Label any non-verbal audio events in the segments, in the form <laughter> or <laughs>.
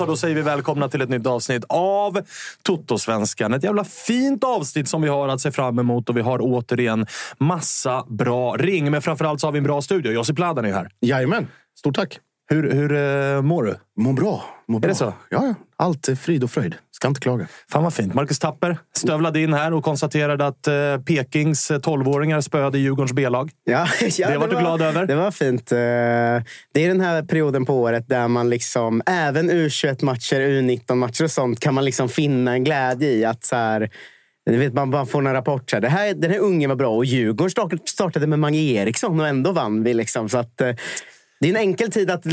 Så. Då säger vi välkomna till ett nytt avsnitt av Toto-svenskan. Ett jävla fint avsnitt som vi har att se fram emot och vi har återigen massa bra ring. Men framförallt så har vi en bra studio. Josip Ladan är här. Jajamän. Stort tack. Hur, hur eh, mår du? Mår bra. Mår bra. det så? Ja, ja. Allt är frid och fröjd. Ska inte klaga. Fan vad fint. Marcus Tapper stövlade in här och konstaterade att eh, Pekings 12-åringar spöade Djurgårdens B-lag. <laughs> Ja, ja, Det var du glad över? Det var fint. Eh, Det är den här perioden på året där man liksom, även U21-matcher, U19-matcher och sånt, kan man liksom finna en glädje i att så här, vet, man bara får en rapport. Så här, det här, den här ungen var bra och Djurgården start- startade med Mange Eriksson och ändå vann vi. Liksom, så att, eh, det är en enkel tid att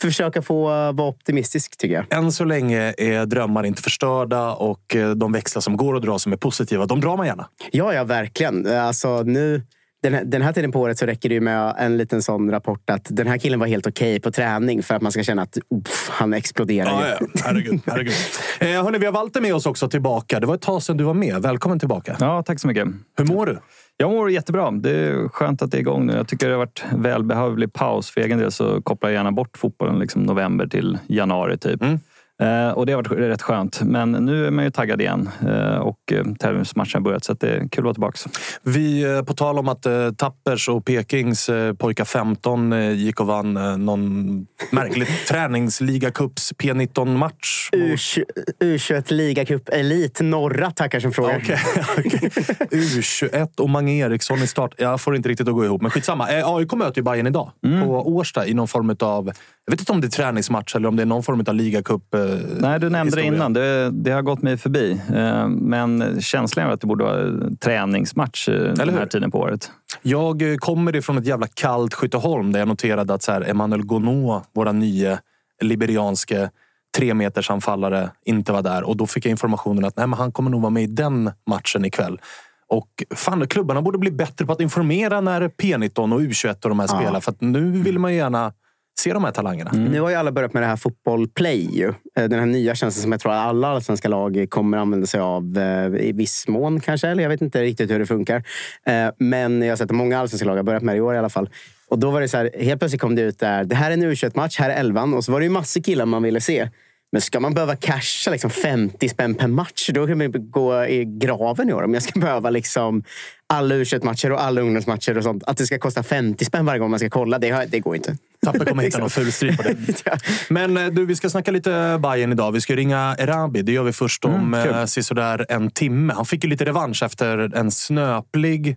försöka få vara optimistisk, tycker jag. Än så länge är drömmar inte förstörda och eh, de växlar som går att dra som är positiva, de drar man gärna. Ja, ja, verkligen. Alltså, nu, den, här, den här tiden på året så räcker det ju med en liten sån rapport att den här killen var helt okej på träning för att man ska känna att uff, han exploderar. Ja, ja. Herregud. <laughs> herregud. Eh, hörni, vi har Walter med oss också tillbaka. Det var ett tag sedan du var med. Välkommen tillbaka. Ja, tack så mycket. Hur mår du? Jag mår jättebra. Det är skönt att det är igång nu. Jag tycker det har varit välbehövlig paus. För egen del så kopplar jag gärna bort fotbollen liksom november till januari typ. Mm. Eh, och det har varit rätt skönt. Men nu är man ju taggad igen eh, och eh, tävlingsmatchen har börjat så det är kul att vara tillbaka. Vi, på tal om att Tappers och Pekings pojkar 15 eh, gick och vann någon märklig <laughs> träningsligacups P19-match. U20 U21 ligacup elit norra tackar som frågar. Okej, <laughs> okej. U21 och Mange Eriksson i start. Jag får inte riktigt att gå ihop, men skitsamma. AIK möter ju Bayern idag på Årsta i någon form av... Jag vet inte om det är träningsmatch eller om det är någon form av ligacup. Nej, du nämnde historia. det innan. Det, det har gått mig förbi. Eh, men känslan är att det borde vara träningsmatch eh, den hur? här tiden på året. Jag eh, kommer ifrån ett jävla kallt Skytteholm där jag noterade att så här, Emmanuel Gonot, våra nya liberianske tremetersanfallare, inte var där. Och då fick jag informationen att nej, men han kommer nog vara med i den matchen ikväll. Och fan, klubbarna borde bli bättre på att informera när P19 och U21 och de här Ja. spelar. För att nu vill man gärna se de här talangerna. Nu har ju alla börjat med det här fotboll play. Ju. Eh, Den här nya tjänsten som jag tror att alla allsvenska lag kommer använda sig av eh, i viss mån kanske. Eller jag vet inte riktigt hur det funkar. Eh, Men jag har sett att många allsvenska lag har börjat med det i år i alla fall. Och då var det så här, helt plötsligt kom det ut där. Det här är en U21-match, här är elvan. Och så var det ju massor killar man ville se. Men ska man behöva casha liksom 50 spänn per match, då kan man gå i graven i år. Om jag ska behöva liksom alla u matcher och alla ungdomsmatcher och sånt. Att det ska kosta 50 spänn varje gång man ska kolla, det, det går inte. Tapper kommer hitta <laughs> någon fulstrid på det. <laughs> Men eh, du, vi ska snacka lite Bayern idag. Vi ska ringa Erabi. Det gör vi först om mm, eh, sådär en timme. Han fick ju lite revansch efter en snöplig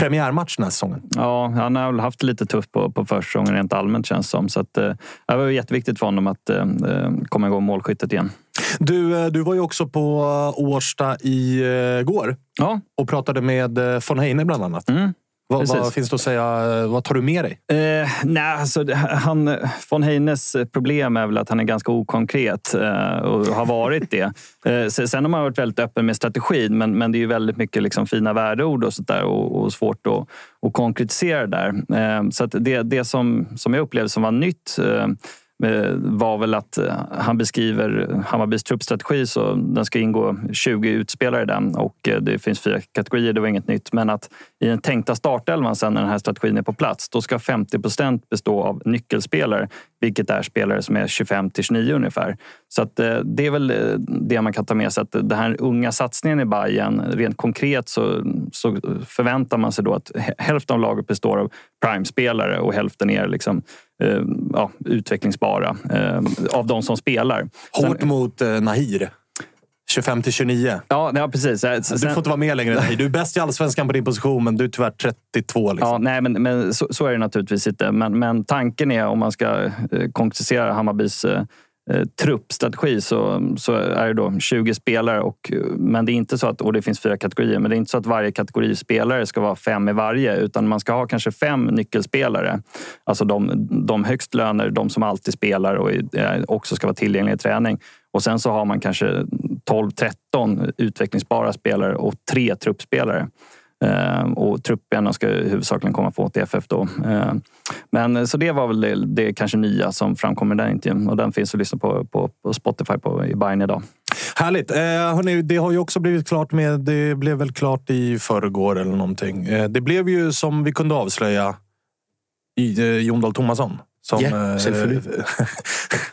premiärmatch den här säsongen. Ja, han har väl haft det lite tufft på, på försäsongen rent allmänt känns det som. Så att, eh, det var jätteviktigt för honom att eh, eh, komma igång målskyttet igen. Du, du var ju också på Årsta igår ja. och pratade med von Heine bland annat. Mm. Vad, vad, finns det att säga? Vad tar du med dig? Eh, nej, alltså, han, von Heines problem är väl att han är ganska okonkret eh, och har varit det. <laughs> Eh, sen har man varit väldigt öppen med strategin men, men det är ju väldigt mycket liksom fina värdeord och, sånt och, och svårt att, att konkretisera där. Eh, så det, det som, som jag upplevde som var nytt Eh, Eh, var väl att eh, han beskriver Hammarbys truppstrategi så den ska ingå 20 utspelare i den och eh, det finns fyra kategorier, det var inget nytt. Men att i den tänkta startelvan sen när den här strategin är på plats, då ska 50 procent bestå av nyckelspelare, vilket är spelare som är 25 till 29 ungefär. Så att det är väl det man kan ta med sig, att den här unga satsningen i Bayern rent konkret så, så förväntar man sig då att hälften av laget består av prime-spelare och hälften är liksom ja, utvecklingsbara eh, av de som spelar. Hårt Sen, mot eh, Nahir. 25 till 29. Ja, ja precis. Sen, du får inte vara med längre. Nahir. Du är bäst i allsvenskan på din position, men du är tyvärr 32. Liksom. Ja, nej, men, men så, så, är det naturligtvis inte. Men, men tanken är, om man ska eh, konkretisera Hammarbys eh, Eh, truppstrategi så, så är det då 20 spelare. Och, men det är inte så att, och det finns fyra kategorier, men det är inte så att varje kategori spelare ska vara fem i varje. Utan man ska ha kanske fem nyckelspelare. Alltså de, de högst löner, de som alltid spelar och också ska vara tillgängliga i träning. Och sen så har man kanske 12-13 utvecklingsbara spelare och tre truppspelare. Eh, och truppen ska huvudsakligen komma från FF då. Eh, men så det var väl det, det kanske nya som framkommer i den intervjun och den finns att lyssna på på, på Spotify på, i Bayern idag. Härligt! Eh, hörni, det har ju också blivit klart med. Det blev väl klart i förrgår eller någonting. Eh, det blev ju som vi kunde avslöja i eh, Jon Dahl Tomasson. Som, yeah, <laughs>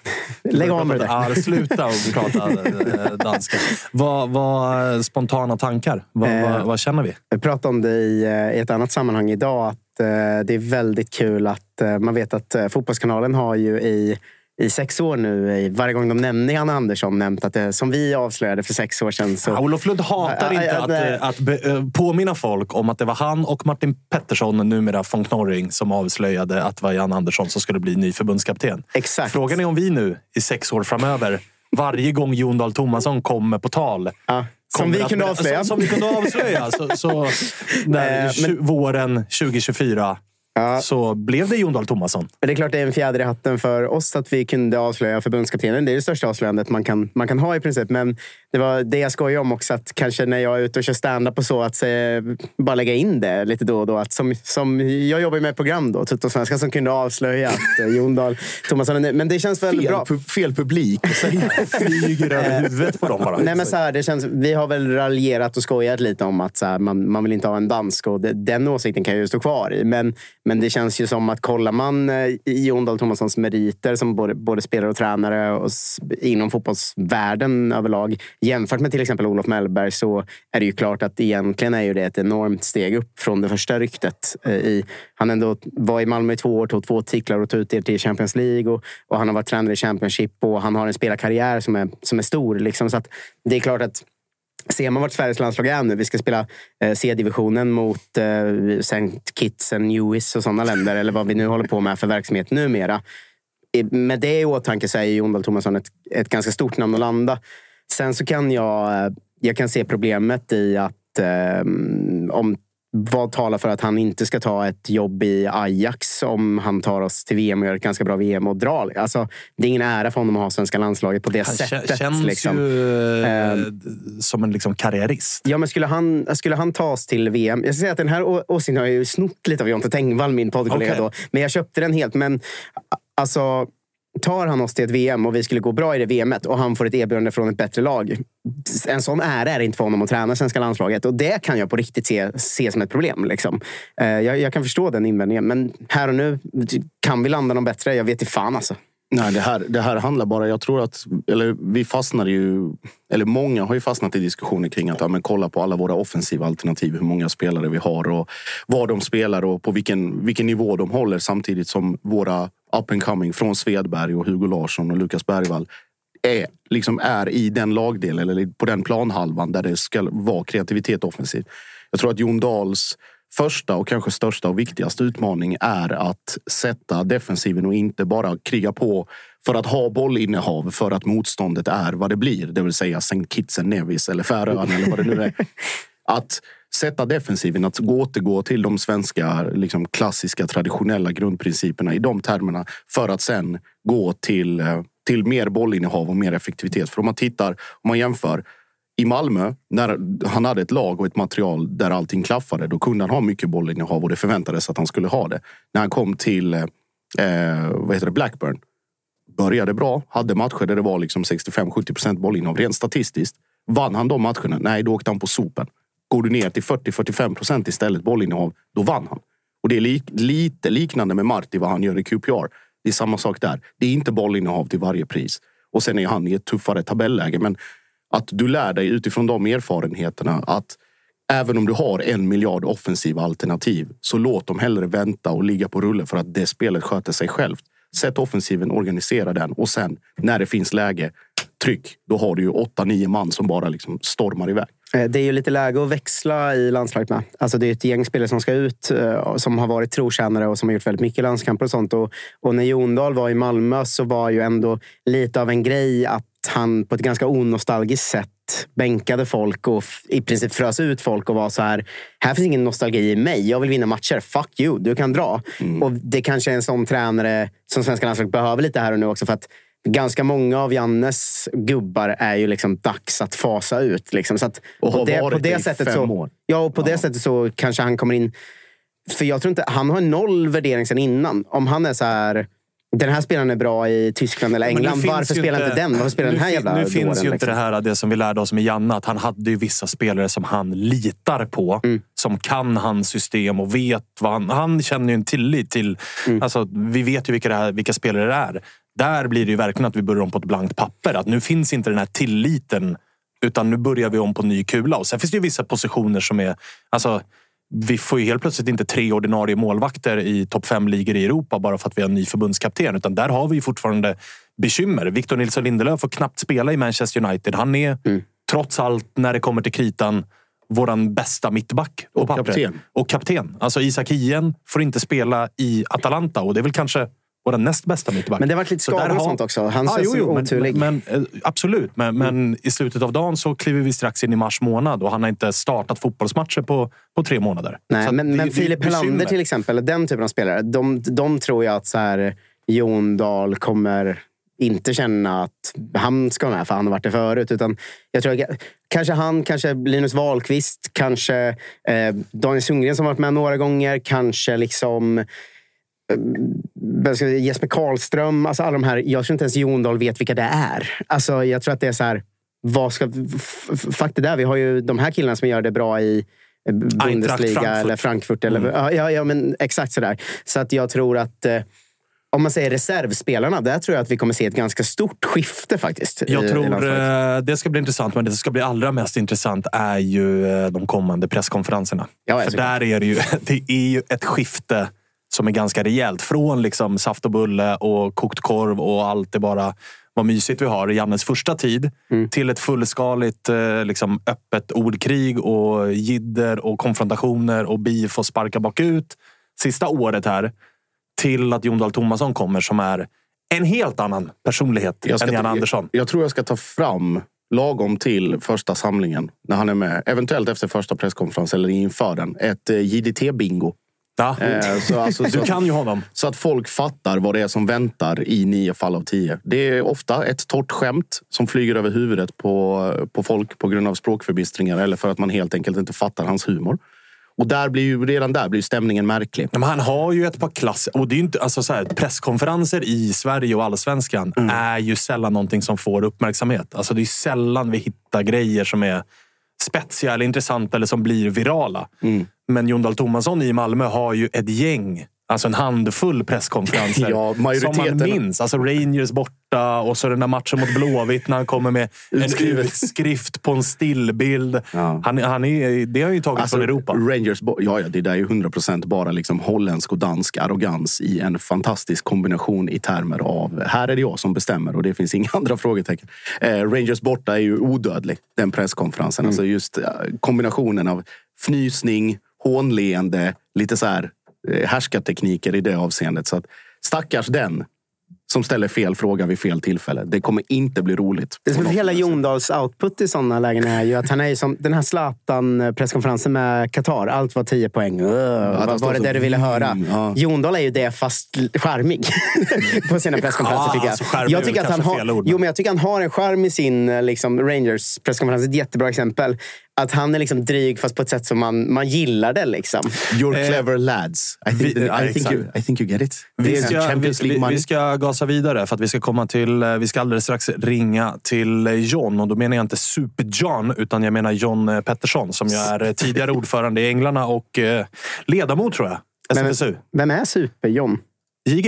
Lägg av med det Ja, sluta och prata eh, danska. Vad, vad spontana tankar? Vad, eh, vad, vad, känner vi? Vi pratade om det i, eh, i ett annat sammanhang idag. Att eh, det är väldigt kul att eh, man vet att eh, Fotbollskanalen har ju i i sex år nu, varje gång de nämner Janne Andersson, nämnt att det som vi avslöjade för sex år sedan. Så... Ja, Olof Lund hatar inte att, att, att be, påminna folk om att det var han och Martin Pettersson, numera von Knorring, som avslöjade att det var Janne Andersson som skulle bli ny förbundskapten. Exakt. Frågan är om vi nu, i sex år framöver, varje gång Jon Dahl Tomasson kommer på tal ja. Som vi, kunde avslöja. Som, som vi kunde avslöja. så, så <laughs> där, men... våren 2024 ja. så blev det Jon Dahl Tomasson. det är klart det är en fjäder i hatten för oss att vi kunde avslöja förbundskaptenen. Det är det största avslöjandet man kan, man kan ha i princip. Men det var det jag skojade om också. Att kanske när jag är ute och kör stand-up och så, att se, bara lägga in det lite då och då. Att som, som, jag jobbar med ett program då, Tuttosvenska, som kunde avslöja att eh, Jon Dahl Tomasson Men det känns väldigt fel, bra. Pu fel publik. <laughs> Flyger över huvudet på dem bara. Nej, men så här, det känns, vi har väl raljerat och skojat lite om att så här, man, man vill inte ha en dansk. Och det, den åsikten kan jag ju stå kvar i. Men, men det känns ju som att kollar man eh, Jon Dahl Tomassons meriter som både, både spelare och tränare och inom fotbollsvärlden överlag jämfört med till exempel Olof Mellberg så är det ju klart att egentligen är ju det ett enormt steg upp från det första ryktet. Eh, I, han ändå var i Malmö i två år, tog två titlar och tog ut det till Champions League. Och, och, han har varit tränare i Championship och han har en spelarkarriär som är, som är stor. Liksom. Så att det är klart att Ser man vart Sveriges landslag är nu, vi ska spela eh, C-divisionen mot eh, St. Kitts och Nevis och sådana länder, eller vad vi nu håller på med för verksamhet numera. Med det i åtanke så är Jon Dahl Tomasson ett, ett ganska stort namn att landa. Sen så kan jag, jag kan se problemet i att eh, om vad talar för att han inte ska ta ett jobb i Ajax om han tar oss till VM och gör ett ganska bra VM och drar? Alltså, det är ingen ära för honom att ha svenska landslaget på det han sättet. känns liksom. ju eh, som en liksom karriärist. Ja, men skulle han, skulle han ta oss till VM... Jag ska säga att den här åsikten har jag ju snott lite av Jonte Tengvall, min poddkollega. Okay. Då, men jag köpte den helt. Men alltså tar han oss till ett VM och vi skulle gå bra i det VMet och han får ett erbjudande från ett bättre lag. En sån ära är det inte för honom att träna svenska landslaget. Och det kan jag på riktigt se, se som ett problem. Liksom. Eh, jag, jag, kan förstå den invändningen. Men här och nu, kan vi landa någon bättre? Jag vet inte fan alltså. Nej, det här, det här handlar bara... Jag tror att... Eller vi fastnar ju... Eller många har ju fastnat i diskussioner kring att ja, men kolla på alla våra offensiva alternativ. Hur många spelare vi har och var de spelar och på vilken, vilken nivå de håller. Samtidigt som våra up and coming från Svedberg och Hugo Larsson och Lukas Bergvall är, liksom är i den lagdelen eller på den planhalvan där det ska vara kreativitet offensivt. Jag tror att Jon Dahls första och kanske största och viktigaste utmaning är att sätta defensiven och inte bara kriga på för att ha bollinnehav för att motståndet är vad det blir. Det vill säga St. Kitts and Nevis eller Färöarna eller vad det nu är. <laughs> Att sätta defensiven, att återgå till de svenska liksom, klassiska traditionella grundprinciperna i de termerna för att sen gå till, eh, till mer bollinnehav och mer effektivitet. För om man tittar, om man jämför i Malmö, när han hade ett lag och ett material där allting klaffade, då kunde han ha mycket bollinnehav och det förväntades att han skulle ha det. När han kom till eh, eh vad heter det, Blackburn, började bra, hade matcher där det var liksom 65-70 procent bollinnehav rent statistiskt. Vann han de matcherna? Nej, då åkte han på sopen. Går du ner till 40-45 procent istället bollinnehav, då vann han. Och det är li lite liknande med Marti, vad han gör i QPR. Det är samma sak där. Det är inte bollinnehav till varje pris. Och sen är han i ett tuffare tabelläge. Men att du lär dig utifrån de erfarenheterna att även om du har en miljard offensiva alternativ så låt dem hellre vänta och ligga på rulle för att det spelet sköter sig självt. Sätt offensiven, organisera den och sen när det finns läge, tryck. Då har du ju åtta, nio man som bara liksom stormar iväg. Eh, det är ju lite läge att växla i landslaget med. Alltså det är ett gäng spelare som ska ut, eh, som har varit trotjänare och som har gjort väldigt mycket landskamper och sånt. Och, och när Jon Dahl var i Malmö så var ju ändå lite av en grej att han på ett ganska onostalgiskt sätt bänkade folk och i princip frös ut folk och var så här. Här finns ingen nostalgi i mig. Jag vill vinna matcher. Fuck you, du kan dra. Mm. Och Det kanske är en sån tränare som svenska landslaget behöver lite här och nu också. För att ganska många av Jannes gubbar är ju liksom dags att fasa ut. Liksom. Så att och har det, varit på det, det sättet fem så, år. Ja, och på ja. det sättet så kanske han kommer in... För jag tror inte... Han har noll värdering sen innan. Om han är så här den här spelaren är bra i Tyskland eller England. Varför spelar inte den? Varför spelar den här jävla Nu finns ju inte liksom? det här det som vi lärde oss med Janne. Att han hade ju vissa spelare som han litar på. Mm. Som kan hans system och vet vad han... Han känner ju en tillit till... Mm. Alltså, vi vet ju vilka, här, vilka spelare det är. Där blir det ju verkligen att vi börjar om på ett blankt papper. Att nu finns inte den här tilliten. Utan nu börjar vi om på ny kula. Och sen finns det ju vissa positioner som är... Alltså, vi får ju helt plötsligt inte tre ordinarie målvakter i topp fem ligor i Europa bara för att vi har en ny förbundskapten. Utan där har vi ju fortfarande bekymmer. Victor Nilsson Lindelöf får knappt spela i Manchester United. Han är mm. trots allt, när det kommer till kritan, våran bästa mittback. Och kapten. Och kapten. Alltså Isak Hien får inte spela i Atalanta och det är väl kanske vår näst bästa mittback. Men det har varit lite skador och sånt också. Han ah, jo, jo, oturlig. Men, men, eh, absolut, men, mm. men, i slutet av dagen så kliver vi strax in i mars månad och han har inte startat fotbollsmatcher på, på tre månader. Nej, men, men Filip Helander till exempel, den typen av spelare, de, de tror jag att så här, Jon Dahl kommer inte känna att han ska med för han har varit det förut. Utan jag tror att, kanske han, kanske Linus Wahlqvist, kanske eh, Daniel Sundgren som varit med några gånger. Kanske liksom Jesper Karlström, alltså alla de här. Jag tror inte ens Jon Dahl vet vilka det är. Alltså, jag tror att det är så här, vad ska... Fakta där, vi har ju de här killarna som gör det bra i eh, Bundesliga Frankfurt. eller Frankfurt. Eller, mm. ja, ja, men exakt sådär. Så att jag tror att eh, om man säger reservspelarna, där tror jag att vi kommer se ett ganska stort skifte faktiskt. Jag i, tror i det ska bli intressant, men det som ska bli allra mest intressant är ju de kommande presskonferenserna. Ja, För där är det ju, <laughs> det är ju ett skifte som är ganska rejält. Från liksom saft och bulle och kokt korv och allt det bara vad mysigt vi har i Jannes första tid mm. till ett fullskaligt eh, liksom, öppet ordkrig och jidder och konfrontationer och beef och sparka bakut. Sista året här till att Jon Dahl Tomasson kommer som är en helt annan personlighet än Jan Andersson. Jag, jag tror jag ska ta fram lagom till första samlingen när han är med. Eventuellt efter första presskonferensen eller inför den. Ett eh, JDT-bingo. Ja. Eh, så, alltså, du kan ju honom. Så att folk fattar vad det är som väntar i nio fall av tio. Det är ofta ett torrt skämt som flyger över huvudet på, på folk på grund av språkförbistringar eller för att man helt enkelt inte fattar hans humor. Och där blir ju, redan där blir stämningen märklig. Men han har ju ett par klass... Och det är inte, alltså så här, presskonferenser i Sverige och allsvenskan mm. är ju sällan någonting som får uppmärksamhet. Alltså det är sällan vi hittar grejer som är spetsiga eller intressanta eller som blir virala. Mm. Men Jon Dahl Tomasson i Malmö har ju ett gäng Alltså en handfull <laughs> presskonferenser. Ja, majoriteten- Som man minns. Alltså Rangers borta och så den där matchen mot Blåvitt när han kommer med en utskrift på en stillbild. Ja. Han, han är, det har ju tagit Alltså, från Europa. Rangers, ja, ja, det där är ju 100 procent bara liksom holländsk och dansk arrogans i en fantastisk kombination i termer av här är det jag som bestämmer och det finns inga <laughs> andra frågetecken. Eh, Rangers borta är ju odödlig, den presskonferensen. Alltså just eh, kombinationen av fnysning, hånleende, lite så här eh, härskartekniker i det avseendet. Så att, stackars den som ställer fel fråga vid fel tillfälle. Det kommer inte bli roligt. Det som är hela. Jondals output i sådana lägen är ju att han är som den här Zlatan-presskonferensen med Qatar. Allt var 10 poäng. Han vad står var det där du ville höra? mm, ja. Jondal är ju det fast charmig <laughs> på sina presskonferenser Ja, tycker alltså, jag. är jag tycker att han har, ord, men- jo, men jag tycker han har en charm i sin eh, liksom, Rangers presskonferens. Ett jättebra exempel. Att han är liksom dryg fast på ett sätt som man, man gillar det. Liksom. You're Eh, clever lads. I think, vi- I, think you, I think you get it. Vi ska, vi, vi, ska gasa vidare för att vi ska komma till... eh, Vi ska alldeles strax ringa till eh, John. Och då menar jag inte Super-John, utan jag menar John Pettersson som ju är tidigare ordförande i Änglarna och ledamot, tror jag. Men- SFSU. Vem är Super-John? JG.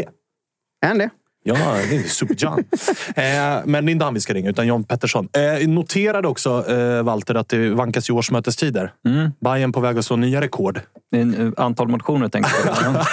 Är han det? Ja, det är Super-John. <laughs> eh, men det är inte han vi ska ringa, utan John Pettersson. Eh, noterade också, eh, Walter, att det vankas i årsmötestider. Mm. Bayern på väg att slå nya rekord. En, Antal motioner tänker jag. <laughs>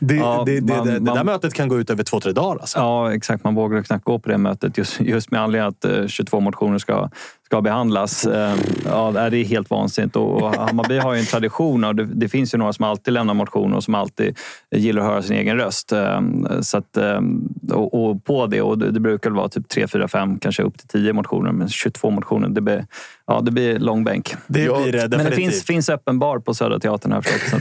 Det, Ja, det, det, man- det, det där man- mötet kan gå ut över två, tre dagar. Alltså. Ja, exakt. Man vågar knappt gå på det mötet just, just med anledning att eh, 22 motioner ska, ska behandlas. Eh, Ja, det är helt vansinnigt. Och Hammarby har ju en tradition och det, det finns ju några som alltid lämnar motioner och som alltid gillar att höra sin egen röst. Eh, Så att, eh, och, och på det, och det, brukar vara typ 3, 4, 5, kanske upp till 10 motioner. Men 22 motioner, det blir, ja, det blir lång bänk. Det blir det Men det finns, finns öppen bar på Södra Teatern här förstås.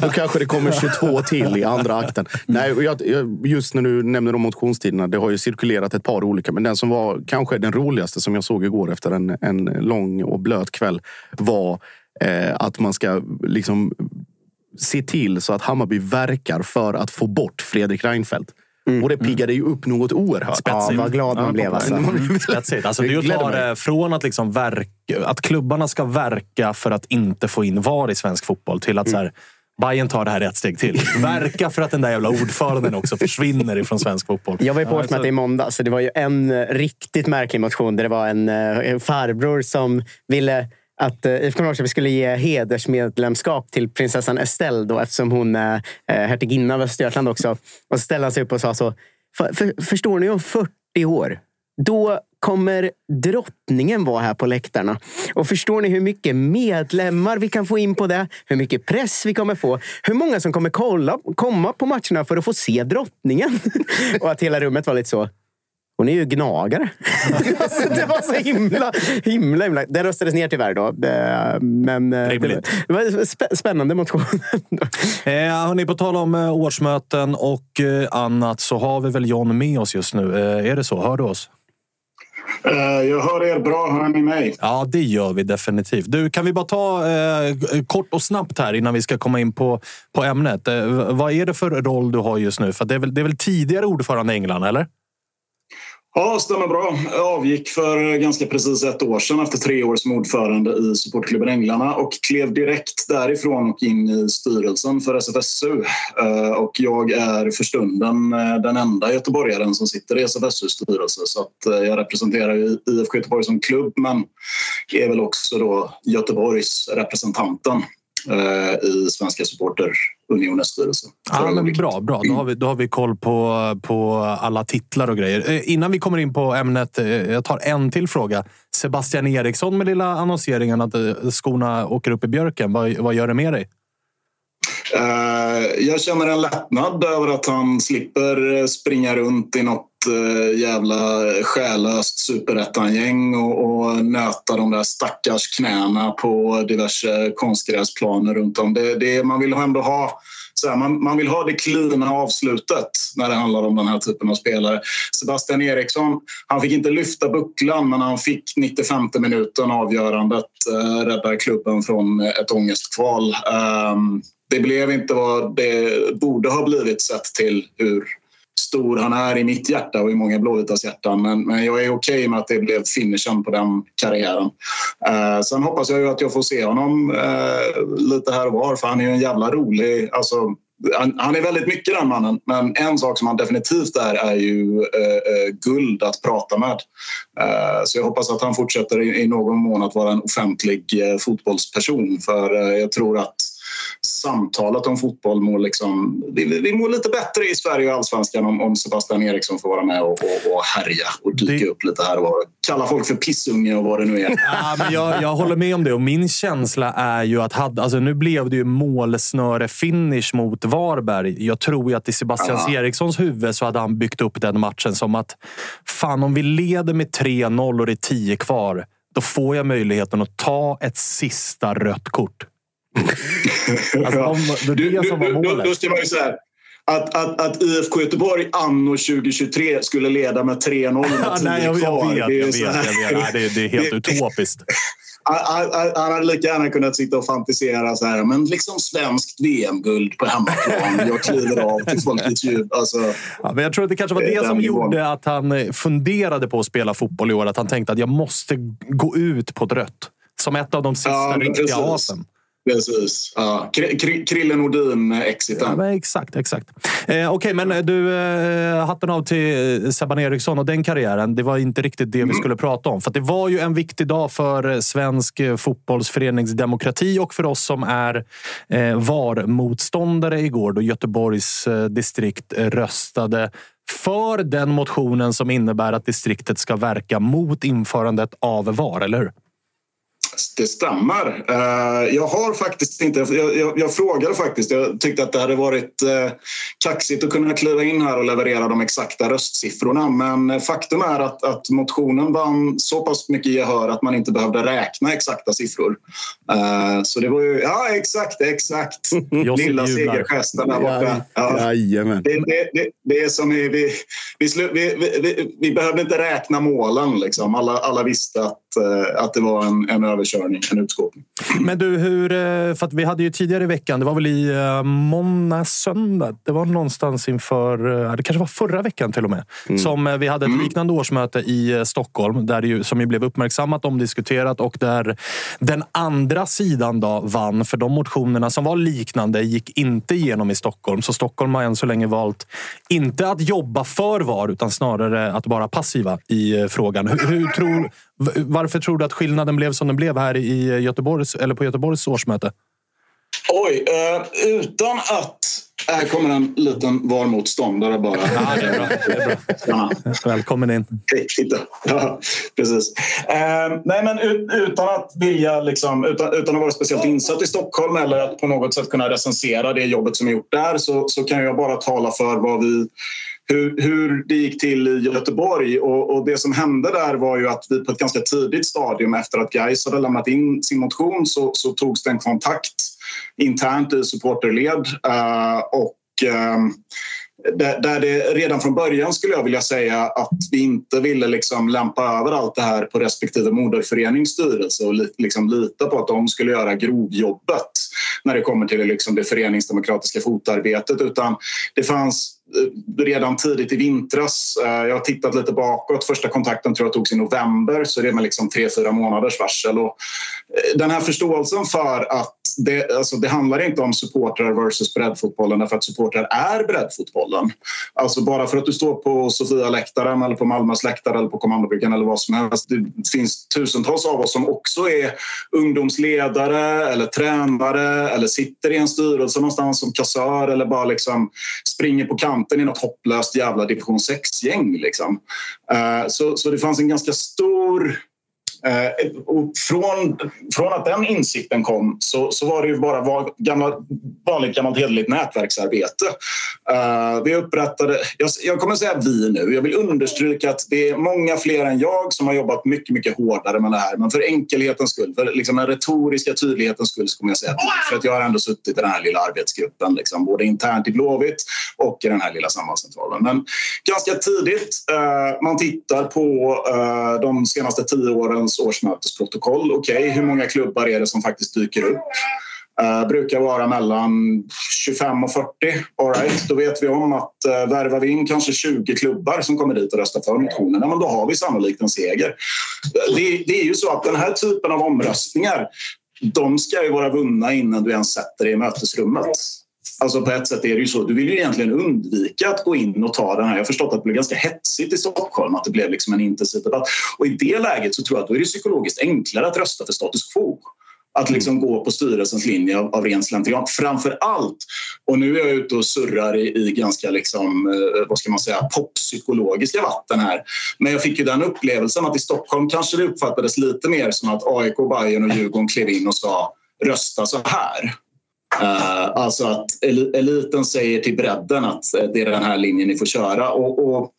<laughs> Då kanske det kommer 22 till i andra akten. Nej, jag, jag, just när du nämner de motionstiderna, det har ju cirkulerat ett par olika. Men den som var kanske den roligaste som jag såg igår efter en, en lång och blöt kväll var eh, att man ska liksom se till så att Hammarby verkar för att få bort Fredrik Reinfeldt. Och det piggade ju upp något oerhört. Ja, vad glad man blev. Alltså. <laughs> Spetsigt. Alltså, Det är det från att, liksom verka, att klubbarna ska verka för att inte få in VAR i svensk fotboll till att så här, Bayern tar det här ett steg till. <laughs> Verka för att den där jävla ordföranden också försvinner ifrån svensk fotboll. Jag var ju på årsmöte alltså- i måndag, så det var ju en eh, riktigt märklig motion där det var en, eh, en farbror som ville att eh, IFK Norrköping skulle ge hedersmedlemskap till prinsessan Estelle då, eftersom hon är hertiginna av Östergötland också. Och så ställde han sig upp och sa så. "För, för, förstår ni om 40 år? Då kommer drottningen vara här på läktarna. Och förstår ni hur mycket medlemmar vi kan få in på det? Hur mycket press vi kommer få? Hur många som kommer kolla, komma på matcherna för att få se drottningen? <laughs> Och att hela rummet var lite så. Hon är ju gnagare. <laughs> alltså, det var så himla, himla, himla. Den röstades ner tyvärr då. Eh, Men eh, det var, Rimligt. det var en spä- spännande motion. <laughs> Eh, hörni, på tal om eh, årsmöten och annat så har vi väl John med oss just nu. Eh, är det så? Hör du oss? Eh, jag hör er bra. Hör ni mig? Ja, det gör vi definitivt. Du, kan vi bara ta eh, kort och snabbt här innan vi ska komma in på, på ämnet. Eh, vad är det för roll du har just nu? För det är väl, det är väl tidigare ordförande i England, eller? Ja, stämmer bra. Jag avgick för ganska precis ett år sedan efter tre år som ordförande i supportklubben Änglarna och klev direkt därifrån och in i styrelsen för SFSU. Eh, och jag är för stunden eh, den enda göteborgaren som sitter i SFSUs styrelse så att eh, jag representerar ju IFK Göteborg som klubb men är väl också då Göteborgs representanten i Svenska supporterunionens styrelse. Ja, men bra, bra. Då har vi, då har vi koll på, på alla titlar och grejer. Eh, innan vi kommer in på ämnet, eh, jag tar en till fråga. Sebastian Eriksson med lilla annonseringen att eh, skorna åker upp i björken. Vad, vad gör det med dig? Eh, jag känner en lättnad över att han slipper eh, springa runt i något eh, jävla själlöst superettan-gäng och, och nöta de där stackars knäna på diverse konstgräsplaner runt om. Det, det, man vill ändå ha så här, man, man vill ha det klina avslutet när det handlar om den här typen av spelare. Sebastian Eriksson, han fick inte lyfta bucklan men han fick 95 minuten avgörandet eh, rädda klubben från ett ångestkval. Um, det blev inte vad det borde ha blivit sett till hur stor han är i mitt hjärta och i många blåvitas hjärtan. Men, men jag är okej med att det blev finishen på den karriären. Eh, sen hoppas jag ju att jag får se honom eh, lite här och var för han är ju en jävla rolig... Alltså, han, han, är väldigt mycket den mannen, men en sak som han definitivt är är ju eh, eh guld att prata med. Eh, så jag hoppas att han fortsätter i, i, någon mån att vara en offentlig eh, fotbollsperson för eh, jag tror att samtalet om fotboll mår liksom... Vi, vi mår lite bättre i Sverige och allsvenskan om, om Sebastian Eriksson får vara med och, och, och härja och dyka det... upp lite här och var. Kalla folk för pissunge och vad det nu är. Ja, men jag, jag håller med om det och min känsla är ju att hade, alltså nu blev det ju målsnöre-finish mot Varberg. Jag tror ju att i Sebastian ja. Erikssons huvud så hade han byggt upp den matchen som att fan om vi leder med 3-0 och det är 10 kvar då får jag möjligheten att ta ett sista rött kort. Alltså, de, det är det som var målet. Då, då man ju säga att, att, att IFK Göteborg anno 2023 skulle leda med 3-0 <laughs> med Nej, jag, jag, vet, jag vet, jag vet. Nej, det, är, det är <laughs> helt utopiskt. <laughs> Han, hade lika gärna kunnat sitta och fantisera så här, men liksom svenskt VM-guld på hemmaplan. Jag kliver av till folkets djup. Alltså, ja, men jag tror att det kanske var det som gjorde att han eh, funderade på att spela fotboll i år. Att han tänkte att jag måste gå ut på ett rött. Som ett av de sista ja, riktiga asen. Precis. Ja. Krille Nordin-exiten. Ja, exakt, exakt. Eh, Okej, okay, men eh, du, eh, hatten av till eh, Sebban Eriksson och den karriären. Det var inte riktigt det mm. vi skulle prata om. För det var ju en viktig dag för eh, svensk fotbollsföreningsdemokrati och för oss som är eh, VAR-motståndare igår då Göteborgs eh, distrikt röstade för den motionen som innebär att distriktet ska verka mot införandet av VAR, eller hur? Det stämmer. Eh, jag har faktiskt inte... Jag, jag, jag, frågade faktiskt. Jag tyckte att det hade varit eh, kaxigt att kunna kliva in här och leverera de exakta röstsiffrorna. Men faktum är att, att motionen vann så pass mycket gehör att man inte behövde räkna exakta siffror. Eh, så det var ju... Ja, exakt, exakt. <laughs> Lilla segergesten där borta. Ja. Det, det, det, det, är som vi, vi, vi, vi, vi, vi behövde inte räkna målen. Liksom. Alla, alla visste att, att det var en, en överkörning, en utskåpning. Men du, hur, eh, för vi hade ju tidigare i veckan, det var väl i eh, måndag, söndag. Det var någonstans inför, eh, det kanske var förra veckan till och med. Mm. Som vi hade ett mm. liknande årsmöte i Stockholm där ju, som ju blev uppmärksammat, omdiskuterat och där den andra sidan då vann. För de motionerna som var liknande gick inte igenom i Stockholm. Så Stockholm har än så länge valt inte att jobba för VAR utan snarare att vara passiva i frågan. Hur, hur tror, varför tror du att skillnaden blev som den blev här i Göteborgs, eller på Göteborgs årsmöte? Oj, uh, utan att... Här kommer en liten VAR-motståndare bara. Ja, det är bra. Det är bra. Ja. Välkommen in. Ja, precis. Uh, nej, men utan att vilja, liksom, utan, utan att vara speciellt insatt i Stockholm eller att på något sätt kunna recensera det jobbet som är gjort där så, så kan jag bara tala för vad vi hur, hur det gick till i Göteborg. Och, och, det som hände där var ju att vi på ett ganska tidigt stadium efter att Gais hade lämnat in sin motion så, så togs det en kontakt internt i supporterled. Uh, och, uh, där det redan från början skulle jag vilja säga att vi inte ville liksom lämpa över allt det här på respektive moderförenings styrelse och liksom lita på att de skulle göra grovjobbet när det kommer till liksom det föreningsdemokratiska fotarbetet utan det fanns Eh, redan tidigt i vintras. Eh, jag har tittat lite bakåt. Första kontakten tror jag togs i november så det är med liksom tre, fyra månaders varsel. Och eh, den här förståelsen för att det, alltså det handlar inte om supportrar versus breddfotbollen därför att supportrar är breddfotbollen. Alltså bara för att du står på Sofia-läktaren eller på Malmös läktare eller på kommandobryggan eller vad som helst. Det finns tusentals av oss som också är ungdomsledare eller tränare eller sitter i en styrelse någonstans som kassör eller bara liksom springer på kanten kanten i något hopplöst jävla division 6-gäng. Liksom. Eh, så, så det fanns en ganska stor Eh, och från, från att den insikten kom så, så var det ju bara var, gamla, vanligt gammalt hederligt nätverksarbete. Eh, vi upprättade, jag, jag kommer säga vi nu, jag vill understryka att det är många fler än jag som har jobbat mycket, mycket hårdare med det här. Men för enkelhetens skull, för liksom den retoriska tydlighetens skull så kommer jag säga vi. För att jag har ändå suttit i den här lilla arbetsgruppen, liksom, både internt i Blåvitt och i den här lilla sambandscentralen. Men ganska tidigt, eh, man tittar på de senaste tio åren förbundets årsmötesprotokoll. Okej, okay, hur många klubbar är det som faktiskt dyker upp? Uh, brukar vara mellan 25 och 40. All right, då vet vi om att uh, värvar vi in kanske 20 klubbar som kommer dit och röstar för motionerna, men då har vi sannolikt en seger. Det, det är ju så att den här typen av omröstningar, de ska ju vara vunna innan du ens sätter dig i mötesrummet. Alltså på ett sätt är det ju så. Du vill ju egentligen undvika att gå in och ta den här. Jag har förstått att det blev ganska hetsigt i Stockholm, att det blev liksom en intensiv debatt. Och i det läget så tror jag att då är det psykologiskt enklare att rösta för status quo. Att liksom mm. gå på styrelsens linje av, av ren slentrian. Framför allt, och nu är jag ute och surrar i, i ganska liksom, eh, vad ska man säga, poppsykologiska vatten här. Men jag fick ju den upplevelsen att i Stockholm kanske det uppfattades lite mer som att AIK, Bayern och Djurgården klev in och sa rösta så här. Uh, alltså att eliten säger till bredden att eh, det är den här linjen ni får köra. Och, och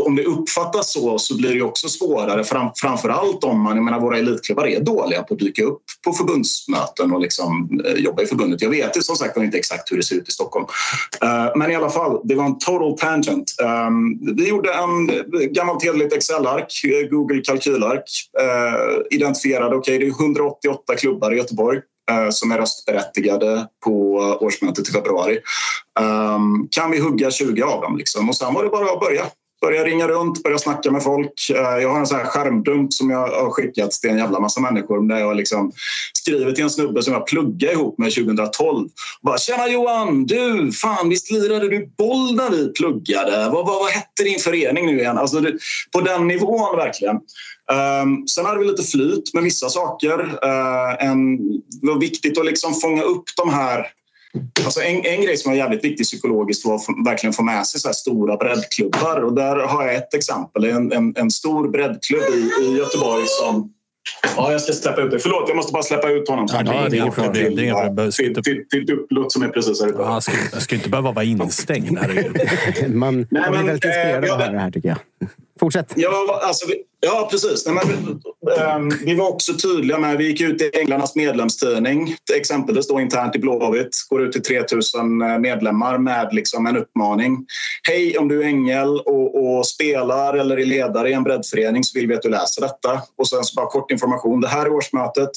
om det uppfattas så så blir det också svårare, fram, framför allt om man, jag menar våra elitklubbar är dåliga på att dyka upp på förbundsmöten och liksom, eh, jobba i förbundet. Jag vet som sagt inte exakt hur det ser ut i Stockholm. Uh, men i alla fall, det var en total tangent. Um, vi gjorde en gammalt hederligt Excel-ark, Google kalkylark, uh, identifierade, okej okay, det är 188 klubbar i Göteborg Eh, som är röstberättigade på årsmötet i februari. Ehm, kan vi hugga 20 av dem? Liksom? Och sen var det bara att börja. Börjar ringa runt, börjar snacka med folk. Eh, jag har en sån här skärmdump som jag har skickat till en jävla massa människor där jag liksom skriver till en snubbe som jag pluggade ihop med 2012. Bara, Tjena Johan! Du, fan visst lirade du boll när vi pluggade? Vad, vad, vad hette din förening nu igen? Alltså, det, på den nivån verkligen. Um, sen hade vi lite flyt med vissa saker. Uh, en, det var viktigt att liksom fånga upp de här... Alltså en, en grej som var jävligt viktig psykologiskt var att verkligen få med sig så stora breddklubbar. Och där har jag ett exempel. En, en, en stor breddklubb i, i Göteborg som Ja, jag ska släppa ut dig. Förlåt, jag måste bara släppa ut honom. Ja, det är inget problem. Till, till, till, till Dupplot som är precis här ute. Ja, ska, ska inte behöva vara instängd. <laughs> man, man blir väldigt inspirerad av det här tycker jag. Fortsätt. Ja, alltså, Ja, precis. Nej, men, ehm, vi var också tydliga med, vi gick ut i Änglarnas medlemstidning, exempelvis då internt i Blåvitt, går ut till 3000 eh, medlemmar med liksom en uppmaning. Hej, om du är ängel och, och, spelar eller är ledare i en breddförening så vill vi att du läser detta. Och sen så bara kort information. Det här är årsmötet.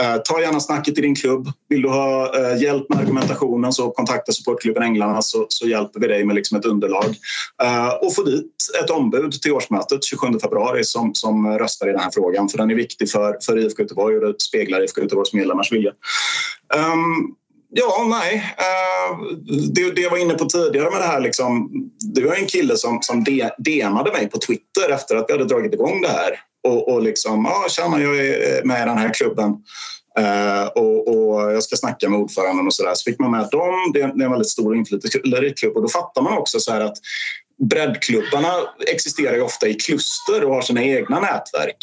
Eh, ta gärna snacket i din klubb. Vill du ha eh, hjälp med argumentationen så kontakta supportklubben Änglarna så, så hjälper vi dig med liksom ett underlag. Eh, och få dit ett ombud till årsmötet 27 februari som som, röstar i den här frågan för den är viktig för, för IFK Göteborg och det speglar IFK Göteborgs medlemmars vilja. Um, Ja, nej. Uh, det, det jag var inne på tidigare med det här. Liksom, det var en kille som, som DMade mig på Twitter efter att vi hade dragit igång det här. Och, och liksom, ja, tjena, jag är eh, med i den här klubben. Uh, och, och, jag ska snacka med ordföranden och så där. Så fick man med dem. Det, är en väldigt stor inflytelseklubb och då fattar man också så att breddklubbarna existerar ju ofta i kluster och har sina egna nätverk.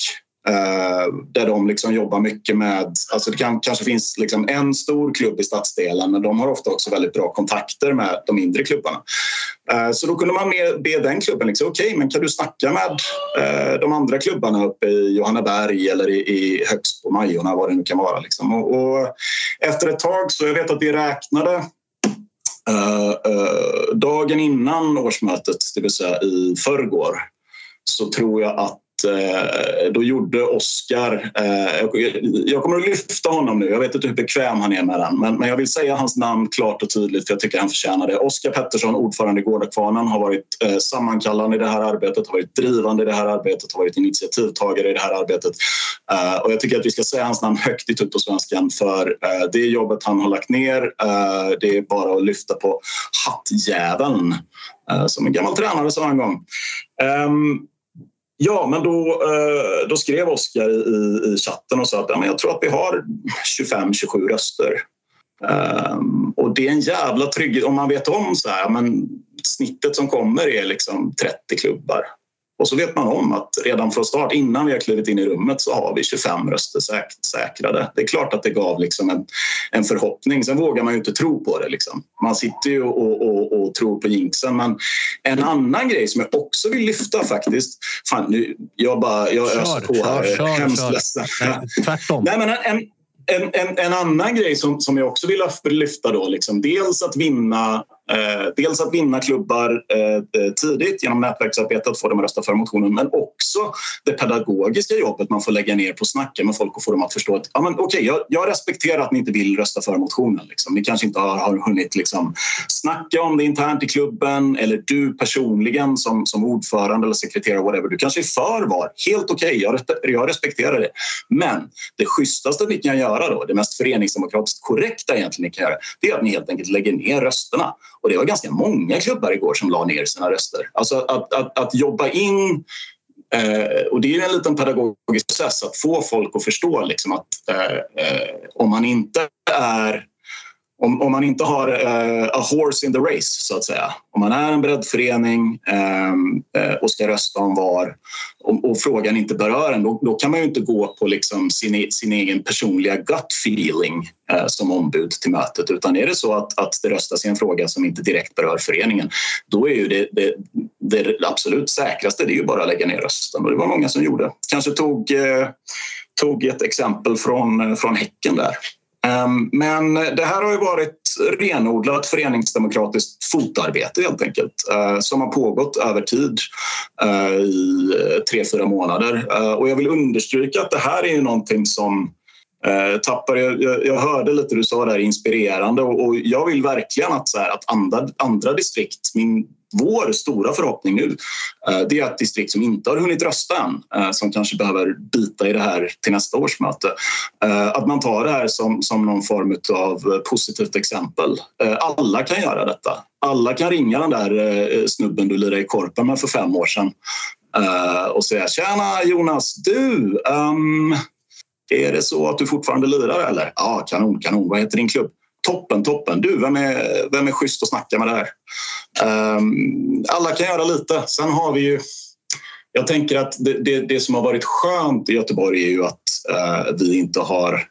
Uh, där de liksom jobbar mycket med... Alltså det kan, kanske finns liksom en stor klubb i stadsdelen men de har ofta också väldigt bra kontakter med de mindre klubbarna. Uh, så då kunde man med, be den klubben liksom, okej, okay, men kan du snacka med uh, de andra klubbarna uppe i Johanneberg eller i, i Högsbo, Majorna, vad det nu kan vara. Liksom. Och, och, efter ett tag, så jag vet att vi räknade Eh, eh, dagen innan årsmötet, det vill säga i förrgår, så tror jag att Eh, då gjorde Oscar... Eh, jag kommer att lyfta honom nu. Jag vet inte hur bekväm han är med den. Men, jag vill säga hans namn klart och tydligt för jag tycker han förtjänar det. Oscar Pettersson, ordförande i Gårdakvarnen, har varit eh, sammankallande i det här arbetet, har varit drivande i det här arbetet, har varit initiativtagare i det här arbetet. och jag tycker att vi ska säga hans namn högt i Tuttosvenskan för det jobbet han har lagt ner, det är bara att lyfta på hattjäveln. som en gammal tränare sa en gång. Ehm, Ja, men då, eh, då skrev Oskar i, i chatten och sa att ja, men jag tror att vi har 25-27 röster. Um, och det är en jävla trygghet om man vet om så här, men snittet som kommer är liksom 30 klubbar. Och så vet man om att redan från start, innan vi har klivit in i rummet, så har vi 25 röster säk säkrade. Det är klart att det gav liksom en, en förhoppning. Sen vågar man ju inte tro på det. Liksom. Man sitter ju och, och, och, tror på jinxen. Men en annan grej som jag också vill lyfta faktiskt. Fan, nu, jag bara jag öser på här. Kör, kör, Hemskt kör. ledsen. Nej, tvärtom. Nej, men en, en, en, en, annan grej som, som jag också vill lyfta då, liksom, dels att vinna Eh, dels att vinna klubbar eh, eh, tidigt genom nätverksarbete, att få dem att rösta för motionen men också det pedagogiska jobbet man får lägga ner på att snacka med folk och få dem att förstå att ja, men, okay, jag, jag respekterar att ni inte vill rösta för motionen. Liksom. Ni kanske inte har, har hunnit liksom, snacka om det internt i klubben eller du personligen som, som ordförande eller sekreterare, whatever, du kanske är för VAR. Helt okej, okay, jag, jag respekterar det. Men det schysstaste ni kan göra då, det mest föreningsdemokratiskt korrekta egentligen ni kan göra, det är att ni helt enkelt lägger ner rösterna. Och det var ganska många klubbar igår som la ner sina röster. Alltså att, att, att jobba in Eh, och det är en liten pedagogisk process att få folk att förstå liksom att eh, eh, om man inte är om, om man inte har uh, a horse in the race, så att säga. Om man är en breddförening um, uh, och ska rösta om var och, och, frågan inte berör en, då, då, kan man ju inte gå på liksom sin, e-, sin egen personliga gut feeling uh, som ombud till mötet. Utan är det så att, att det röstas i en fråga som inte direkt berör föreningen, då är ju det, det, det absolut säkraste det är ju bara att lägga ner rösten. Och det var många som gjorde. Kanske tog, tog ett exempel från, från Häcken där. Ehm, men det här har ju varit renodlat föreningsdemokratiskt fotarbete helt enkelt eh, som har pågått över tid eh, i eh, tre, fyra månader. Och jag vill understryka att det här är ju någonting som Eh, tappar, jag, jag hörde lite du sa där inspirerande och, och jag vill verkligen att, så här, att andra, andra distrikt, min vår stora förhoppning nu eh, det är att distrikt som inte har hunnit rösta än, eh, som kanske behöver bita i det här till nästa årsmöte, eh, att man tar det här som, som någon form av positivt exempel. Eh, alla kan göra detta. Alla kan ringa den där eh, snubben du lirade i korpen med för fem år sedan och säga “Tjena Jonas, du, um, är det så att du fortfarande lirar eller?” “Ja, kanon, kanon. Vad heter din klubb?” Toppen, toppen. Du, vem är, vem är schysst att snacka med där? Um, alla kan göra lite. Sen har vi ju... Jag tänker att det, det, det som har varit skönt i Göteborg är ju att uh, vi inte har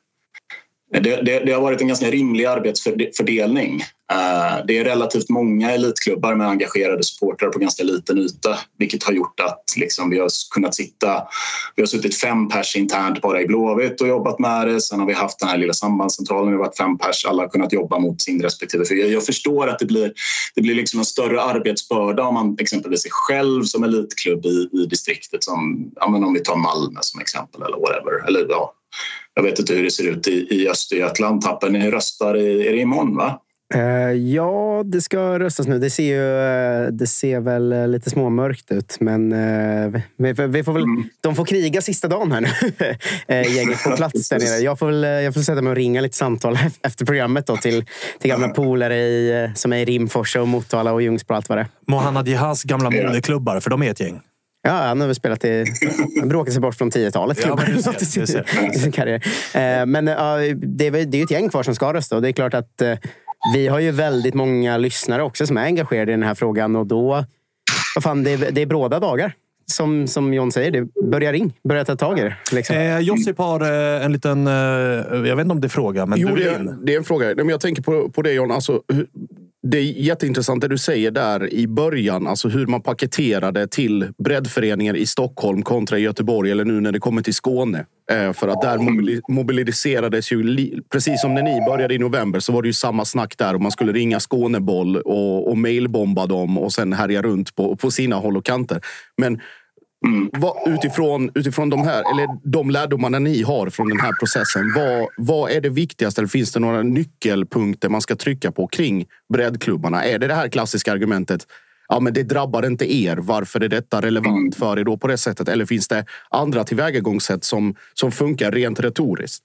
det, det, det, har varit en ganska rimlig arbetsfördelning. Eh, det är relativt många elitklubbar med engagerade supportrar på ganska liten yta vilket har gjort att liksom vi har kunnat sitta... Vi har suttit fem pers internt bara i Blåvitt och jobbat med det. Sen har vi haft den här lilla sambandscentralen. Vi har varit fem pers. Alla har kunnat jobba mot sin respektive. För jag, förstår att det blir, det blir liksom en större arbetsbörda om man exempelvis är själv som elitklubb i, i distriktet. Som, ja, om vi tar Malmö som exempel eller whatever. Eller, ja, jag vet inte hur det ser ut i, i Östergötland. Tappen, ni röstar i, är det imorgon va? Uh, ja, det ska röstas nu. Det ser, ju, uh, det ser väl uh, lite småmörkt ut, men vi, vi, får väl, mm. de får kriga sista dagen här nu. <laughs> gänget på plats där nere. Jag får, väl, jag får sätta mig och ringa lite samtal <laughs> efter programmet då, till, till gamla polare i, som är i Rimforsa och Motala och Ljungsbro och allt vad det är. Mohannad Jihas gamla moderklubbar, för de är ett gäng. Ja, han har väl spelat i... <laughs> Han bråkat sig bort från 10-talet. Ja, i sin karriär. Eh, men det, är, det är ett gäng kvar som ska rösta och det är klart att eh, vi har ju väldigt många lyssnare också som är engagerade i den här frågan och då... Vad fan, det är, det är bråda dagar. Som, som John säger, det börja ring. Börja ta tag i det. Liksom. Eh, Josip har eh, en liten... Eh, jag vet inte om det är fråga, men jo, det är, det är en fråga. Jag tänker på, på det John. Alltså, det är jätteintressant det du säger där i början. Alltså hur man paketerade till breddföreningar i Stockholm kontra Göteborg eller nu när det kommer till Skåne. Eh, för att där mobiliserades ju, precis som när ni började i november så var det ju samma snack där. Och man skulle ringa Skåneboll och, och mailbomba dem och sen härja runt på, på sina håll och kanter. Men Mm. Vad, utifrån, utifrån de, här, eller de lärdomarna ni har från den här processen, vad, vad är det viktigaste? Eller finns det några nyckelpunkter man ska trycka på kring breddklubbarna? Är det det här klassiska argumentet ja, men det drabbar inte er. Varför är detta relevant mm. för er då på det sättet? Eller finns det andra tillvägagångssätt som, som funkar rent retoriskt?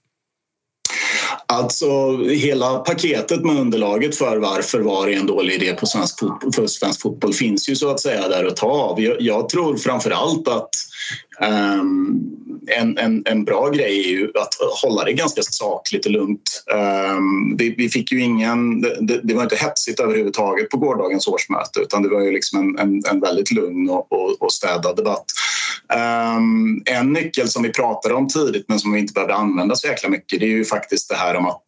Alltså hela paketet med underlaget för varför VAR är en dålig idé på svensk fotboll, för svensk fotboll finns ju så att säga där att ta av. Jag, jag tror framför allt att um, en, en, en bra grej är ju att hålla det ganska sakligt och lugnt. Um, vi, vi, fick ju ingen, det, det, var inte hetsigt överhuvudtaget på gårdagens årsmöte utan det var ju liksom en, en, en väldigt lugn och, och, och städad debatt. Um, en nyckel som vi pratade om tidigt men som vi inte behövde använda så jäkla mycket det är ju faktiskt det här om att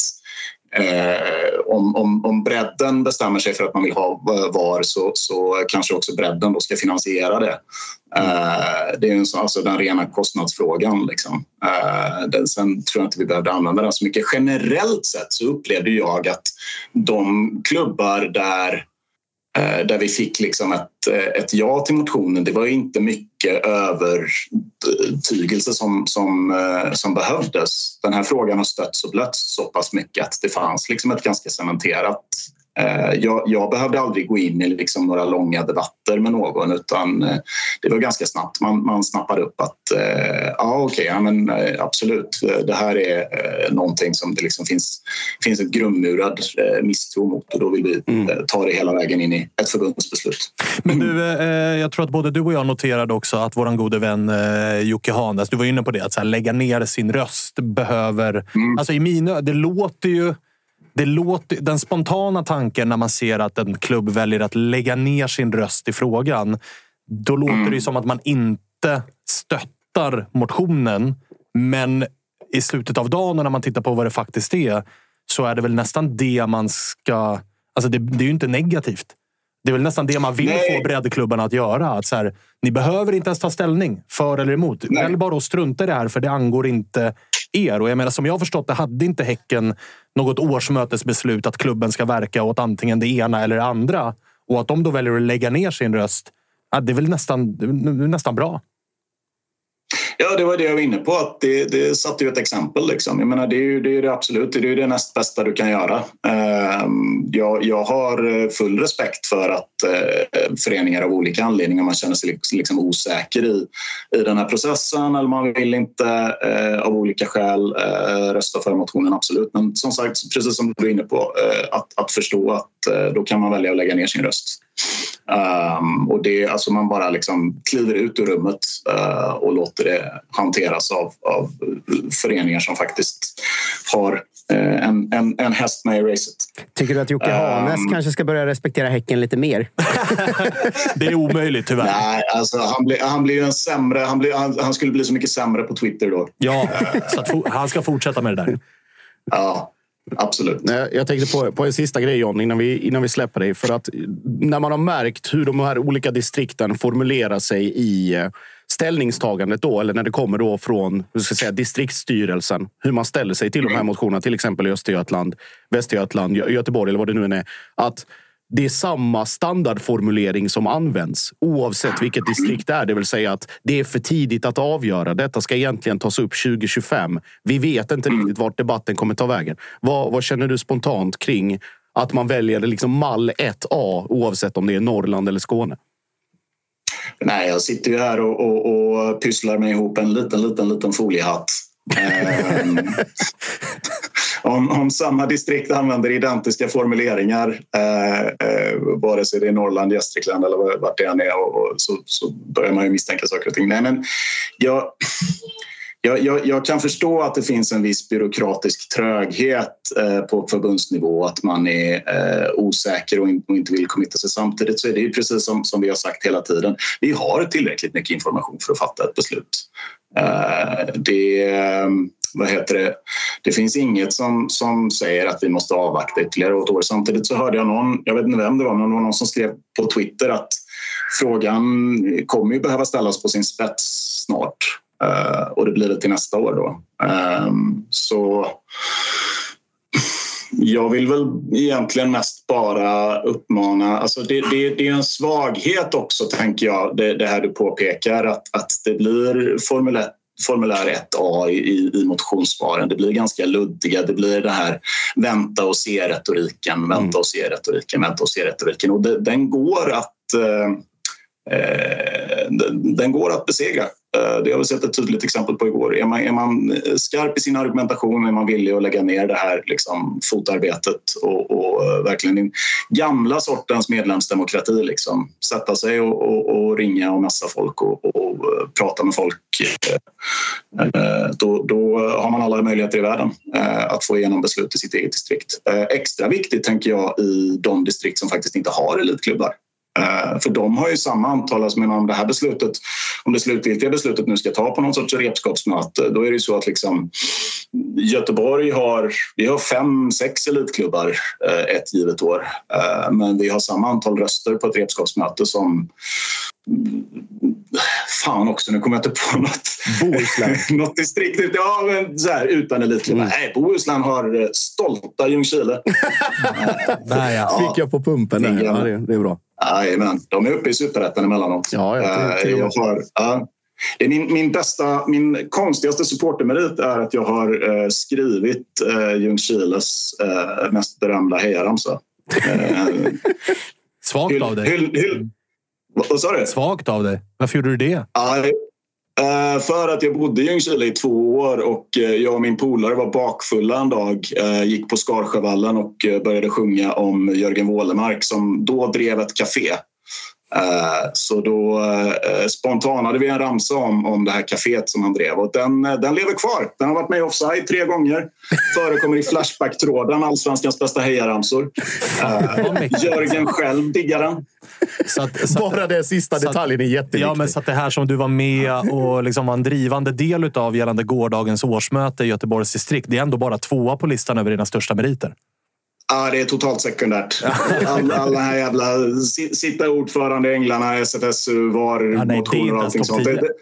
Eh, om, om, om bredden bestämmer sig för att man vill ha VAR så, så kanske också bredden då ska finansiera det. Eh, det är en, alltså den rena kostnadsfrågan. Liksom. Eh, den, sen tror jag inte vi behövde använda den så mycket. Generellt sett så upplevde jag att de klubbar där Eh, Eh, där vi fick liksom ett, eh, ett ja till motionen. Det var inte mycket övertygelse som, som, eh, som behövdes. Den här frågan har stötts och blötts så pass mycket att det fanns liksom ett ganska cementerat jag, jag, behövde aldrig gå in i liksom några långa debatter med någon utan eh, det var ganska snabbt. Man, man snappade upp att eh, ja, okej, okay, ja, men absolut, det här är någonting som det liksom finns, finns ett grundmurad misstro mot och då vill vi mm. ta det hela vägen in i ett förbundsbeslut. Men du, jag tror att både du och jag noterade också att vår gode vän Jocke Hanes, du var inne på det, att lägga ner sin röst behöver... Mm. Alltså i mina, det låter ju det låter, den spontana tanken när man ser att en klubb väljer att lägga ner sin röst i frågan. Då låter mm. det som att man inte stöttar motionen. Men i slutet av dagen när man tittar på vad det faktiskt är så är det väl nästan det man ska... Alltså det, det är ju inte negativt. Det är väl nästan det man vill Nej. få breddklubbarna att göra. Att så här, ni behöver inte ens ta ställning för eller emot. Välj bara att strunta i det här för det angår inte er. Och jag menar, som jag har förstått det hade inte Häcken något årsmötesbeslut att klubben ska verka åt antingen det ena eller det andra. Och att de då väljer att lägga ner sin röst, ja, det är väl nästan, nästan bra. Ja, det var det jag var inne på. Att det, det satte ju ett exempel. Liksom. Jag menar, det är ju det, är det absolut det, är det näst bästa du kan göra. Ehm, jag, jag har eh, full respekt för att eh, föreningar av olika anledningar man känner sig liksom osäker i, i den här processen eller man vill inte eh, av olika skäl rösta för motionen, absolut. Men som sagt, precis som du är inne på, att, att förstå att då kan man välja att lägga ner sin röst. Um, och det, alltså man bara liksom kliver ut ur rummet uh, och låter det hanteras av, av föreningar som faktiskt har uh, en, en, en häst med i racet. Tycker du att Jocke Hanes um, kanske ska börja respektera Häcken lite mer? <laughs> det är omöjligt tyvärr. Nej, alltså han blir, han blir en sämre... Han, blir, han, han skulle bli så mycket sämre på Twitter då. Ja, så att, han ska fortsätta med det där. Ja, Absolut. Jag tänkte på, på en sista grej John, innan vi, innan vi släpper dig. För att när man har märkt hur de här olika distrikten formulerar sig i eh, ställningstagandet då, eller när det kommer då från hur ska säga, distriktsstyrelsen, hur man ställer sig till de här motionerna, till exempel i Östergötland, Västergötland, Göteborg eller vad det nu än är. Att det är samma standardformulering som används oavsett vilket distrikt det är. Det vill säga att det är för tidigt att avgöra. Detta ska egentligen tas upp 2025. Vi vet inte riktigt vart debatten kommer ta vägen. Vad, vad känner du spontant kring att man väljer liksom mall 1A oavsett om det är Norrland eller Skåne? Nej, jag sitter ju här och, och, och pysslar mig ihop en liten, liten, liten foliehatt. Ehm, om, om samma distrikt använder identiska formuleringar eh, eh, vare sig det är Norrland, Gästrikland eller vart det än är och, och så, så, börjar man ju misstänka saker och ting. Nej, men jag, jag, jag, jag, kan förstå att det finns en viss byråkratisk tröghet eh, på förbundsnivå, att man är eh, osäker och, in, och, inte vill committa sig. Samtidigt så är det ju precis som, som vi har sagt hela tiden, vi har tillräckligt mycket information för att fatta ett beslut. Eh, det, eh, vad heter det, det finns inget som, som säger att vi måste avvakta ytterligare ett år. Samtidigt så hörde jag någon, jag vet inte vem det var, men det var någon som skrev på Twitter att frågan kommer ju behöva ställas på sin spets snart och det blir det till nästa år då. Um, så jag vill väl egentligen mest bara uppmana... Alltså det, det, det är en svaghet också, tänker jag, det, det här du påpekar att, att det blir Formel 1 formulär 1A i, i motionssvaren. Det blir ganska luddiga. Det blir det här vänta och se-retoriken, vänta mm. och se-retoriken, vänta och se-retoriken. Och den går att eh, eh Eh, den går att besegra. Eh, det har vi sett ett tydligt exempel på igår. Är man, är man eh, skarp i sin argumentation, är man villig att lägga ner det här liksom, fotarbetet och, och eh, verkligen den gamla sortens medlemsdemokrati, liksom, sätta sig och, och, och ringa och messa folk och, och, prata med folk, då, då, har man alla möjligheter i världen att få igenom beslut i sitt eget distrikt. Extra viktigt tänker jag i de distrikt som faktiskt inte har elitklubbar. Eh, för de har ju samma antal, alltså om det här beslutet, om det slutgiltiga beslutet nu ska ta på någon sorts repskapsmöte, då är det ju så att liksom Göteborg har, vi har fem, sex elitklubbar eh, ett givet år. Eh, men vi har samma antal röster på ett repskapsmöte som Fan också, nu kommer jag inte på <laughs> något. Bohuslän. <laughs> något distrikt ja, men så här, utan elitklubbar. Mm. Nej, Bohuslän har stolta Ljungskile. <laughs> ja. Fick jag på pumpen där. Ja, det är bra. Jajamän, de är uppe i superettan emellanåt. Ja, ja, Eh, jag har, ja. Det är min, min bästa, min konstigaste supportermerit är att jag har eh, skrivit eh, Ljungskiles eh, mest berömda hejaramsa. <laughs> Eh, Svagt av dig. hyll, hyll, vad sa du? Svagt av dig. Varför gjorde du det? Eh, Eh, för att jag bodde i Ljungskile i två år och eh, jag och min polare var bakfulla en dag. eh, Gick på Skarsjövallen och eh, började sjunga om Jörgen Wålemark som då drev ett café. Eh, Så då eh, spontanade vi en ramsa om, om det här kaféet som han drev och den, eh, den lever kvar. Den har varit med i offside tre gånger. Förekommer i Flashback-tråden, Allsvenskans bästa hejaramsor. Eh, Jörgen själv diggar den. Så att, så att, Bara den sista så att- detaljen är jätteviktig. Ja, men så att det här som du var med och liksom var en drivande del av gällande gårdagens årsmöte i Göteborgs distrikt. Det är ändå bara tvåa på listan över dina största meriter. Ja, det är totalt sekundärt. <laughs> All, alla här jävla si- sitta ordförande i Änglarna, SFSU, VAR, Ja, nej, motioner och allting sånt. 10. Det, det,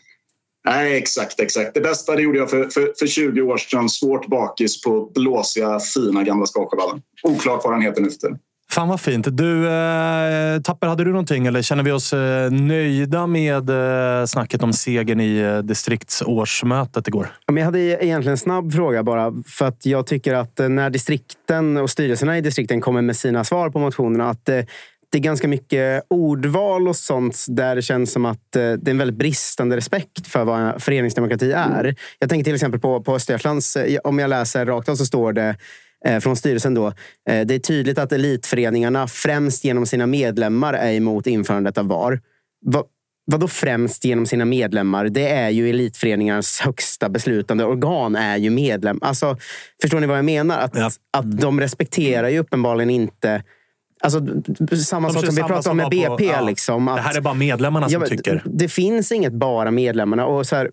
nej, exakt, exakt. Det bästa det gjorde jag för, för, för 20 år sedan. Svårt bakis på blåsiga, fina gamla Skarsjövallen. Oklart vad den heter nu för tiden. Fan vad fint. Du, eh, Tapper, hade du någonting eller känner vi oss eh, nöjda med eh, snacket om segern i eh, distriktsårsmötet igår? Ja, men Jag hade egentligen en snabb fråga bara. För att jag tycker att eh, när distrikten och styrelserna i distrikten kommer med sina svar på motionerna att eh, det är ganska mycket ordval och sånt där det känns som att eh, det är en väldigt bristande respekt för vad föreningsdemokrati är. Jag tänker till exempel på, på Östergötlands, om jag läser rakt av så står det från styrelsen då. eh, Det är tydligt att elitföreningarna främst genom sina medlemmar är emot införandet av VAR. Va, Vadå främst genom sina medlemmar? Det är ju elitföreningarnas högsta beslutande organ. är ju medlem. Alltså, förstår ni vad jag menar? Att, Ja. att de respekterar ju uppenbarligen inte... Alltså, samma De sak som vi pratade om med var på- BP. ja. liksom, att, Det här är bara medlemmarna som Ja, tycker. Det finns inget bara medlemmarna. Och så här,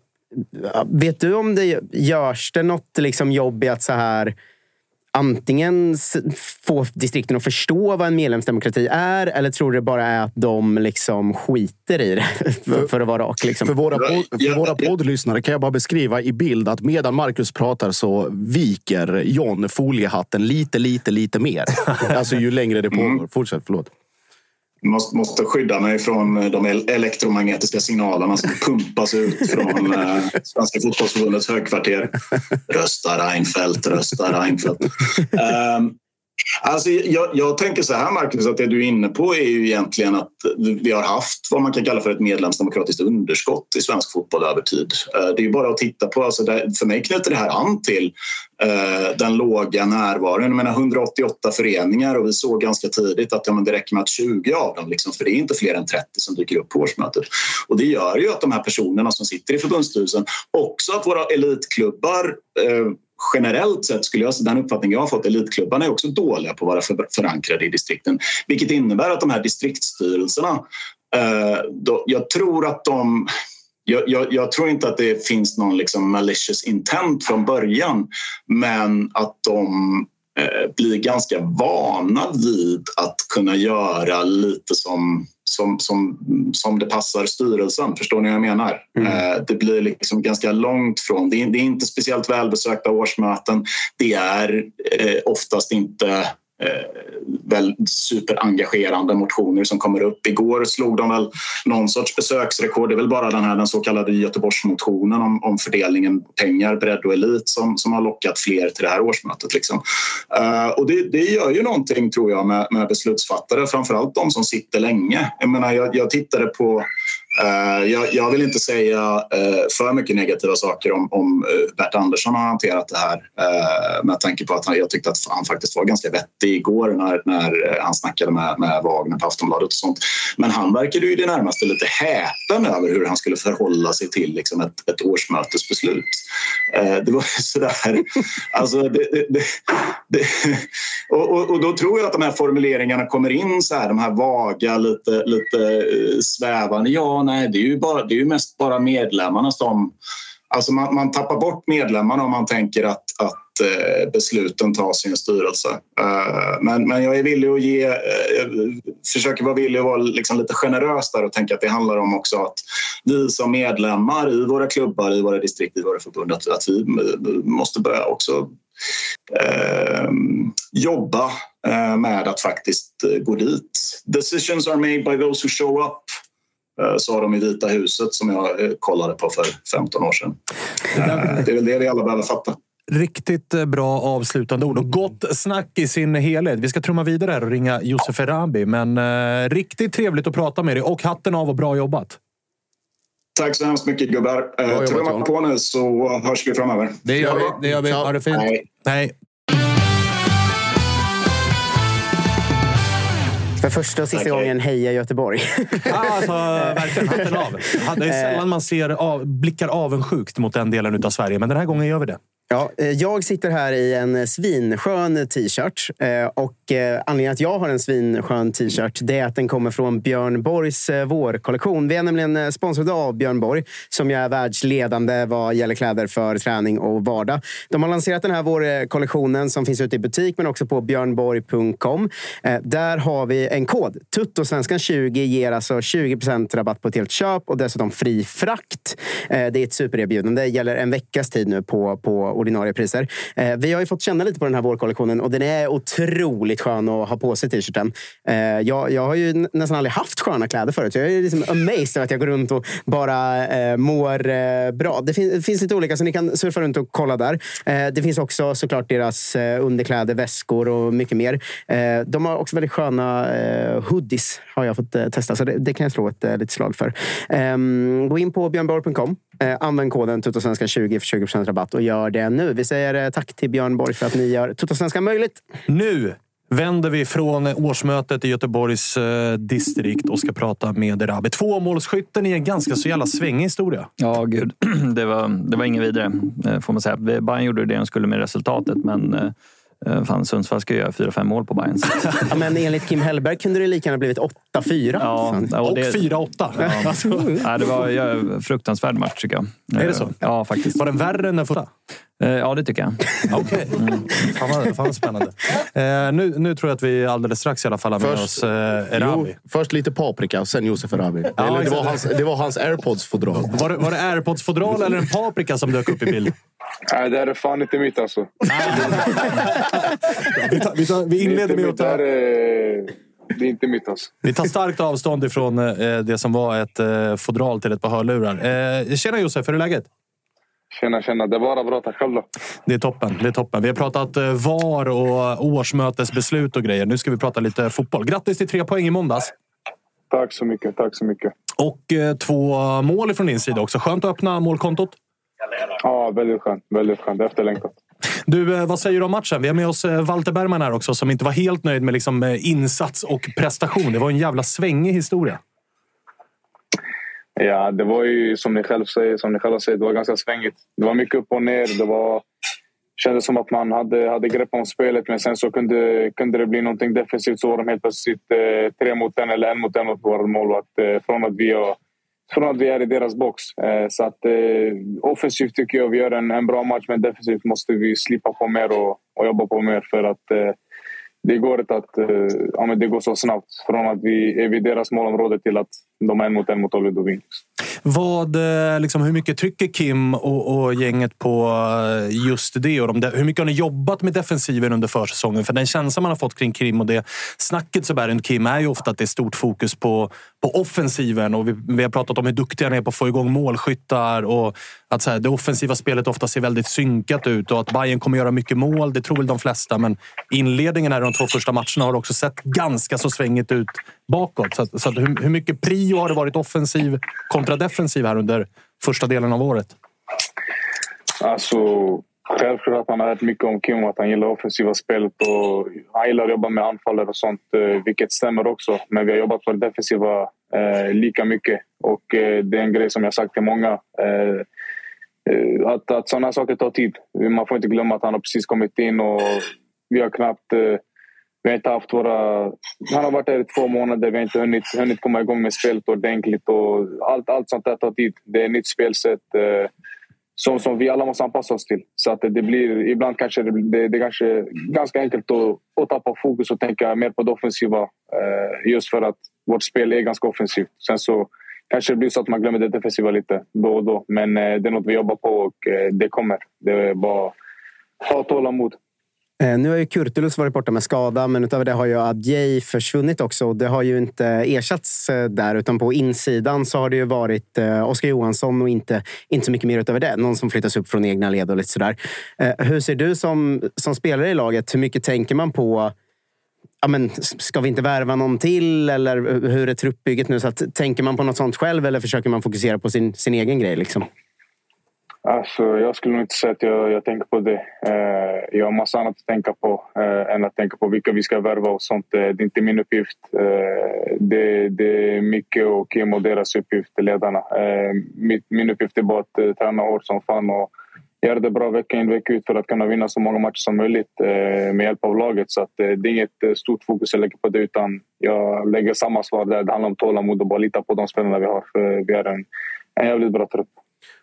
vet du om det görs det något liksom jobb i att så här antingen få distrikten att förstå vad en medlemsdemokrati är eller tror du det bara är att de liksom skiter i det? <laughs> för, för att vara rak. Liksom. För våra, podd, för våra poddlyssnare kan jag bara beskriva i bild att medan Marcus pratar så viker John foliehatten lite, lite, lite mer. <laughs> Alltså ju längre det pågår. Fortsätt, förlåt. Måste, måste skydda mig från eh, de elektromagnetiska signalerna som pumpas ut från eh, Svenska fotbollsförbundets högkvarter. Rösta Reinfeldt, rösta Reinfeldt. Um, alltså, jag, jag tänker så här, Marcus, att det du är inne på är ju egentligen att vi har haft vad man kan kalla för ett medlemsdemokratiskt underskott i svensk fotboll över tid. Eh, det är ju bara att titta på, alltså det, för mig knyter det här an till eh, den låga närvaron. Jag menar 188 föreningar och vi såg ganska tidigt att ja, men det räcker med att 20 av dem, liksom, för det är inte fler än 30 som dyker upp på årsmötet. Och det gör ju att de här personerna som sitter i förbundsstyrelsen, också att våra elitklubbar eh, generellt sett skulle jag, den uppfattning jag har fått, elitklubbarna är också dåliga på att vara för, förankrade i distrikten. Vilket innebär att de här distriktsstyrelserna, eh, då, jag tror att de jag, jag, jag tror inte att det finns någon liksom malicious intent från början men att de blir ganska vana vid att kunna göra lite som, som, som, som det passar styrelsen. Förstår ni vad jag menar? Eh, det blir liksom ganska långt från... Det är, det är inte speciellt välbesökta årsmöten. Det är eh, oftast inte eh, Eh, väl superengagerande motioner som kommer upp. Igår slog de väl någon sorts besöksrekord. Det är väl bara den här den så kallade Göteborgsmotionen om, om fördelningen pengar, bredd och elit som, som har lockat fler till det här årsmötet. Liksom. Uh, och det, det gör ju någonting tror jag med, med beslutsfattare, framförallt de som sitter länge. Jag, menar, jag, jag tittade på Eh, jag, jag vill inte säga eh, för mycket negativa saker om, om eh, Bert Andersson har hanterat det här med tanke på att han, jag tyckte att han faktiskt var ganska vettig igår när, när han snackade med, med Wagner på Aftonbladet och sånt. Men han verkade ju i det närmaste lite häpen över hur han skulle förhålla sig till liksom, ett, ett årsmötesbeslut. Det var ju sådär... Alltså, det, det, det, det, och, och, och då tror jag att de här formuleringarna kommer in så här, de här vaga, lite, lite svävande. Ja, nej, det är ju, bara, det är ju mest bara medlemmarna som... Alltså man, man tappar bort medlemmarna om man tänker att, att eh, besluten tas i en styrelse. Eh, men, men jag är villig att ge, eh, försöker vara villig att vara liksom lite generös där och tänka att det handlar om också att vi som medlemmar i våra klubbar, i våra distrikt, i våra förbund, att, att vi eh, måste börja också eh, jobba eh, med att faktiskt eh, gå dit. Decisions are made by those who show up sa de i Vita huset som jag kollade på för 15 år sedan. Det är väl det vi alla behöver fatta. Riktigt bra avslutande ord och gott snack i sin helhet. Vi ska trumma vidare här och ringa Josef Erabi, men eh, riktigt trevligt att prata med dig och hatten av och bra jobbat. Tack så hemskt mycket gubbar. Eh, Trumma på nu så hörs vi framöver. Det gör vi. Det gör vi. Ha det fint. Hej. Hej. För första och sista okay. gången heja Göteborg. <laughs> alltså, verkligen. Hatten av. <laughs> Det är sällan man ser av, blickar avundsjukt mot den delen av Sverige, men den här gången gör vi det. Ja, eh, jag sitter här i en svinskön t-shirt. Eh, och eh, anledningen att jag har en svinskön t-shirt det är att den kommer från Björn Borgs vårkollektion. Vi är nämligen sponsrade av Björn Borg som ju är världsledande vad gäller kläder för träning och vardag. De har lanserat den här vårkollektionen som finns ute i butik men också på björnborg.com. Där har vi en kod. Tuttosvenskan 20 ger alltså 20% rabatt på ett helt köp och dessutom fri frakt. Det är ett supererbjudande. Det gäller en veckas tid nu på, på ordinarie priser. Eh, vi har ju fått känna lite på den här vårkollektionen och den är otroligt skön att ha på sig t-shirten. Eh, jag, jag har ju nästan aldrig haft sköna kläder förut. Så jag är liksom amazed över att jag går runt och bara eh, mår eh, bra. Det, fin det, finns lite olika så ni kan surfa runt och kolla där. Eh, det finns också såklart deras eh, underkläder, väskor och mycket mer. Eh, de har också väldigt sköna eh, hoodies har jag fått eh, testa. Så det, det, kan jag slå ett litet slag för. Ehm, gå in på björnborg.com använd koden tuttosvenska20 för 20% rabatt och gör det nu. Vi säger eh, tack till Björn Borg för att ni gör Tuttosvenskan möjligt. Nu vänder vi från årsmötet i Göteborgs eh, distrikt och ska prata med Erabi. Tvåmålsskytten i en ganska så jävla svängig historia. Ja, gud. <clears throat> Det var, det var inget vidare, eh, får man säga. Bayern gjorde det de skulle med resultatet, men Eh, fan, Sundsvall ska göra 4-5 mål på Bayern. <laughs> ja, men enligt Kim Hellberg kunde det lika gärna blivit 8-4. Ja, och, och 4-8. <laughs> Ja. det var en fruktansvärd match tycker jag. Är det så? Ja, faktiskt. Var den värre än den förra? Eh, ja, det tycker jag. <laughs> Okej. Okay. Mm. Fan, fan spännande. Eh, nu, nu tror jag att vi alldeles strax i alla fall har med oss eh, Erabi. Jo, först lite paprika, sen Josef Erabi. Ja, eller det, var hans, det var hans airpods-fodral. Var, var det airpods-fodral eller en paprika som dök upp i bild? Nej, det här är fan inte mitt alltså. vi, tar, vi, tar, vi inleder med att ta... Det, är, det är inte mitt alltså. Vi tar starkt avstånd ifrån eh, det som var ett eh, fodral till ett par hörlurar. Eh, tjena Josef, hur är läget? Tjena, tjena. Det är bara bra. Tack själv då. Det är toppen. Det är toppen. Vi har pratat eh, VAR och årsmötesbeslut och grejer. Nu ska vi prata lite fotboll. Grattis till tre poäng i måndags. Tack så mycket. Tack så mycket. Och eh, två mål från din sida också. Skönt att öppna målkontot. Ja, väldigt skönt. Väldigt skönt. Efterlängtat. Du, eh, vad säger du om matchen? Vi har med oss Walter Bergman här också som inte var helt nöjd med liksom insats och prestation. Det var en jävla svängig historia. Ja, det var ju som ni själv säger, som ni själva säger, det var ganska svängigt. Det var mycket upp och ner. Det var, kändes som att man hade, hade grepp om spelet men sen så kunde, kunde det bli någonting defensivt så var de helt plötsligt eh, tre mot en eller en mot en mot vår målvakt. Eh, från att vi från att vi är i deras box. Eh, så att, eh, offensivt tycker jag vi gör en, en bra match men defensivt måste vi slipa på mer och, och jobba på mer för att eh, det går inte att eh, ja, men det går så snabbt från att vi är vid deras målområde till att de en mot en mot Oliver Dovin. Vad, eh, liksom, hur mycket trycker Kim och, och, gänget på eh, just det? Och de, hur mycket har ni jobbat med defensiven under försäsongen? För den känslan man har fått kring Kim och det snacket så runt Kim är ju ofta att det är stort fokus på, på offensiven. Och vi, vi har pratat om hur duktiga ni är på att få igång målskyttar och att så här, det offensiva spelet ofta ser väldigt synkat ut och att Bayern kommer göra mycket mål. Det tror väl de flesta, men inledningen här de två första matcherna har också sett ganska så svängigt ut bakåt. Så, så hur, hur mycket prio har det varit offensiv kontra defensiv här under första delen av året? Alltså, självklart att man har hört mycket om Kim att han gillar offensiva spelet och han gillar att jobba med anfallare och sånt, eh, vilket stämmer också. Men vi har jobbat på det defensiva eh, lika mycket och eh, det är en grej som jag sagt till många. Eh Eh, att, att sådana saker tar tid. Man får inte glömma att han har precis kommit in och vi har knappt eh, vi har inte haft våra... Han har varit där i två månader. Vi har inte hunnit, hunnit komma igång med spelet ordentligt. Och allt, allt sånt där tar tid. Det är ett nytt spelsätt eh, som, som vi alla måste anpassa oss till. Så att det, blir, ibland kanske det, det, det kanske ganska enkelt att, att tappa fokus och tänka mer på det offensiva. Just för att vårt spel är ganska offensivt. Sen så kanske det blir så att man glömmer det defensiva lite då och då. Men eh, det är något vi jobbar på och eh, det kommer. Det är bara att ha tålamod. Eh, nu har ju Kurtulus varit borta med skada, men utöver det har ju Adjei försvunnit också. Det har ju inte ersatts eh, där, utan på insidan så har det ju varit eh, Oskar Johansson och inte, inte så mycket mer utöver det. Någon som flyttas upp från egna led och lite sådär. Hur ser du som, som spelare i laget? Hur mycket tänker man på ja, men, ska vi inte värva någon till? Eller hur är truppbygget nu? Så att, tänker man på något sånt själv eller försöker man fokusera på sin, sin egen grej? Liksom? Alltså, jag skulle nog inte säga att jag, jag tänker på det. Eh, jag har massa annat att tänka på eh, än att tänka på vilka vi ska värva och sånt. Eh, det är inte min uppgift. Eh, det, det, är mycket och Kim och deras uppgift, ledarna. Eh, min, min uppgift är bara att eh, träna hårt som fan och göra det bra vecka in vecka ut för att kunna vinna så många matcher som möjligt eh, med hjälp av laget. Så att, eh, det är inget eh, stort fokus jag lägger på det utan jag lägger samma svar där. Det handlar om tålamod och bara lita på de spelarna vi har. För vi är en, en jävligt bra trupp.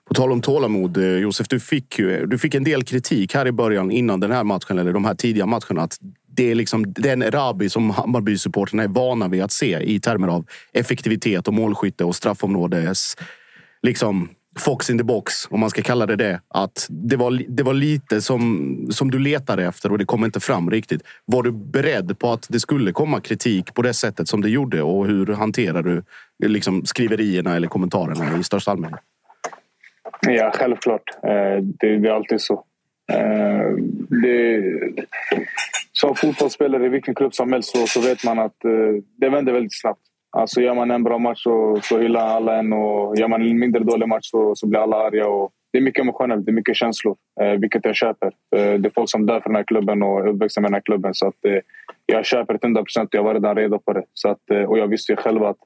På tal om tålamod, Josef, du fick, ju, du fick en del kritik här i början innan den här matchen, eller de här tidiga matcherna. Att det är liksom den Rabi som Hammarby-supporterna är vana vid att se i termer av effektivitet och målskytte och straffområdes... Liksom, Fox in the box, om man ska kalla det det. Att det var, det var lite som, som du letade efter och det kom inte fram riktigt. Var du beredd på att det skulle komma kritik på det sättet som det gjorde? Och hur hanterar du liksom, skriverierna eller kommentarerna i största allmänhet? Ja, självklart. Eh, det, det är alltid så. Eh, det, som fotbollsspelare i vilken klubb som helst så, så vet man att eh, det vänder väldigt snabbt. Alltså gör man en bra match så, så hyllar alla en och gör man en mindre dålig match så, så blir alla arga. Och det är mycket emotionellt, det är mycket känslor, eh, vilket jag köper. Eh, det är folk som dör för den här klubben och är uppväxta med den här klubben. Så att, eh, jag köper det 100 procent och jag var redan redo på det. Så att, och jag visste ju själv att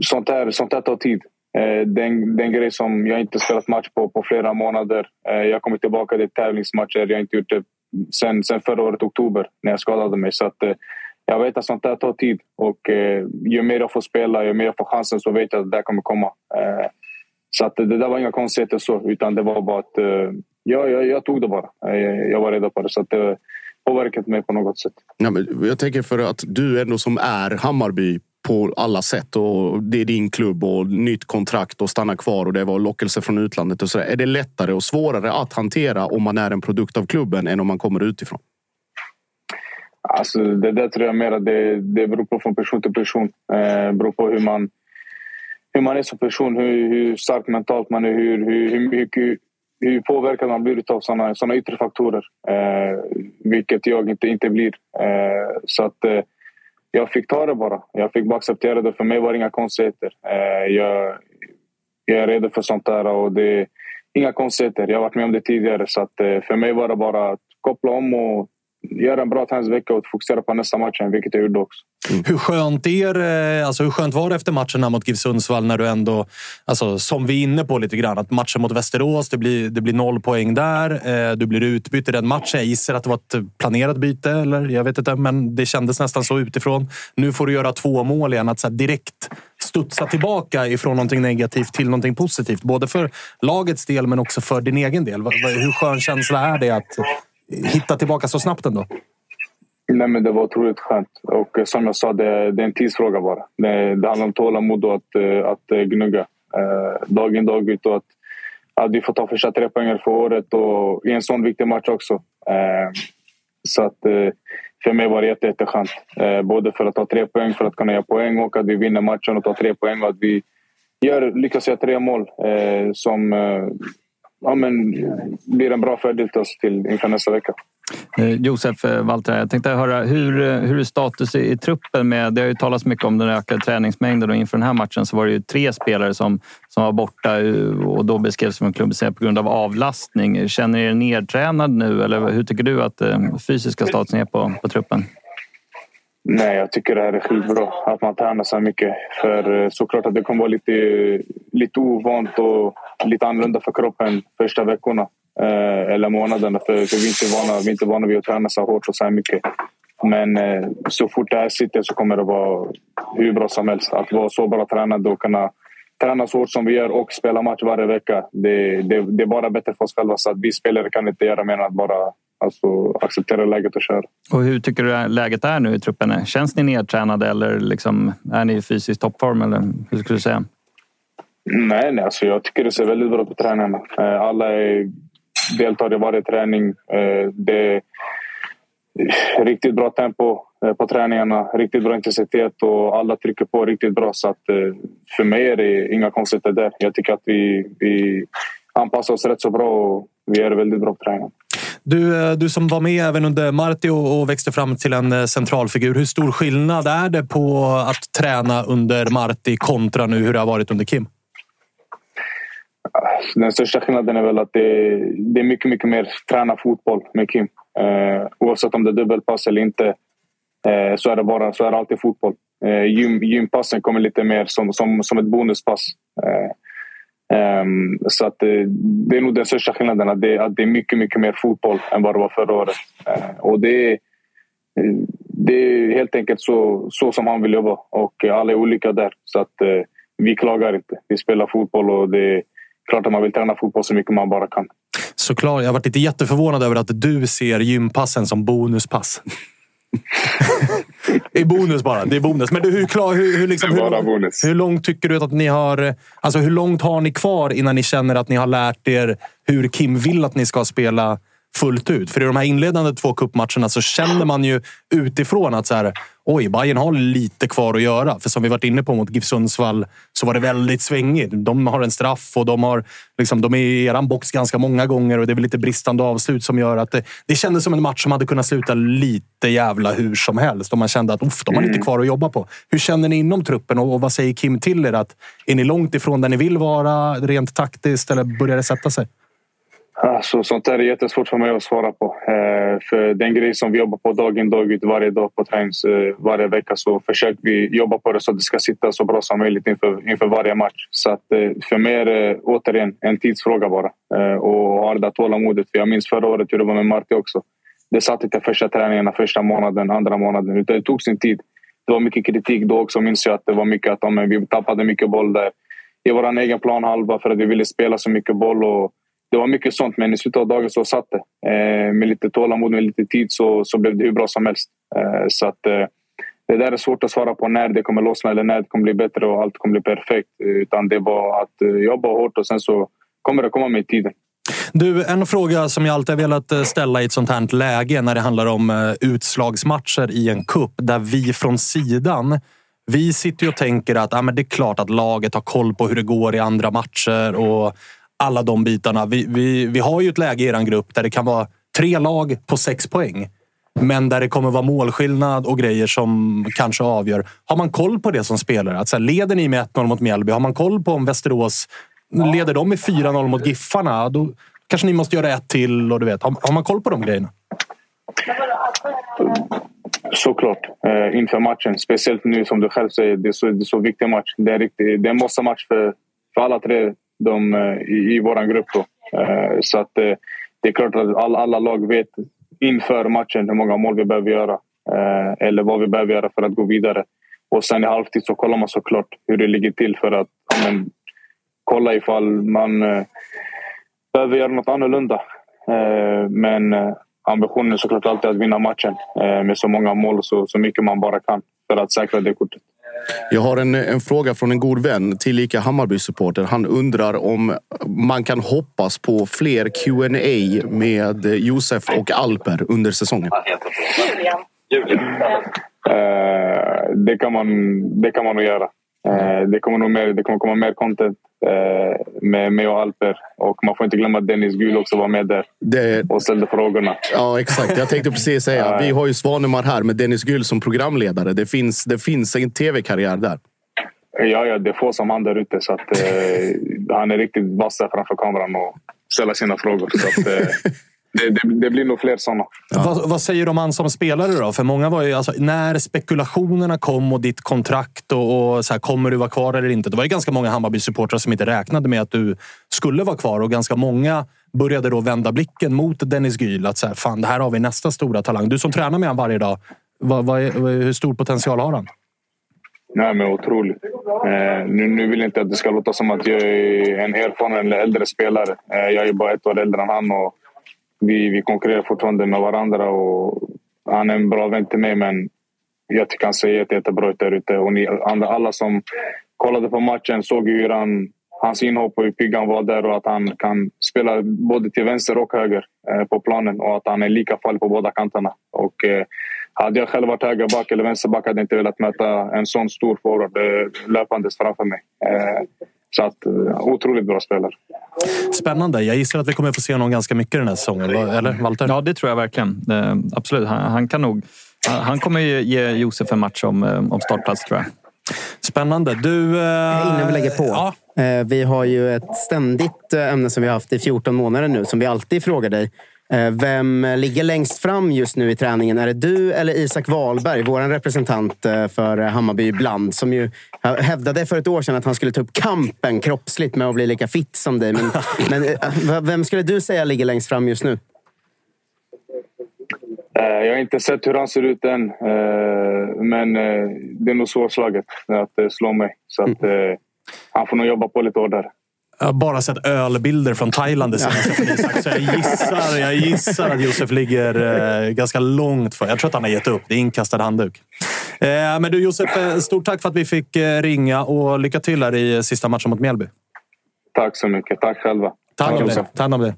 sånt här, sånt här tar tid. Eh, det är, en, det är en grej som jag inte spelat match på på flera månader. Eh, jag kommer tillbaka till tävlingsmatcher. Jag har inte gjort det sen, sen förra året, oktober, när jag skadade mig. Så att, eh, jag vet att sånt där tar tid. Och eh, ju mer jag får spela, ju mer jag får chansen så vet jag att det där kommer komma. Eh, så att det där var inga konstigheter så, utan det var bara att eh, ja, jag, jag tog det bara. Jag var redo på det. Så att det påverkat mig på något sätt. Ja, men jag tänker för att du ändå som är Hammarby på alla sätt. Och det är din klubb och nytt kontrakt och stanna kvar och det var lockelse från utlandet. och så där. Är det lättare och svårare att hantera om man är en produkt av klubben än om man kommer utifrån? Alltså, det där tror jag mer att det, det beror på från person till person. Eh, beror på hur man, hur man är som person, hur, hur stark mentalt man är, hur, hur, hur, hur, hur påverkad man blir av såna, såna yttre faktorer. Eh, vilket jag inte, inte blir. Eh, så att eh, jag fick ta det bara. Jag fick bara acceptera det. För mig var det inga konstigheter. Eh, jag, jag är redo för sånt där och det är inga konstigheter. Jag har varit med om det tidigare så att eh, för mig var det bara att koppla om och göra en bra träningsvecka och fokusera på nästa match, vilket jag gjorde också. Mm. Hur, skönt är, eh, alltså hur skönt var det efter matchen mot GIF Sundsvall när du ändå, alltså, som vi är inne på lite grann, att matchen mot Västerås, det blir, det blir noll poäng där. Eh, du blir utbytt i den matchen. Jag gissar att det var ett planerat byte, eller jag vet inte, men det kändes nästan så utifrån. Nu får du göra två mål igen. Att så direkt studsa tillbaka ifrån någonting negativt till någonting positivt. Både för lagets del, men också för din egen del. Hur skön känsla är det att hitta tillbaka så snabbt ändå? Nej, men det var otroligt skönt. Och eh, som jag sa, det, det är en tidsfråga bara. Det, det handlar om tålamod och att, eh, att eh, gnugga. Eh, dag in, dag ut. Och att, att vi får ta första tre poängen för året och i en sån viktig match också. så att för mig var det jätte, jätteskönt. både för att ta tre poäng, för att kunna göra poäng och att vi vinner matchen och tar tre poäng. Och att vi gör, lyckas göra tre mål som ja, men, blir en bra fördel till oss till, inför nästa vecka. Eh, Josef eh, Walter, jag tänkte höra hur, eh, hur är status i, i truppen? Med, det har ju talats mycket om den ökade träningsmängden och inför den här matchen så var det ju tre spelare som, som var borta och då beskrevs som en klubb på grund av avlastning. Känner ni er nedtränad nu eller hur tycker du att den fysiska statusen är på, på truppen? Nej, jag tycker det här är skitbra att man tränar så här mycket. För eh, såklart att det kommer vara lite, lite ovant och lite annorlunda för kroppen första veckorna eh, eller månaderna. För, för vi, är inte vana, vi är inte vana vid att träna så hårt och så här mycket. Men eh, så fort det här sitter så kommer det vara hur bra som helst. Att vara så bra tränad och kunna träna så hårt som vi gör och spela match varje vecka. Det, det, det är bara bättre för oss själva. Så att vi spelare kan inte göra mer än att bara alltså, acceptera läget och köra. Och hur tycker du läget är nu i truppen? Känns ni nedtränade eller liksom, är ni i fysisk toppform? Eller hur skulle du säga? Nej, nej alltså jag tycker det ser väldigt bra ut på tränarna. Eh, alla är, deltar i varje träning. Eh, det, riktigt bra tempo eh, på träningarna, riktigt bra intensitet och alla trycker på riktigt bra. Så att, för mig är det inga konstigheter där. Jag tycker att vi, vi anpassar oss rätt så bra och vi är väldigt bra på träningen. Du, eh, du som var med även under Marti och växte fram till en eh, centralfigur. Hur stor skillnad är det på att träna under Marti kontra nu hur det har varit under Kim? Alltså, den största skillnaden är väl att det, det är mycket, mycket mer träna fotboll med Kim. Eh, oavsett om det är dubbelpass eller inte eh, så är det bara så är det alltid fotboll. Eh, gym, gympassen kommer lite mer som, som, som ett bonuspass. Eh, Um, så att, det, det är nog den största skillnaden, att det, att det är mycket, mycket mer fotboll än vad det var förra året. Uh, och det är, det är helt enkelt så, så som han vill jobba och alla är olika där. Så att vi klagar inte. Vi spelar fotboll och det är klart att man vill träna fotboll så mycket man bara kan. Såklart. Jag har varit lite jätteförvånad över att du ser gympassen som bonuspass. Är bonus bara. Det är bonus. Men du, hur, klar, hur, hur, liksom, hur, hur, långt tycker du att ni har... Alltså hur långt har ni kvar innan ni känner att ni har lärt er hur Kim vill att ni ska spela fullt ut? För i de här inledande två kuppmatcherna så känner man ju utifrån att så här, oj, Bayern har lite kvar att göra. För som vi varit inne på mot GIF Sundsvall så var det väldigt svängigt. De har en straff och de, har, liksom, de är i eran box ganska många gånger och det är väl lite bristande avslut som gör att det, det kändes som en match som hade kunnat sluta lite jävla hur som helst. Och man kände att de har lite mm. kvar att jobba på. Hur känner ni inom truppen och, och vad säger Kim till er? Att, är ni långt ifrån där ni vill vara rent taktiskt eller börjar det sätta sig? Alltså, sånt där är jättesvårt för mig att svara på. Eh, för den grej som vi jobbar på dag in dag ut varje dag på tränings eh, varje vecka så försöker vi jobba på det så att det ska sitta så bra som möjligt inför, inför varje match. Så att, eh, för mig är det återigen en tidsfråga bara. Eh, och ha det där tålamodet. För jag minns förra året hur det var med Marti också. Det satt inte första träningarna, första månaden, andra månaden. Utan det tog sin tid. Det var mycket kritik då också minns jag att det var mycket att ja, vi tappade mycket boll där i vår egen planhalva för att vi ville spela så mycket boll. Och, det var mycket sånt, men i slutet av dagen så satt det. Eh, med lite tålamod, med lite tid så, så blev det hur bra som helst. Eh, så att, eh, det där är svårt att svara på när det kommer lossna eller när det kommer bli bättre och allt kommer bli perfekt. Utan det är bara att eh, jobba hårt och sen så kommer det komma med tiden. Du, en fråga som jag alltid velat eh, ställa i ett sånt här läge när det handlar om eh, utslagsmatcher i en kupp där vi från sidan vi sitter och tänker att ah, men det är klart att laget har koll på hur det går i andra matcher och alla de bitarna. Vi, vi, vi har ju ett läge i er grupp där det kan vara tre lag på sex poäng. Men där det kommer vara målskillnad och grejer som kanske avgör. Har man koll på det som spelare? Att så här, leder ni med 1-0 mot Mjällby? Har man koll på om Västerås leder de med 4-0 mot Giffarna? Då kanske ni måste göra ett till. Och du vet. Har, har man koll på de grejerna? Såklart. Eh, inför matchen. Speciellt nu som du själv säger. Det är så, det är så viktig match. Det är, riktigt, det är en måste-match för, för alla tre de, eh, i, i vår grupp. Då. Eh, så att eh, det är klart att alla, alla lag vet inför matchen hur många mål vi behöver göra eh, eller vad vi behöver göra för att gå vidare. Och sen i halvtid så kollar man såklart hur det ligger till för att men, kolla ifall man eh, behöver göra något annorlunda. Eh, men eh, ambitionen är såklart alltid att vinna matchen eh, med så många mål så, så mycket man bara kan för att säkra det kortet. Jag har en, en fråga från en god vän, tillika Hammarby-supporter. Han undrar om man kan hoppas på fler Q&A med Josef och Alper under säsongen. Julian. Julian. Uh, det, kan man, det kan man nog göra. Uh, det, kommer nog mer, det kommer komma mer content med mig och Alper. Och man får inte glömma att Dennis Gul också var med där det... och ställde frågorna. Ja, exakt. Jag tänkte precis säga. <laughs> Vi har ju Svanemar här med Dennis Gul som programledare. Det finns, det finns en tv-karriär där. Ja, ja, det är få som han där ute. Så att, han är riktigt vass framför kameran och ställer sina frågor. Så att, <laughs> det, det, det, blir nog fler sådana. Ja. Vad, vad, säger de an som spelare då? För många var ju, alltså, när spekulationerna kom och ditt kontrakt och, och så här, kommer du vara kvar eller inte? Det var ju ganska många Hammarby-supportrar som inte räknade med att du skulle vara kvar och ganska många började då vända blicken mot Dennis Gyl. Att så här, fan, det här har vi nästa stora talang. Du som tränar med honom varje dag. Vad, vad är, hur stor potential har han? Nej, men otroligt. Eh, nu, nu vill jag inte att det ska låta som att jag är en erfaren eller äldre spelare. Eh, jag är bara ett år äldre än han. Och vi, vi konkurrerar fortfarande med varandra och han är en bra vän till mig men jag tycker han ser jätte, jättebra ut där ute. Och ni, alla som kollade på matchen såg hur han, hans inhopp och hur pigg han var där och att han kan spela både till vänster och höger eh, på planen och att han är lika farlig på båda kanterna. Och, eh, hade jag själv varit högerback eller vänsterback hade jag inte velat möta en sån stor forward eh, löpandes framför mig. Eh, så att, eh, otroligt bra spelare. Spännande. Jag gissar att vi kommer få se honom ganska mycket den här säsongen. Eller Walter? Ja, det tror jag verkligen. Eh, absolut. Han, han, kan nog... Han kommer ge Josef en match om, eh, om startplats, tror jag. Spännande. Du, eh... Innan vi lägger på. Ja. Vi har ju ett ständigt ämne som vi har haft i 14 månader nu, som vi alltid frågar dig. Eh, vem ligger längst fram just nu i träningen? Är det du eller Isak Wahlberg, vår representant för Hammarby ibland, som ju hävdade för ett år sedan att han skulle ta upp kampen kroppsligt med att bli lika fit som dig. Men, <laughs> men vem skulle du säga ligger längst fram just nu? Jag har inte sett hur han ser ut än. Men det är nog svårslaget att slå mig. Så att, mm han får nog jobba på lite hårdare. Jag har bara sett ölbilder från Thailand det senaste. <laughs> Så jag gissar, jag gissar att Josef ligger eh, ganska långt för. Jag tror att han har gett upp. Det är inkastad handduk. Eh, men du Josef, eh, stort tack för att vi fick ringa och lycka till här i sista matchen mot Mjällby. Tack så mycket. Tack själva. Ta hand om dig. Ta hand om dig.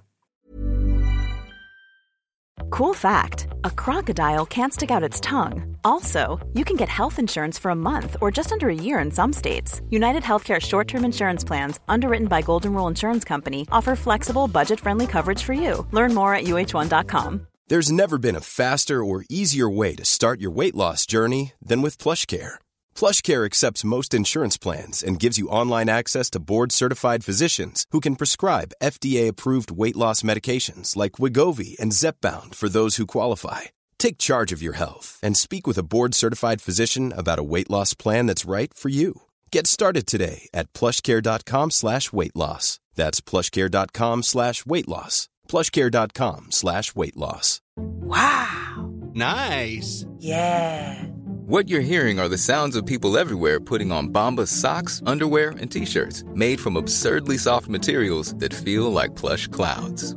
Cool fact a crocodile can't stick out its tongue. Also, you can get health insurance for a month or just under a year in some states. United Healthcare short term insurance plans, underwritten by Golden Rule Insurance Company, offer flexible, budget friendly coverage for you. Learn more at uh1.com. There's never been a faster or easier way to start your weight loss journey than with PlushCare. PlushCare accepts most insurance plans and gives you online access to board certified physicians who can prescribe FDA approved weight loss medications like Wigovi and Zepbound for those who qualify. Take charge of your health and speak with a board certified physician about a weight loss plan that's right for you. Get started today at plushcare.com slash weight loss. That's plushcare.com slash weight loss. Plushcare.com slash weight loss. Wow. Nice. Yeah. What you're hearing are the sounds of people everywhere putting on Bombas socks, underwear, and t-shirts made from absurdly soft materials that feel like plush clouds.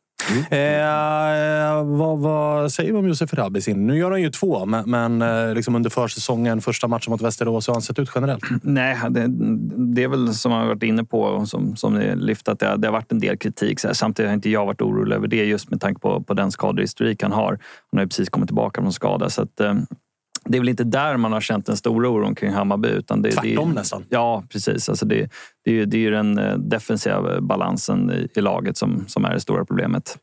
Mm. Eh, vad, vad, säger vi om Josef Rabi? Nu gör han ju två, men, men eh, liksom under försäsongen, första matchen mot Västerås, hur har han sett ut generellt? Nej, det, det är väl som jag varit inne på och som, som ni lyft att det, det har varit en del kritik. Samtidigt har inte jag varit orolig över det just med tanke på, på den skadehistorik han har. Han har ju precis kommit tillbaka från skada. Så att, eh, det är väl inte där man har känt den stora oron kring Hammarby. Utan det, Tvärtom det, nästan. Ja, precis. Alltså det, det, det är ju den eh, defensiva balansen i, i laget som, som är det stora problemet.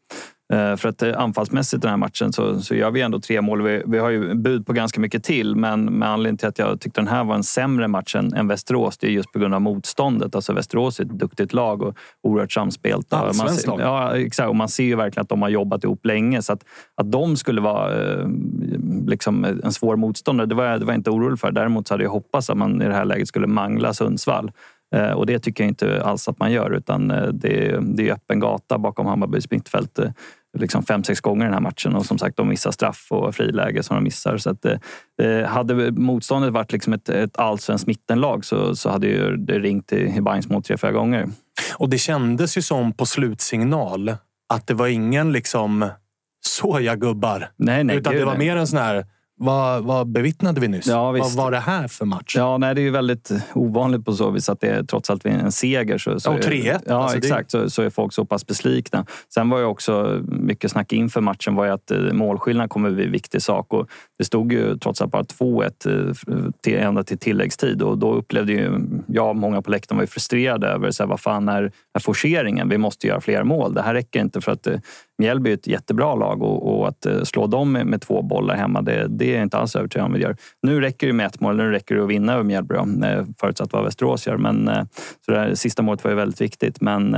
Eh, för att eh, anfallsmässigt den här matchen så, så gör vi ändå tre mål. Vi, vi har ju bud på ganska mycket till men med anledning till att jag tyckte den här var en sämre match än, än Västerås det är just på grund av motståndet. Alltså Västerås är ett duktigt lag och oerhört samspelt. Man ser, ja, exakt. Och man ser ju verkligen att de har jobbat ihop länge. Så att, att de skulle vara eh, liksom en svår motståndare, det var, jag, det var jag inte orolig för. Däremot så hade jag hoppats att man i det här läget skulle mangla Sundsvall. Och det tycker jag inte alls att man gör utan det, det är öppen gata bakom Hammarbys mittfält liksom fem, sex gånger den här matchen och som sagt de missar straff och friläge som de missar. Så att, eh, hade motståndet varit liksom ett, ett allsvenskt mittenlag så, så hade ju det ringt i, i Bajns mål tre, fyra gånger. Och det kändes ju som på slutsignal att det var ingen liksom såja gubbar. Nej, nej, utan det var mer en sån här vad, vad bevittnade vi nyss? Ja, vad var det här för match? Ja, nej, det är ju väldigt ovanligt på så vis att det är trots allt en seger. Så, så och 3-1. Ja, alltså exakt. Det... Så, så är folk så pass besvikna. Sen var ju också mycket snack inför matchen var ju att eh, målskillnad kommer bli en viktig sak. Och det stod ju trots allt bara 2-1 eh, till, ända till tilläggstid och då upplevde ju jag många på läktaren var ju frustrerade över så här, vad fan är, är forceringen? Vi måste göra fler mål. Det här räcker inte för att eh, Mjällby är ett jättebra lag och, och att eh, slå dem med, med, två bollar hemma, det, det är jag inte alls övertygad om vi gör. Nu räcker det med ett mål, nu räcker det att vinna över Mjällby, eh, förutsatt vad Västerås gör. Men, eh, så det här sista målet var ju väldigt viktigt, men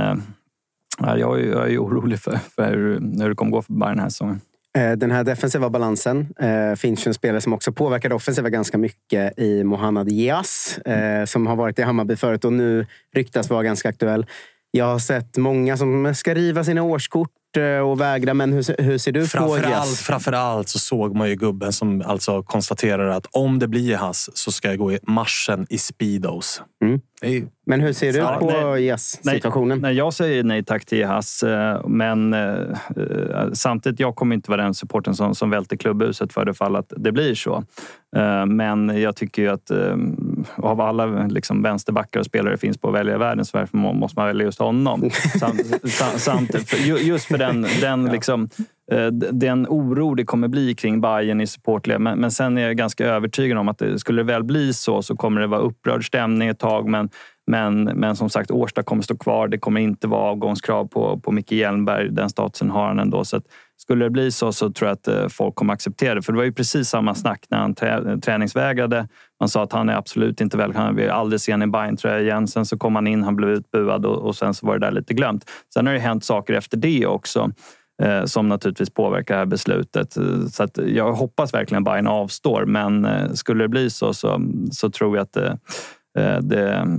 jag är, jag är orolig för, för hur, hur det kommer gå för Bayern den här säsongen. Den här defensiva balansen eh, finns ju en spelare som också påverkade det offensiva ganska mycket i Mohanad Yas eh, som har varit i Hammarby förut och nu ryktas vara ganska aktuell. Jag har sett många som ska riva sina årskort eh, att vägra, men hur, hur ser du på Framförallt, Yes? framförallt så såg man ju gubben som alltså konstaterar att om det blir Haas så ska jag gå i marschen i Speedos. Mm. Men hur ser du Ja, på nej. Yes-situationen? Nej, jag säger nej tack till Haas. eh, Men eh, samtidigt, jag kommer inte vara den supporten som, som välter klubbhuset för det fall att det blir så. Eh, Men jag tycker ju att eh, av alla liksom, vänsterbackar och spelare finns på att välja i världen så varför må- måste man välja just honom. <laughs> Samt, sam- samtidigt, för, ju- just för den, <laughs> den, liksom, eh, den oro det kommer bli kring Bayern i supportled. Men, men sen är jag ganska övertygad om att det, skulle det väl bli så så kommer det vara upprörd stämning ett tag. Men, men, men som sagt, Årsta kommer stå kvar. Det kommer inte vara avgångskrav på, på Micke Hjelmberg. Den statusen har han ändå. Så att, skulle det bli så så tror jag att eh, folk kommer acceptera det. För det var ju precis samma snack när han trä, träningsvägrade. Man sa att han är absolut inte välkommen. Han vill aldrig se en i Bayern-tröja igen. Sen så kom han in, han blev utbuad och, och sen så var det där lite glömt. Sen har det hänt saker efter det också eh, som naturligtvis påverkar det här beslutet. Eh, så att jag hoppas verkligen Bayern avstår. Men eh, skulle det bli så så, så tror jag att eh, eh det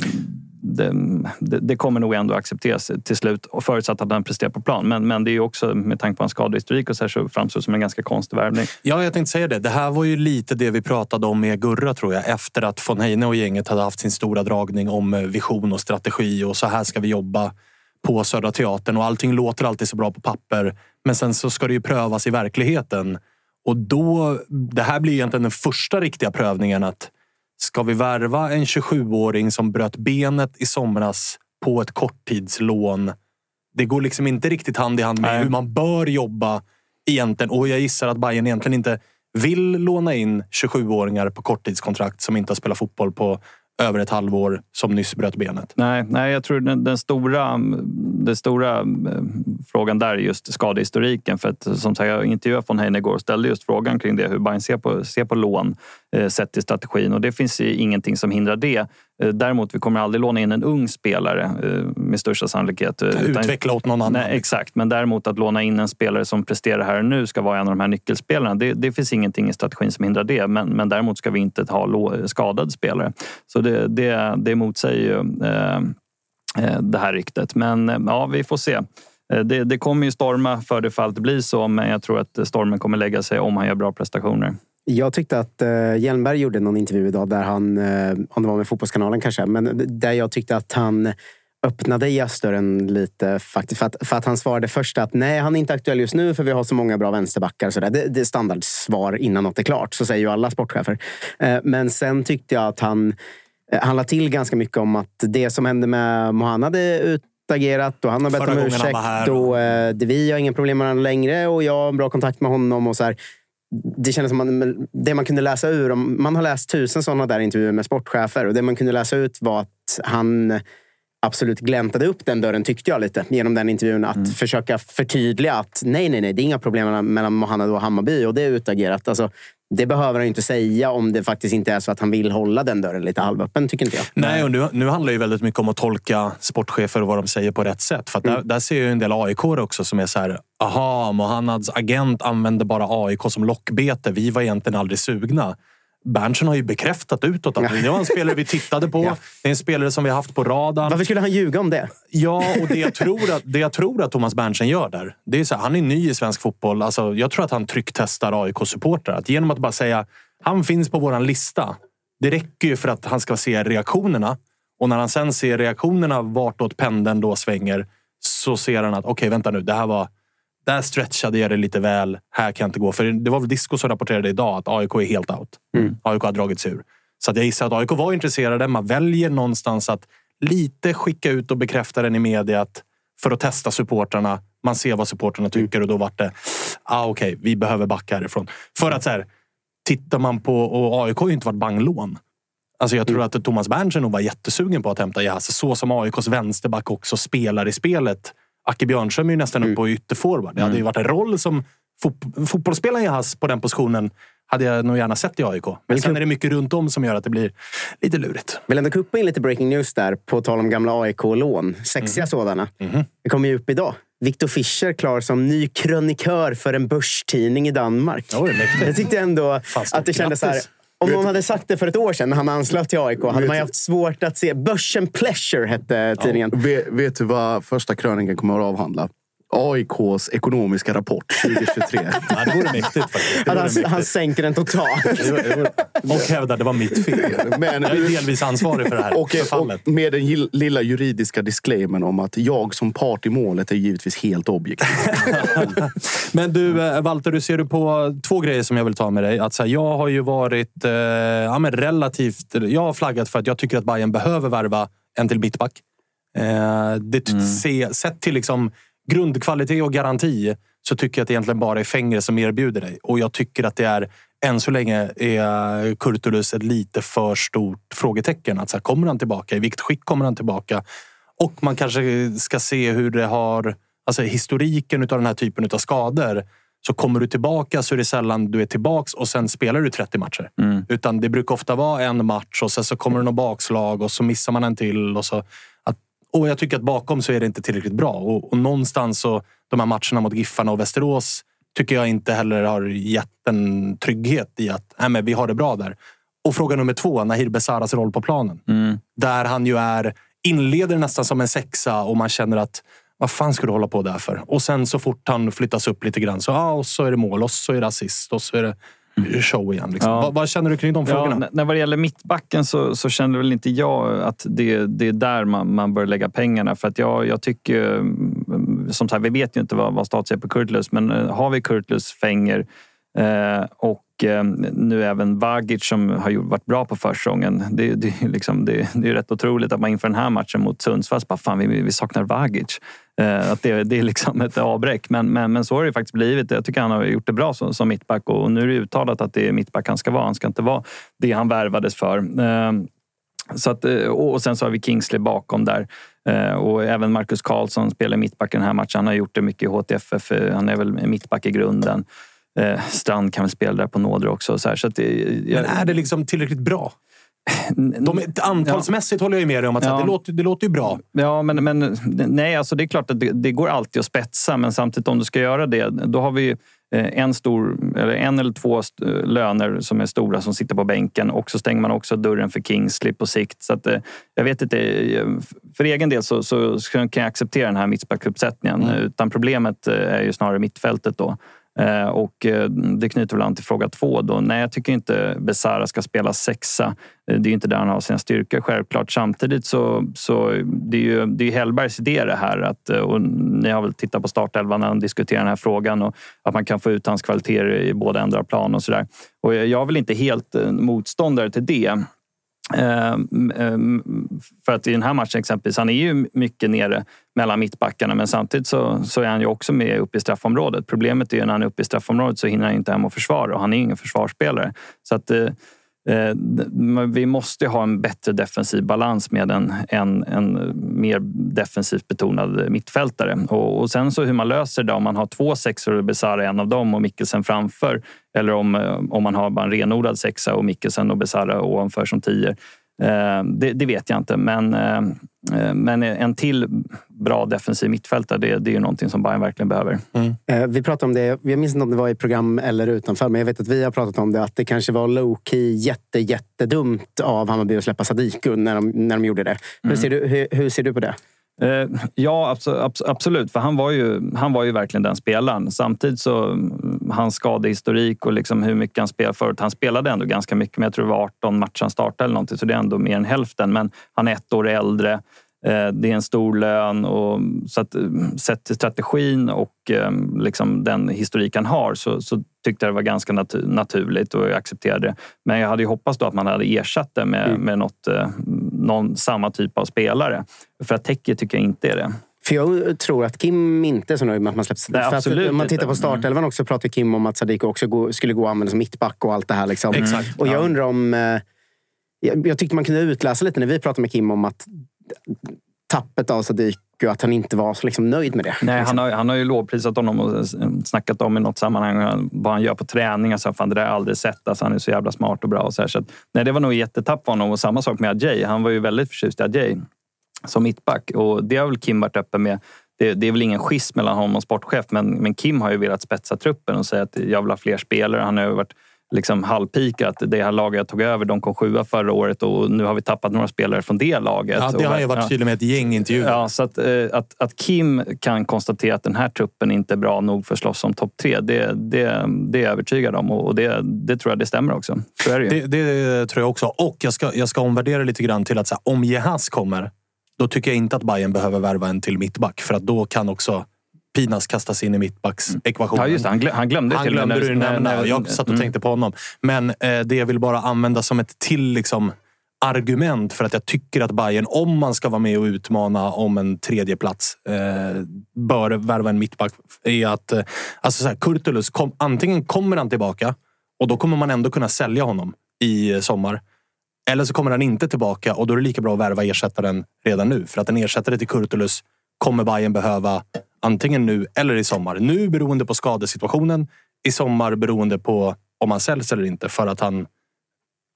det, det, kommer nog ändå accepteras till slut och förutsatt att han presterar på plan. Men, men det är ju också med tanke på hans skadehistorik och så, här, så framstår det som en ganska konstig värvning. Ja, jag tänkte säga det. Det här var ju lite det vi pratade om med Gurra tror jag. Efter att von Heine och gänget hade haft sin stora dragning om eh, vision och strategi och så här ska vi jobba på Södra Teatern och allting låter alltid så bra på papper. Men sen så ska det ju prövas i verkligheten. Och då, det här blir egentligen den första riktiga prövningen att ska vi värva en 27-åring som bröt benet i somras på ett korttidslån? Det går liksom inte riktigt hand i hand med hur man bör jobba egentligen. Och jag gissar att Bayern egentligen inte vill låna in 27-åringar på korttidskontrakt som inte har spelat fotboll på över ett halvår som nyss bröt benet. Nej, nej jag tror den, den stora, den stora eh, frågan där är just skadehistoriken. För att, som sagt, jag intervjuade von Heine igår och ställde just frågan kring det. Hur Bayern ser på, ser på lån sett till strategin. Och det finns ju ingenting som hindrar det. Eh, däremot, vi kommer aldrig låna in en ung spelare eh, med största sannolikhet. eh, utan- Utveckla åt någon annan. Nej, exakt, men däremot att låna in en spelare som presterar här och nu ska vara en av de här nyckelspelarna. Det, det finns ingenting i strategin som hindrar det. Men, men däremot ska vi inte ha skadade spelare. Så det, det, det motsäger ju eh, eh, det här ryktet. Men eh, ja, vi får se. Eh, Det, det kommer ju storma för det fall det blir så, men jag tror att stormen kommer lägga sig om han gör bra prestationer. Jag tyckte att uh, Hjelmberg gjorde någon intervju idag där han, eh, om det var med Fotbollskanalen kanske, men där jag tyckte att han öppnade jazzdörren lite faktiskt. För att, för att han svarade först att nej, han är inte aktuell just nu för vi har så många bra vänsterbackar. Så där. Det, det är standardsvar innan något är klart. Så säger ju alla sportchefer. Eh, men sen tyckte jag att han, eh, han la till ganska mycket om att det som hände med Mohanad är utagerat och han har bett om ursäkt. och, eh, vi har inga problem med varandra längre och jag har bra kontakt med honom. och så här det kändes som man, det man kunde läsa ur, man har läst tusen sådana där intervjuer med sportchefer och det man kunde läsa ut var att han absolut gläntade upp den dörren tyckte jag lite genom den intervjun. Att försöka förtydliga att nej, nej, nej, det är inga problem mellan, Mohanad och Hammarby och det är utagerat. Alltså, det behöver han inte säga om det faktiskt inte är så att han vill hålla den dörren lite halvöppen, tycker inte jag. Nej, och nu, nu handlar det ju väldigt mycket om att tolka sportchefer och vad de säger på rätt sätt. För att där, där ser jag en del aik också som är så här. Aha, Mohannads agent använde bara AIK som lockbete. Vi var egentligen aldrig sugna. Berntsen har ju bekräftat utåt att det var en spelare vi tittade på. <laughs> Det är en spelare som vi har haft på radarn. Varför skulle han ljuga om det? Ja, och det jag tror att, det jag tror att Thomas Berntsen gör där. Det är så här, han är ny i svensk fotboll. Alltså, jag tror att han trycktestar AIK-supportrar. Att genom att bara säga han finns på våran lista. Det räcker ju för att han ska se reaktionerna. Och när han sen ser reaktionerna vartåt pendeln då svänger så ser han att okej, vänta nu. Det här var... Där stretchade jag det lite väl. Här kan jag inte gå. För det var väl Disco som rapporterade idag att AIK är helt out. AIK har dragit sig ur. Så att jag gissar att AIK var intresserade. Man väljer någonstans att lite skicka ut och bekräfta den i media att- för att testa supportrarna. Man ser vad supportrarna tycker och då vart det, ah, okej, vi behöver backa härifrån. För att så här, tittar man på, och AIK har ju inte varit banglån. Alltså jag tror att Thomas Berntsen nog var jättesugen på att hämta Jas. Så som AIKs vänsterback också spelar i spelet. Acke Björnström är ju nästan upp på ytterforward. Det hade ju varit en roll som fot fotbollsspelaren Jas på den positionen hade jag nog gärna sett i AIK. Men sen är det mycket runt om som gör att det blir lite lurigt. Vill ändå kuppa in lite breaking news där, på tal om gamla AIK-lån. Sexiga sådana. Det kommer ju upp idag. Viktor Fischer klar som ny krönikör för en börstidning i Danmark. jag tyckte ändå att det kändes så här. Om någon hade sagt det för ett år sedan när han anslöt till AIK hade man ju haft svårt att se. Börsen Pleasure hette tidningen. Vet, vet du vad första krönikan kommer att avhandla? AIKs ekonomiska rapport 2023. <laughs> ja, det vore mäktigt faktiskt. Han, han, han sänker den totalt. och hävdar det var mitt fel. Men, jag är delvis ansvarig för det här <laughs> och, och med den lilla juridiska disclaimern om att jag som part i målet är givetvis helt objektiv. <laughs> men du, eh, Walter, du ser du på två grejer som jag vill ta med dig. Att, så här, jag har ju varit eh, ja, men relativt... Jag har flaggat för att jag tycker att Bayern behöver värva en till mittback. Eh, det, mm. se, sett till liksom grundkvalitet och garanti så tycker jag att det egentligen bara är fängelse som erbjuder dig. Och jag tycker att det är än så länge är Kurtulus ett lite för stort frågetecken. Att så här, kommer han tillbaka? I vilket skick kommer han tillbaka? Och man kanske ska se hur det har... Alltså historiken av den här typen av skador. Så kommer du tillbaka så är det sällan du är tillbaks och sen spelar du 30 matcher. Mm. Utan det brukar ofta vara en match och sen så kommer det något bakslag och så missar man en till. Och så och jag tycker att bakom så är det inte tillräckligt bra. Och, och någonstans så, de här matcherna mot Giffarna och Västerås tycker jag inte heller har gett en trygghet i att nej, men vi har det bra där. Och fråga nummer två, Nahir Besaras roll på planen. Mm. Där han ju är, inleder nästan som en sexa och man känner att vad fan ska du hålla på där för? Och sen så fort han flyttas upp lite grann så, ah, och så är det mål och så är det assist och så är det show igen. Liksom. Ja. Vad, vad, känner du kring de frågorna? Ja, när vad det gäller mittbacken så, så känner väl inte jag att det, det är där man, man bör lägga pengarna. För att jag, jag tycker, mm, som sagt, vi vet ju inte vad, vad status är på Kurtlus, men eh, har vi Kurtlus, Fänger eh, och eh, nu även Vagic som har varit bra på försäsongen. Det, det, liksom, det, det är rätt otroligt att man inför den här matchen mot Sundsvall bara, fan vi, vi saknar Vagic. Eh, att det, det är liksom ett avbräck. Men, men, men så har det faktiskt blivit. Jag tycker han har gjort det bra som, som mittback och nu är det uttalat att det är mittback han ska vara. Han ska inte vara det han värvades för. Eh, så att, eh, och sen så har vi Kingsley bakom där. Eh, och även Marcus Karlsson spelar mittback i den här matchen. Han har gjort det mycket i HTFF. Eh, han är väl mittback i grunden. Strand kan väl spela där på nåder också. Så, här, så det, jag... Men är det liksom tillräckligt bra? De, antalsmässigt ja. håller jag med dig om att ja. det, låter, det låter ju bra. Ja, men, men nej, alltså det är klart att det, det, går alltid att spetsa, men samtidigt om du ska göra det, då har vi eh, en, stor, eller en eller två löner som är stora som sitter på bänken och så stänger man också dörren för Kingsley på sikt. Så att, eh, jag vet inte, för egen del så, så kan jag acceptera den här mittbackuppsättningen. Mm. Utan problemet eh, är ju snarare mittfältet då. Eh, och eh, det knyter väl an till fråga två. Då. Nej, jag tycker inte Besara ska spela sexa. Eh, det är inte där han har sina styrkor självklart. Samtidigt så, så det är ju det är Hellbergs idé det här. Att, och ni har väl tittat på startelvan när han diskuterar den här frågan och att man kan få ut hans kvaliteter i båda ändar plan och sådär. Och jag är väl inte helt motståndare till det. Ehm, ehm, för att i den här matchen exempelvis, han är ju mycket nere mellan mittbackarna men samtidigt så, så är han ju också med uppe i straffområdet. Problemet är ju när han är uppe i straffområdet så hinner han inte hem och försvara och han är ingen försvarsspelare. Så att Eh, Eh, vi måste ha en bättre defensiv balans med en, en, en mer defensivt betonad mittfältare. Och, och, sen så hur man löser det, om man har två sexor och Besara en av dem och Mikkelsen framför eller om, eh, om man har bara en renodlad sexa och Mikkelsen och Besara ovanför som tio. Eh, det, det, vet jag inte, men, eh, eh, men en till bra defensiv mittfältare, det, det är ju någonting som Bayern verkligen behöver. Mm. Vi pratade om det, jag minns inte om det var i program eller utanför, men jag vet att vi har pratat om det, att det kanske var low-key jätte, jättedumt av Hammarby att släppa Sadiku när de, när de gjorde det. Mm. Hur, ser du, hur, hur ser du på det? Eh, ja, absolut. För han var, ju, han var ju verkligen den spelaren. Samtidigt så mm, hans skadehistorik och liksom hur mycket han spelade förut. Han spelade ändå ganska mycket, men jag tror det var 18 matcher han startade eller någonting, så det är ändå mer än hälften. Men han är ett år äldre. Eh, det är en stor lön och så att, mm, sett till strategin och ehm, liksom den historik han har så, så tyckte jag det var ganska natu naturligt och jag accepterade det. Men jag hade ju hoppats då att man hade ersatt det med, mm. med något, eh, någon, samma typ av spelare. För att Teke tycker jag inte är det. För jag tror att Kim inte är så nöjd med att man släpps. Nej, för om man tittar på startelvan mm. också pratar Kim om att Sadiq också gå, skulle gå och användas som mittback och allt det här. Liksom. Exakt. Och jag ja. undrar om... Eh, jag, jag tyckte man kunde utläsa lite när vi pratade med Kim om att tappet av Sadiq att han inte var så liksom nöjd med det. Nej, liksom. han, har, han har ju lovprisat honom och snackat om i något sammanhang vad han gör på träning. Alltså, fan, det där har jag aldrig sett. Alltså, han är så jävla smart och bra. Och så, här, så att, nej, det var nog jättetapp för honom. Och samma sak med Adjei. Han var ju väldigt förtjust i Adjei som mittback. Och det har väl Kim varit öppen med. Det, det, är väl ingen schism mellan honom och sportchef, men, men Kim har ju velat spetsa truppen och säga att jag vill ha fler spelare. Han har varit liksom halvpika. Att det här laget jag tog över, de kom sjua förra året och nu har vi tappat några spelare från det laget. Ja, det har jag varit tydlig med ett gäng intervjuer. Ja, så att, eh, att, att Kim kan konstatera att den här truppen inte är bra nog för att slåss om topp tre, det, det, det är jag övertygad om och det, det tror jag det stämmer också. Så är det, ju. Det, det tror jag också. Och jag ska, jag ska omvärdera lite grann till att här, om Jehas kommer, då tycker jag inte att Bayern behöver värva en till mittback. För att då kan också Pinas kastas in i mittbacksekvationen. Ja, just det. Han, glö, han glömde Han till glömde du nämna. när- Jag satt och mm. tänkte på honom. Men eh, det jag vill bara använda som ett till liksom, argument för att jag tycker att Bayern, om man ska vara med och utmana om en tredje plats eh, bör värva en mittback. Är att eh, alltså så här, Kurtulus, kom, antingen kommer han tillbaka och då kommer man ändå kunna sälja honom i eh, sommar. Eller så kommer han inte tillbaka och då är det lika bra att värva ersättaren redan nu. För att en ersättare till Kurtulus kommer Bayern behöva antingen nu eller i sommar. Nu beroende på skadesituationen. I sommar beroende på om han säljs eller inte för att han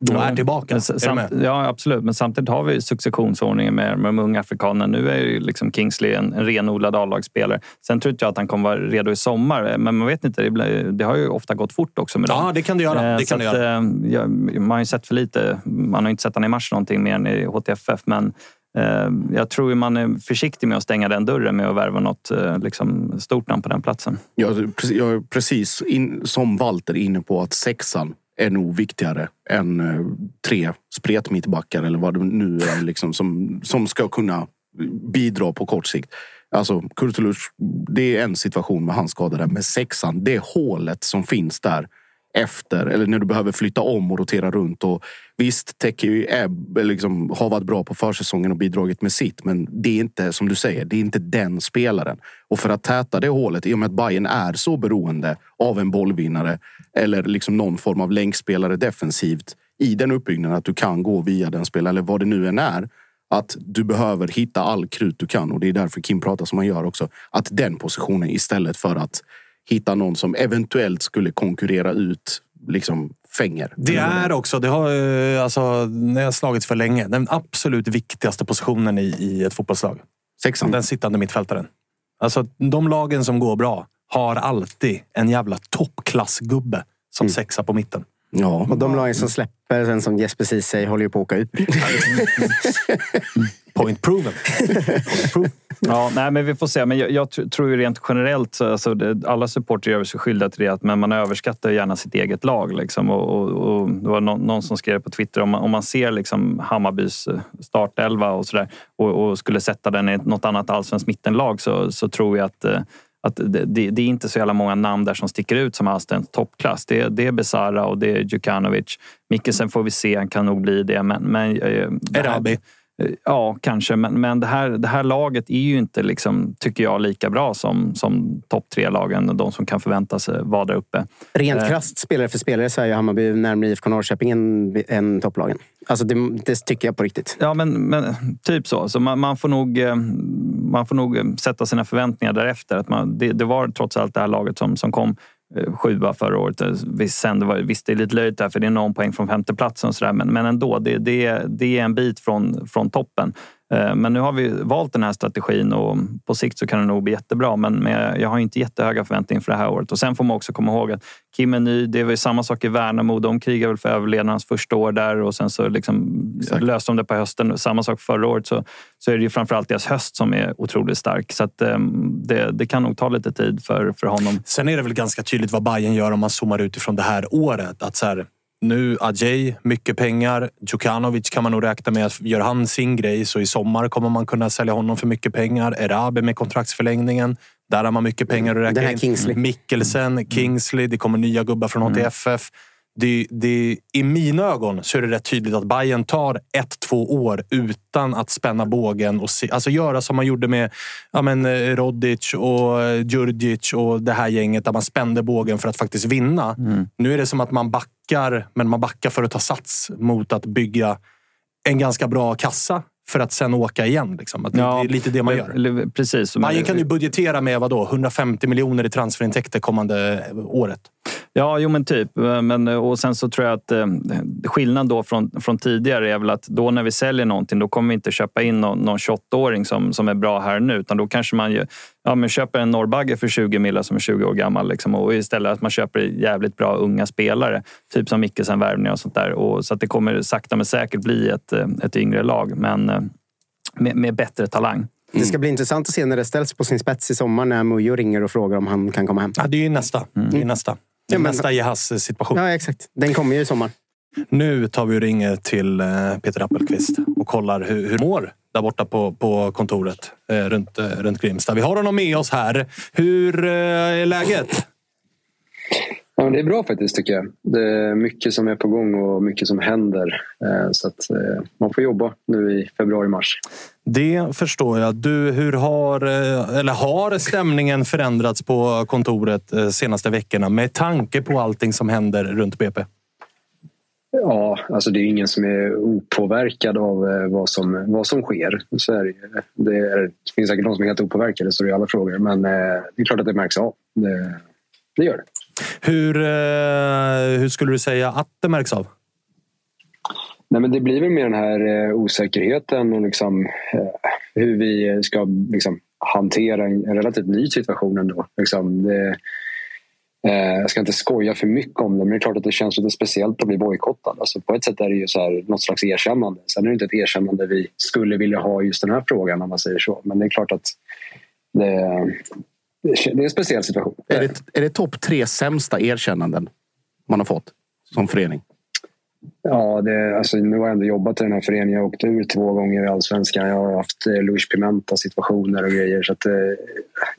då Ja. är tillbaka. Men Är samt, ja, absolut. Men samtidigt har vi successionsordningen med, med de unga afrikanerna. Nu är ju liksom Kingsley en, en renodlad A-lagsspelare. Sen tror inte jag att han kommer vara redo i sommar. Men man vet inte. Det, blir, det har ju ofta gått fort också med dem. Ja, det kan det göra. Eh, Det kan det att, göra. eh, man har ju sett för lite. Man har inte sett han i match någonting mer än i HTFF. Men eh, Eh, jag tror man är försiktig med att stänga den dörren med att värva något eh, liksom, stort namn på den platsen. Jag, är precis- jag är precis in, som Walter inne på att sexan är nog viktigare än eh, tre spretmittbackar eller vad det nu är liksom, som, som ska kunna bidra på kort sikt. Alltså Kurtulus, det är en situation med hans skada där. Men sexan, det hålet som finns där efter eller när du behöver flytta om och rotera runt. Och visst, Teki är, liksom, har varit bra på försäsongen och bidragit med sitt. Men det är inte, som du säger, det är inte den spelaren. Och för att täta det hålet, i och med att Bayern är så beroende av en bollvinnare eller liksom någon form av länkspelare defensivt i den uppbyggnaden att du kan gå via den spelaren, eller vad det nu än är. Att du behöver hitta all krut du kan och det är därför Kim pratar som han gör också. Att den positionen istället för att hitta någon som eventuellt skulle konkurrera ut liksom Fänger. Det är också, det har, eh, alltså, det har slagits för länge, den absolut viktigaste positionen i, i ett fotbollslag. Sexan. Den sittande mittfältaren. Alltså, de lagen som går bra har alltid en jävla toppklassgubbe som sexa på mitten. Ja. Och de lagen som släpper, sen som Jesper säger, håller ju på att åka ut. <laughs> Point proven. Ja, nej, men vi får se. Men jag, jag tr- tror ju rent generellt, så, alltså, det, alla supporter gör sig skyldiga till det, att, men man överskattar gärna sitt eget lag. Liksom. Och, och, och det var någon, någon som skrev på Twitter, om man, om man ser liksom Hammarbys eh, startelva och, så där, och, och skulle sätta den i något annat allsvenskt mittenlag så, så tror jag att eh, att det, det, det är inte så jävla många namn där som sticker ut som allsvensk toppklass. Det, det är Besara och det är Djukanovic. Mikkelsen får vi se, han kan nog bli det. Men, men, det här- Erabi. Ja, kanske. Men, men det, här, det här laget är ju inte, liksom, tycker jag, lika bra som, som topp tre-lagen. De som kan förväntas vara där uppe. Rent Eh, krasst spelare för spelare så är Hammarby närmare IFK Norrköping än, än topplagen. Alltså det, det tycker jag på riktigt. Ja, men, men typ så. så man, man, får nog, eh, man får nog eh, sätta sina förväntningar därefter. Att man, det, det var trots allt det här laget som, som kom Eh, sjua förra året. Eh, visst, sen det var, visst, det är lite löjligt där för det är någon poäng från femteplatsen och sådär. Men, men ändå, det, det, är- det är en bit från, från toppen. Eh, Men nu har vi valt den här strategin och på sikt så kan det nog bli jättebra. Men, jag- har inte jättehöga förväntningar för det här året. Och sen får man också komma ihåg att Kim är ny. Det är väl samma sak i Värnamo. De krigar väl för överlevnadens första år där och sen så liksom löste de det på hösten. Samma sak förra året. Så, så är det ju framförallt deras höst som är otroligt stark. Så att, eh, det, det kan nog ta lite tid för, för honom. Sen är det väl ganska tydligt vad Bayern gör om man zoomar utifrån det här året. Att så här, nu Ajay, mycket pengar. Djukanovic kan man nog räkna med att gör han sin grej så i sommar kommer man kunna sälja honom för mycket pengar. Erabi med kontraktsförlängningen. Där har man mycket pengar att räkna Den här in. Kingsley. Mikkelsen, Kingsley. Det kommer nya gubbar från HTFF. Det, det, I mina ögon så är det rätt tydligt att Bayern tar ett, två år utan att spänna bågen och se, alltså göra som man gjorde med ja, men, eh, Rodic och eh, Djurdjic och det här gänget där man spände bågen för att faktiskt vinna. Nu är det som att man backar, men man backar för att ta sats mot att bygga en ganska bra kassa för att sen åka igen. Liksom. Att det, är lite det man gör. Precis. Bayern kan ju budgetera med vadå, 150 miljoner i transferintäkter kommande året. Ja, jo men typ. Men, och sen så tror jag att eh, skillnaden då från, från tidigare är väl att då när vi säljer någonting då kommer vi inte köpa in någon, någon 28-åring som, som är bra här nu utan då kanske man ju, ja, men köper en norrbagge för 20 millar som är 20 år gammal liksom, och istället att man köper jävligt bra unga spelare. Typ som Mikkelsen värvningar och sånt där. Och, så att det kommer sakta men säkert bli ett, eh, ett yngre lag men eh, med, med bättre talang. Det ska bli intressant att se när det ställs på sin spets i sommar när Mujo ringer och frågar om han kan komma hem. Ja, det är ju nästa. Mm. Det är nästa. Är Ja, nästa Jehas situation. Ja, exakt. Den kommer ju i sommar. Nu tar vi och ringer till eh, Peter Appelqvist och kollar hur, hur mår där borta på, på kontoret eh, runt, eh, runt Grimsta. Vi har honom med oss här. Hur eh, är läget? Ja, men det är bra faktiskt tycker jag. Det är mycket som är på gång och mycket som händer. Eh, Så att eh, man får jobba nu i februari-mars. Det förstår jag. Du, hur har, eh, eller har stämningen förändrats på kontoret de senaste veckorna med tanke på allting som händer runt BP? Ja, alltså det är ingen som är opåverkad av vad som, vad som sker. Så är det, det, är, det finns säkert någon som är helt opåverkade, så det är alla frågor. Men det är klart att det märks av. Det, det gör det. Hur, eh, hur skulle du säga att det märks av? Nej, men det blir väl mer den här eh, osäkerheten och liksom, eh, hur vi ska liksom, hantera en, relativt ny situation ändå. Liksom, det, eh, jag ska inte skoja för mycket om det, men det är klart att det känns lite speciellt att bli bojkottad. Alltså, på ett sätt är det ju så här, något slags erkännande. Sen är det inte ett erkännande vi skulle vilja ha i just den här frågan om man säger så. Men det är klart att det, det är en speciell situation. Är det, är det topp tre sämsta erkännanden man har fått som förening? Ja, det, alltså, nu har jag ändå jobbat i den här föreningen. Jag har åkt ur två gånger i allsvenskan. Jag har haft eh, Luis Pimenta situationer och grejer. Så att, eh,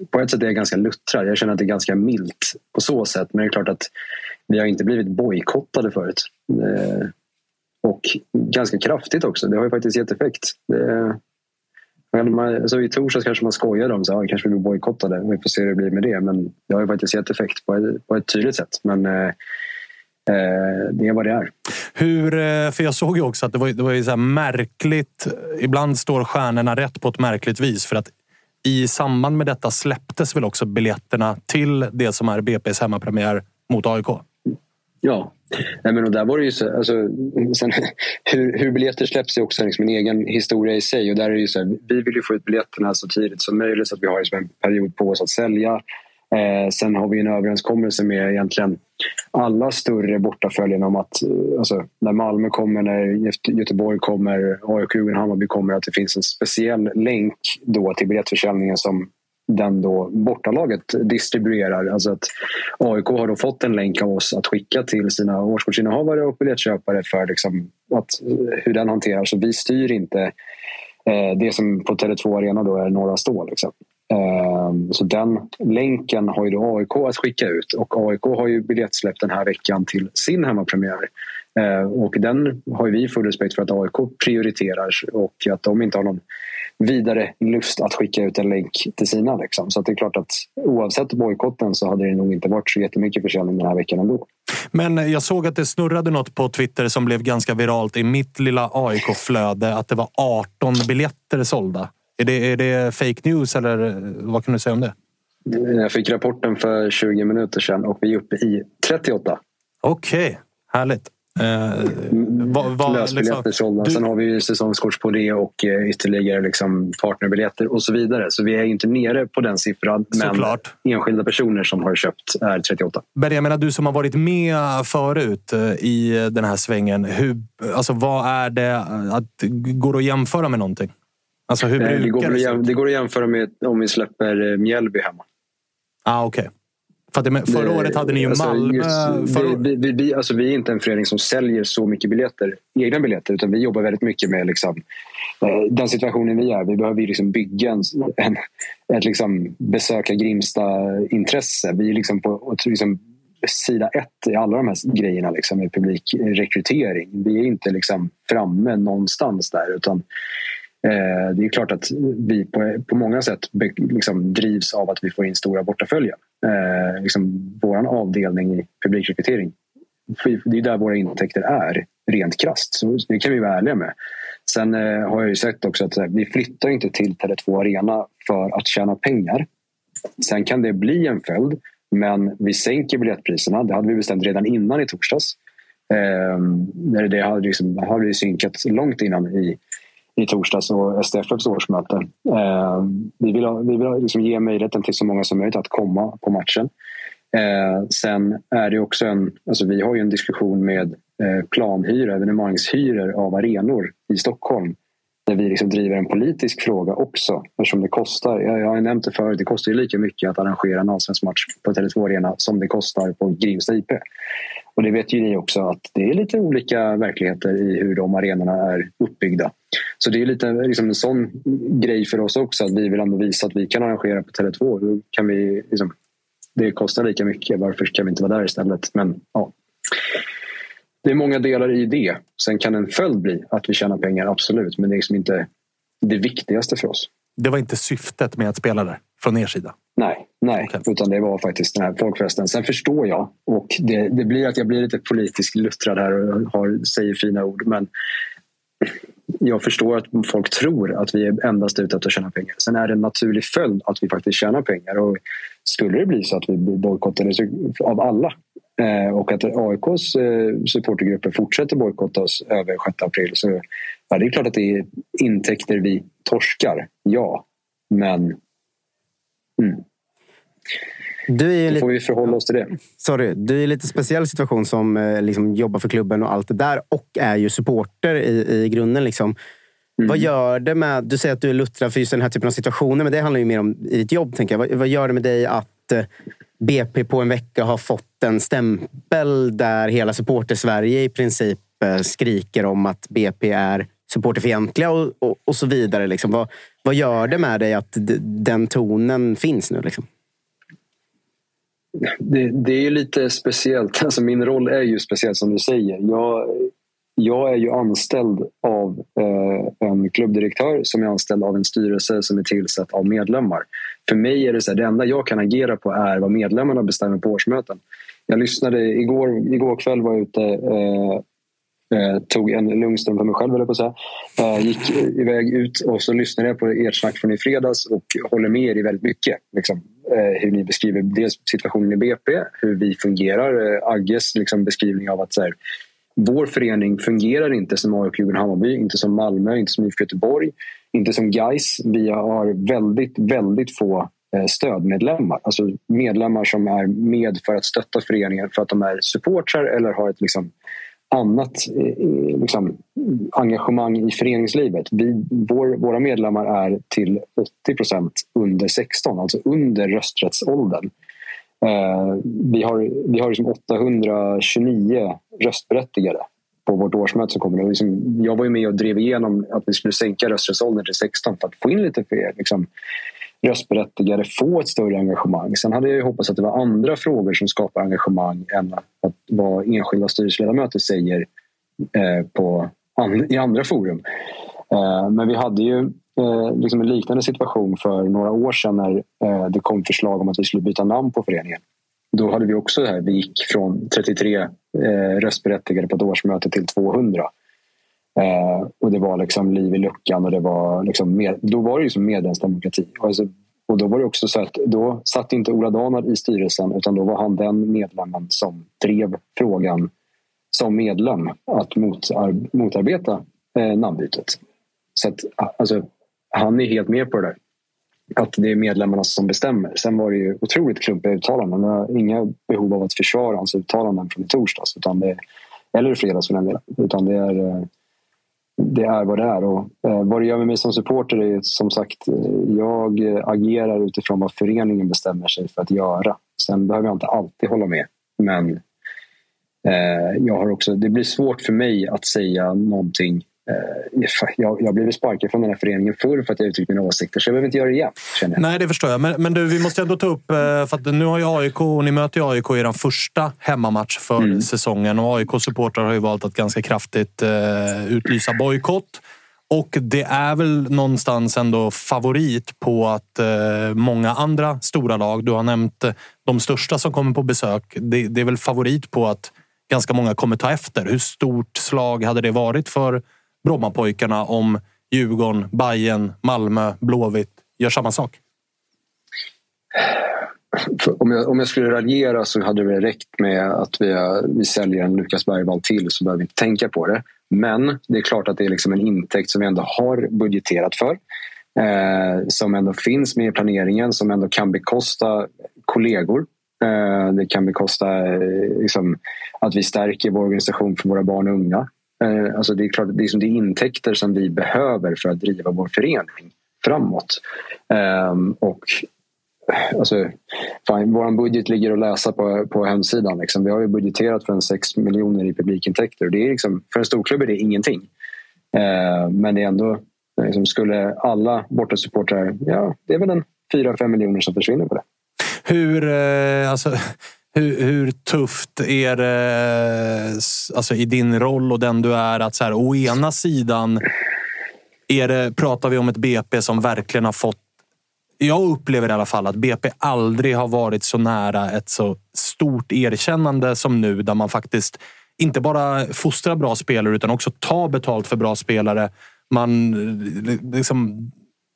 på ett sätt är jag ganska luttrad. Jag känner att det är ganska milt på så sätt. Men det är klart att vi har inte blivit bojkottade förut. Eh, och ganska kraftigt också. Det har ju faktiskt gett effekt. Det, man, alltså I torsdags kanske man skojade om att ja, kanske blir bojkottade. Vi får se hur det blir med det. Men det har ju faktiskt gett effekt på ett, på ett tydligt sätt. Men eh, eh, det är vad det är. Hur, eh, för jag såg ju också att det var, det var ju så här märkligt. Ibland står stjärnorna rätt på ett märkligt vis. För att i samband med detta släpptes väl också biljetterna till det som är BP's hemmapremiär mot AIK. Ja, Nej, men och där var det ju så, alltså, sen, <laughs> hur, hur biljetter släpps är också liksom en egen historia i sig. Och där är det ju så här, vi vill ju få ut biljetterna så tidigt som möjligt så att vi har liksom en period på oss att sälja. Eh, sen har vi en överenskommelse med egentligen alla större bortaföljen om att eh, alltså, när Malmö kommer, när Göteborg kommer, AIK, och Hammarby kommer att det finns en speciell länk då till biljettförsäljningen som den då bortalaget distribuerar. Alltså att AIK har då fått en länk av oss att skicka till sina årskortsinnehavare och biljettköpare för liksom att, eh, hur den hanteras. Så vi styr inte eh, det som på Tele2 Arena då är Norra Stå. Liksom. Eh, så den länken har ju då AIK att skicka ut och AIK har ju biljettsläpp den här veckan till sin hemmapremiär. Eh, och den har ju vi full respekt för att AIK prioriterar och att de inte har någon vidare lust att skicka ut en länk till sina. Liksom. Så det är klart att oavsett bojkotten så hade det nog inte varit så jättemycket försäljning den här veckan ändå. Men jag såg att det snurrade något på Twitter som blev ganska viralt i mitt lilla AIK-flöde. Att det var 18 biljetter sålda. Är det, är det fake news eller vad kan du säga om det? Jag fick rapporten för 20 minuter sedan och vi är uppe i 38. Okej, härligt. Eh, vad, vad, Lösbiljetter liksom, sålda. du- Sen har vi ju säsongskort på det och eh, ytterligare liksom partnerbiljetter och så vidare. Så vi är inte nere på den siffran. Men Såklart. enskilda personer som har köpt är 38. Men jag menar, du som har varit med förut eh, i den här svängen. Hur, alltså, vad är det? Att, går att jämföra med någonting? Alltså, hur Eh, det, går att det se jäm- ut? det går att jämföra med om vi släpper Mjällby hemma. Ah, okay. För att det, förra året hade ni ju alltså, Malmö. just- förra, vi, vi, vi, alltså, vi är inte en förening som säljer så mycket biljetter, egna biljetter utan vi jobbar väldigt mycket med liksom, eh, den situationen vi är. Vi behöver ju liksom bygga en, en, ett liksom besöka Grimsta-intresse. Vi är liksom på liksom, sida ett i alla de här grejerna liksom, med publikrekrytering. Vi är inte liksom framme någonstans där utan Eh, det är klart att vi på, på många sätt liksom, drivs av att vi får in stora bortaföljen. Eh, liksom, Vår avdelning i publikrekrytering, det är där våra intäkter är, rent krasst. Så det kan vi vara ärliga med. Sen eh, har jag ju sett också att vi flyttar inte till Tele2 Arena för att tjäna pengar. Sen kan det bli en följd Men vi sänker biljettpriserna. Det hade vi bestämt redan innan i torsdags. Eh, det hade, liksom, hade vi synkat långt innan i, i torsdags och STFFs årsmöte. Eh, vi vill, ha, vi vill liksom ge möjligheten till så många som möjligt att komma på matchen. Eh, sen är det också en... Alltså vi har ju en diskussion med eh, planhyror, evenemangshyror av arenor i Stockholm där vi liksom driver en politisk fråga också. Eftersom det kostar, jag har nämnt det förut, det kostar ju lika mycket att arrangera en allsvensk match på Tele2 Arena som det kostar på Grimsta IP. Och det vet ju ni också att det är lite olika verkligheter i hur de arenorna är uppbyggda. Så det är lite liksom en sån grej för oss också att vi vill ändå visa att vi kan arrangera på Tele2. Då kan vi liksom, det kostar lika mycket, varför kan vi inte vara där istället? Men ja, det är många delar i det. Sen kan en följd bli att vi tjänar pengar, absolut. Men det är liksom inte det viktigaste för oss. Det var inte syftet med att spela där från er sida? Nej, nej. Okay. utan det var faktiskt den här folkfesten. Sen förstår jag och det, det blir att jag blir lite politiskt luttrad här och har, säger fina ord. Men jag förstår att folk tror att vi är endast ute efter att tjäna pengar. Sen är det en naturlig följd att vi faktiskt tjänar pengar. Och skulle det bli så att vi blir bojkottade av alla eh, och att AIKs eh, supportergrupper fortsätter bojkotta oss över 6 april så ja, det är klart att det är intäkter vi torskar. Ja, men mm. Du är Då lite, får vi förhålla oss till det. Sorry, du är i en lite speciell situation som eh, liksom, jobbar för klubben och allt det där och är ju supporter i, i grunden. Liksom. Mm. Vad gör det med... Du säger att du är luttrad för just den här typen av situationer, men det handlar ju mer om i ditt jobb. Tänker jag. Vad, vad gör det med dig att eh, BP på en vecka har fått en stämpel där hela supporter-Sverige i princip eh, skriker om att BP är supporterfientliga och, och, och så vidare. Liksom. Vad, vad gör det med dig att den tonen finns nu? Liksom? Det, det är lite speciellt. <laughs> Alltså min roll är ju speciell som du säger. Jag, jag är ju anställd av eh, en klubbdirektör som är anställd av en styrelse som är tillsatt av medlemmar. För mig är det så här, det enda jag kan agera på är vad medlemmarna bestämmer på årsmöten. Jag lyssnade igår, igår kväll var jag ute eh, Eh, tog en lugn stund för mig själv, eller på att säga. Eh, gick iväg ut och så lyssnade jag på ert snack från i fredags och håller med er i väldigt mycket. Liksom, eh, hur ni beskriver dels situationen i BP, hur vi fungerar. Eh, Agges liksom, beskrivning av att så här, vår förening fungerar inte som AIK Djurgården Hammarby, inte som Malmö, inte som IFK Göteborg, inte som Gais. Vi har väldigt, väldigt få eh, stödmedlemmar. Alltså medlemmar som är med för att stötta föreningen för att de är supportrar eller har ett liksom, annat eh, eh, liksom, engagemang i föreningslivet. Vi, vår, våra medlemmar är till 80 procent under 16, alltså under rösträttsåldern. Eh, vi har, vi har liksom 829 röstberättigade på vårt årsmöte som kommer. liksom, jag var ju med och drev igenom att vi skulle sänka rösträttsåldern till 16 för att få in lite fler liksom, röstberättigade få ett större engagemang. Sen hade jag hoppats att det var andra frågor som skapar engagemang än att vad enskilda styrelseledamöter säger eh, på, i andra forum. Eh, men vi hade ju eh, liksom en liknande situation för några år sedan när eh, det kom förslag om att vi skulle byta namn på föreningen. Då hade vi också det här, vi gick från 33 eh, röstberättigade på ett årsmöte till 200. Eh, och det var liksom liv i luckan och det var liksom med, då var det ju som medlemsdemokrati. Alltså, och då var det också så att då satt inte Ola Danard i styrelsen utan då var han den medlemmen som drev frågan som medlem att motar, motarbeta eh, namnbytet. Så att, alltså, han är helt med på det där. Att det är medlemmarna som bestämmer. Sen var det ju otroligt klumpiga uttalanden. Jag har inga behov av att försvara hans uttalanden från i torsdags. Utan det, eller i fredags för den delen. Utan det är, eh, det är vad det är. Och, eh, vad det gör med mig som supporter är som sagt, eh, jag agerar utifrån vad föreningen bestämmer sig för att göra. Sen behöver jag inte alltid hålla med. Men eh, jag har också, det blir svårt för mig att säga någonting jag, jag blev sparkad från den här föreningen förr för att jag uttryckte mina åsikter, så jag behöver inte göra det igen. Nej, det förstår jag. Men, men du, vi måste ändå ta upp, eh, för att nu har ju AIK, och ni möter ju AIK i er första hemmamatch för mm. säsongen och AIK-supportrar har ju valt att ganska kraftigt uh, utlysa bojkott. Och det är väl någonstans ändå favorit på att uh, många andra stora lag, du har nämnt de största som kommer på besök, det, det är väl favorit på att ganska många kommer ta efter. Hur stort slag hade det varit för Brommapojkarna om Djurgården, Bayern, Malmö, Blåvitt gör samma sak? om, jag, om jag skulle raljera så hade det räckt med att vi, vi säljer en Lukas Bergvall till så behöver vi inte tänka på det. Men det är klart att det är liksom en intäkt som vi ändå har budgeterat för. Eh, som ändå finns med i planeringen, som ändå kan bekosta kollegor. Eh, det kan bekosta eh, liksom, att vi stärker vår organisation för våra barn och unga. Eh, alltså det är klart, det är, som det intäkter som vi behöver för att driva vår förening framåt. Ehm, och Alltså, vår budget ligger att läsa på, på hemsidan. Liksom. Vi har ju budgeterat för en 6 miljoner i publikintäkter. Och Det är liksom, för en storklubb är det ingenting. Eh, men det är ändå, liksom, skulle alla bortasupportrar, ja, det är väl en 4-5 miljoner som försvinner på det. Hur, eh, alltså, hur, hur, tufft är det alltså, i din roll och den du är att så här, å ena sidan är det, pratar vi om ett BP som verkligen har fått jag upplever i alla fall att BP aldrig har varit så nära ett så stort erkännande som nu där man faktiskt inte bara fostrar bra spelare utan också tar betalt för bra spelare. Man, liksom,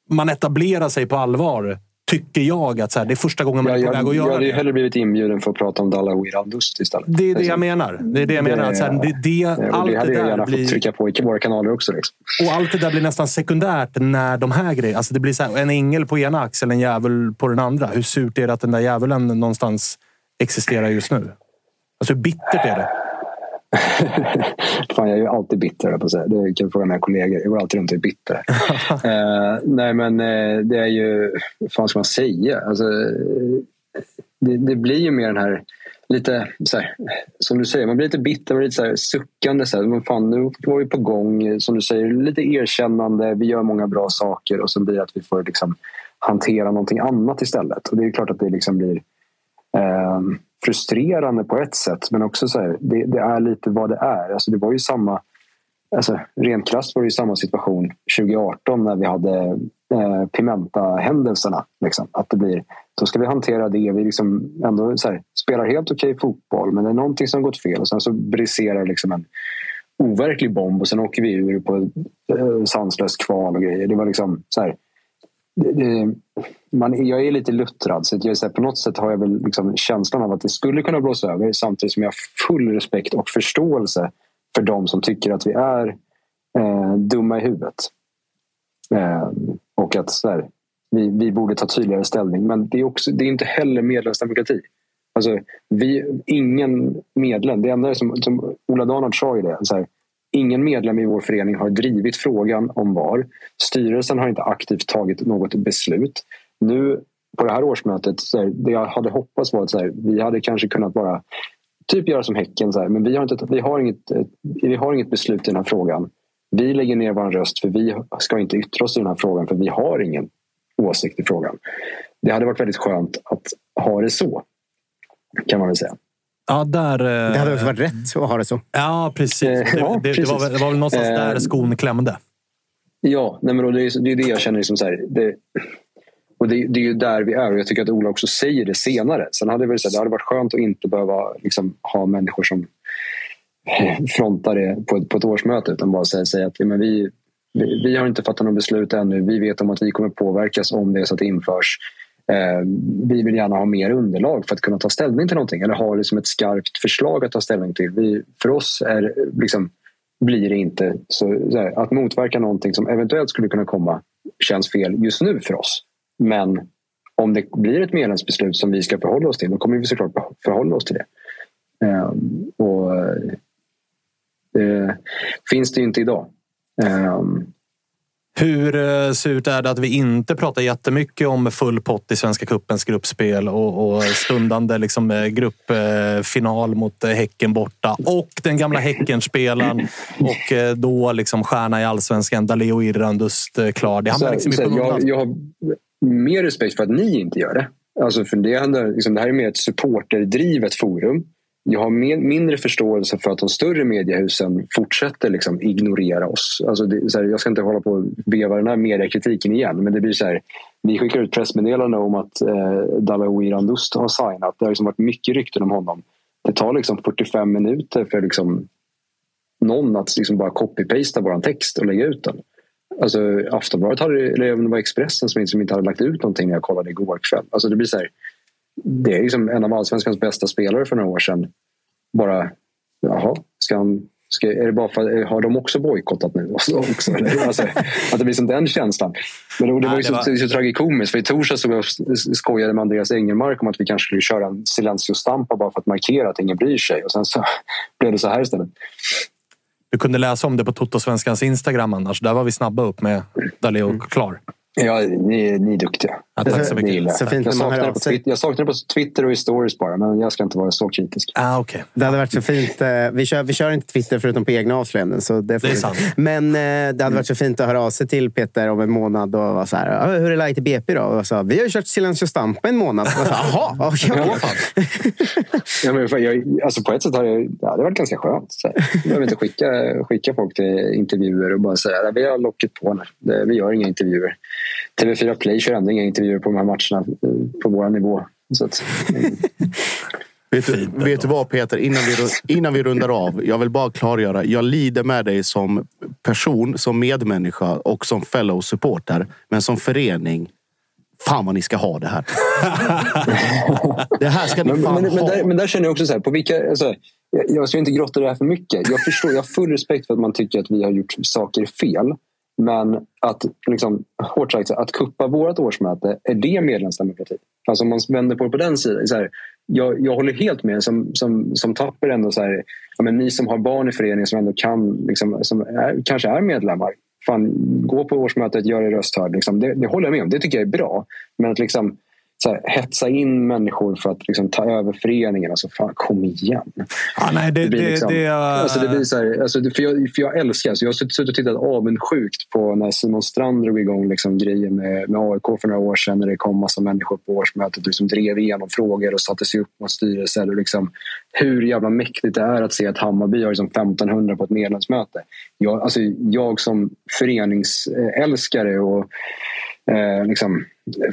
man etablerar sig på allvar tycker jag att så här, det är första gången man ja, är på väg att göra det. Jag hade ju hellre blivit inbjuden för att prata om Dalawi Radust istället. Det är det jag liksom. menar. Det är det jag menar. Att, så här, det, det, allt det hade jag gärna blir... fått trycka på i våra kanaler också. Liksom. Och allt det där blir nästan sekundärt när de här grejerna... Alltså det blir så här, en ängel på ena axeln, en djävul på den andra. Hur surt är det att den där djävulen någonstans existerar just nu? Alltså hur bittert är det? <laughs> Fan, jag är ju alltid bitter, på säga. Det kan du fråga mina kollegor. Jag går alltid runt och är bitter. uh, <laughs> nej, men uh, det är ju... Vad fan ska man säga? Alltså, det, det, blir ju mer den här... Lite så här, som du säger, man blir lite bitter, man blir lite så här, suckande. Så här, men fan, nu var vi på gång. Som du säger, lite erkännande. Vi gör många bra saker och så blir det att vi får liksom, hantera någonting annat istället. Och det är klart att det liksom blir... Um, frustrerande på ett sätt men också så här, det, det, är lite vad det är. Alltså det var ju samma, alltså rent krasst var det ju samma situation 2018 när vi hade eh, Pimenta-händelserna. Liksom. Att det blir, då ska vi hantera det. Vi liksom ändå så här, spelar helt okej fotboll men det är någonting som gått fel och sen så briserar liksom en overklig bomb och sen åker vi ur på eh, sanslöst kval och grejer. Det var liksom så här, det, man, jag är lite luttrad så, jag, så här, på något sätt har jag väl liksom känslan av att det skulle kunna blåsa över samtidigt som jag har full respekt och förståelse för de som tycker att vi är eh, dumma i huvudet. Eh, och att så här, vi, vi borde ta tydligare ställning. Men det är, också, det är inte heller medlemsdemokrati. Alltså, vi, ingen medlem, det enda som, som Ola Danard sa ju det. Så här, Ingen medlem i vår förening har drivit frågan om VAR. Styrelsen har inte aktivt tagit något beslut. Nu på det här årsmötet, så här, det jag hade hoppats var att så här, vi hade kanske kunnat bara typ göra som Häcken. Så här, men vi har, inte, vi, har inget, vi har inget beslut i den här frågan. Vi lägger ner vår röst för vi ska inte yttra oss i den här frågan för vi har ingen åsikt i frågan. Det hade varit väldigt skönt att ha det så. Kan man väl säga. Ja, där, det hade också varit rätt att ha det så. Ja, precis. Det, ja, det, precis. det, var, det var väl någonstans eh, där skon klämde. Ja, nej, men det, är, det är det jag känner. Liksom så här, det, och det, det, är ju där vi är och jag tycker att Ola också säger det senare. Sen hade det, väl, det hade varit skönt att inte behöva liksom, ha människor som <laughs> frontar det på, på ett årsmöte utan bara säga, säga att men vi, vi, vi, har inte fattat något beslut ännu. Vi vet om att vi kommer påverkas om det är så att det införs. Eh, vi vill gärna ha mer underlag för att kunna ta ställning till någonting eller ha liksom ett skarpt förslag att ta ställning till. Vi, för oss är, liksom, blir det inte så, så här, att motverka någonting som eventuellt skulle kunna komma känns fel just nu för oss. Men om det blir ett medlemsbeslut som vi ska förhålla oss till då kommer vi såklart förhålla oss till det. Ehm, och eh, det finns det inte idag. Um, hur eh, surt är det att vi inte pratar jättemycket om full pott i Svenska cupens gruppspel och, och stundande liksom eh, gruppfinal mot eh, Häcken borta och den gamla Häckenspelaren och då liksom stjärna i allsvenskan Daleo Irrandust klar. Det så, liksom så, jag, jag har mer respekt för att ni inte gör det. Alltså för det, handlar, liksom, det här är mer ett supporterdrivet forum jag har mindre förståelse för att de större mediehusen fortsätter liksom ignorera oss. Alltså det, här, jag ska inte hålla på och veva den här mediekritiken igen men det blir så här. Vi skickar ut pressmeddelande om att eh, Dalawi Randust har signat. Det har liksom varit mycket rykten om honom. Det tar liksom 45 minuter för liksom någon att liksom bara copy-pasta vår text och lägga ut den. Alltså, Aftonbladet hade, eller det var Expressen som inte, som inte hade lagt ut någonting när jag kollade igår kväll. Alltså, det blir så här, det är liksom en av allsvenskans bästa spelare för några år sedan. Bara, jaha, ska han Ska, är det bara för, har de också bojkottat nu? <laughs> Också, alltså, att det blir som den känslan. Men det, det var ju så, så, så tragikomiskt. För i torsdags stod jag och skojade med Andreas Engelmark om att vi kanske skulle köra en silencio-stampa bara för att markera att ingen bryr sig. Och sen så <laughs> blev det så här istället. Du kunde läsa om det på Toto-svenskans Instagram annars. Där var vi snabba upp med Daleo och Klar. Ja, ni, ni är duktiga. Ja, tack så mycket. Så fint jag, när man hör saknar på sig. Twitter, jag saknar det på Twitter och i stories bara, men jag ska inte vara så kritisk. Ah, okay. Det hade varit så fint. eh, Vi kör, vi kör inte Twitter förutom på egna avslöjanden. Så det, får Det är vi- sant. Men eh, det hade varit så fint att höra av sig till Peter om en månad och vara så här. "Ja, Hur är läget i BP då? Och så, vi har ju kört Silencio Stampa en månad. Och så, Jaha, <laughs> okej. Ja, Ja, men för jag, alltså på ett sätt har det, ja, det varit ganska skönt. Så. Jag behöver inte skicka, skicka folk till intervjuer och bara säga att vi har locket på nu. Vi gör inga intervjuer. TV4 Play kör ändå inga intervjuer på de här matcherna eh, på vår nivå. Så att, <laughs> Vet du, vet du vad Peter, innan vi, innan vi rundar av. Jag vill bara klargöra. Jag lider med dig som person, som medmänniska och som fellow supporter. Men som förening, fan vad ni ska ha det här. <laughs> det här ska ni men, fan men, men, ha. där, men där känner jag också så här, på vilka, alltså, jag, jag ska inte grotta det här för mycket. Jag förstår, jag har full respekt för att man tycker att vi har gjort saker fel. Men att, liksom, hårt sagt, att kuppa vårt årsmöte, är det medlemsdemokrati? Alltså om man vänder på det på den sidan. Så här, jag, jag håller helt med som, som, som Tapper ändå. Så här, ja, men ni som har barn i föreningen som ändå kan, liksom, som är, kanske är medlemmar. Fan, gå på årsmötet, gör er röst hörd. Liksom, det, det håller jag med om. Det tycker jag är bra. Men att liksom, så här, hetsa in människor för att liksom, ta över föreningen. Alltså, fan, kom igen. Ah, nej, det, Det blir det, liksom- det, Alltså det blir så här, alltså det, för, jag, för jag älskar, alltså jag har suttit suttit och tittat avundsjukt på när Simon Strand drog igång liksom grejer med, med AIK för några år sedan när det kom massa människor på årsmötet och liksom drev igenom frågor och satte sig upp mot styrelser. Och liksom, hur jävla mäktigt det är att se att Hammarby har liksom 1500 på ett medlemsmöte. Jag, alltså jag som föreningsälskare och eh, liksom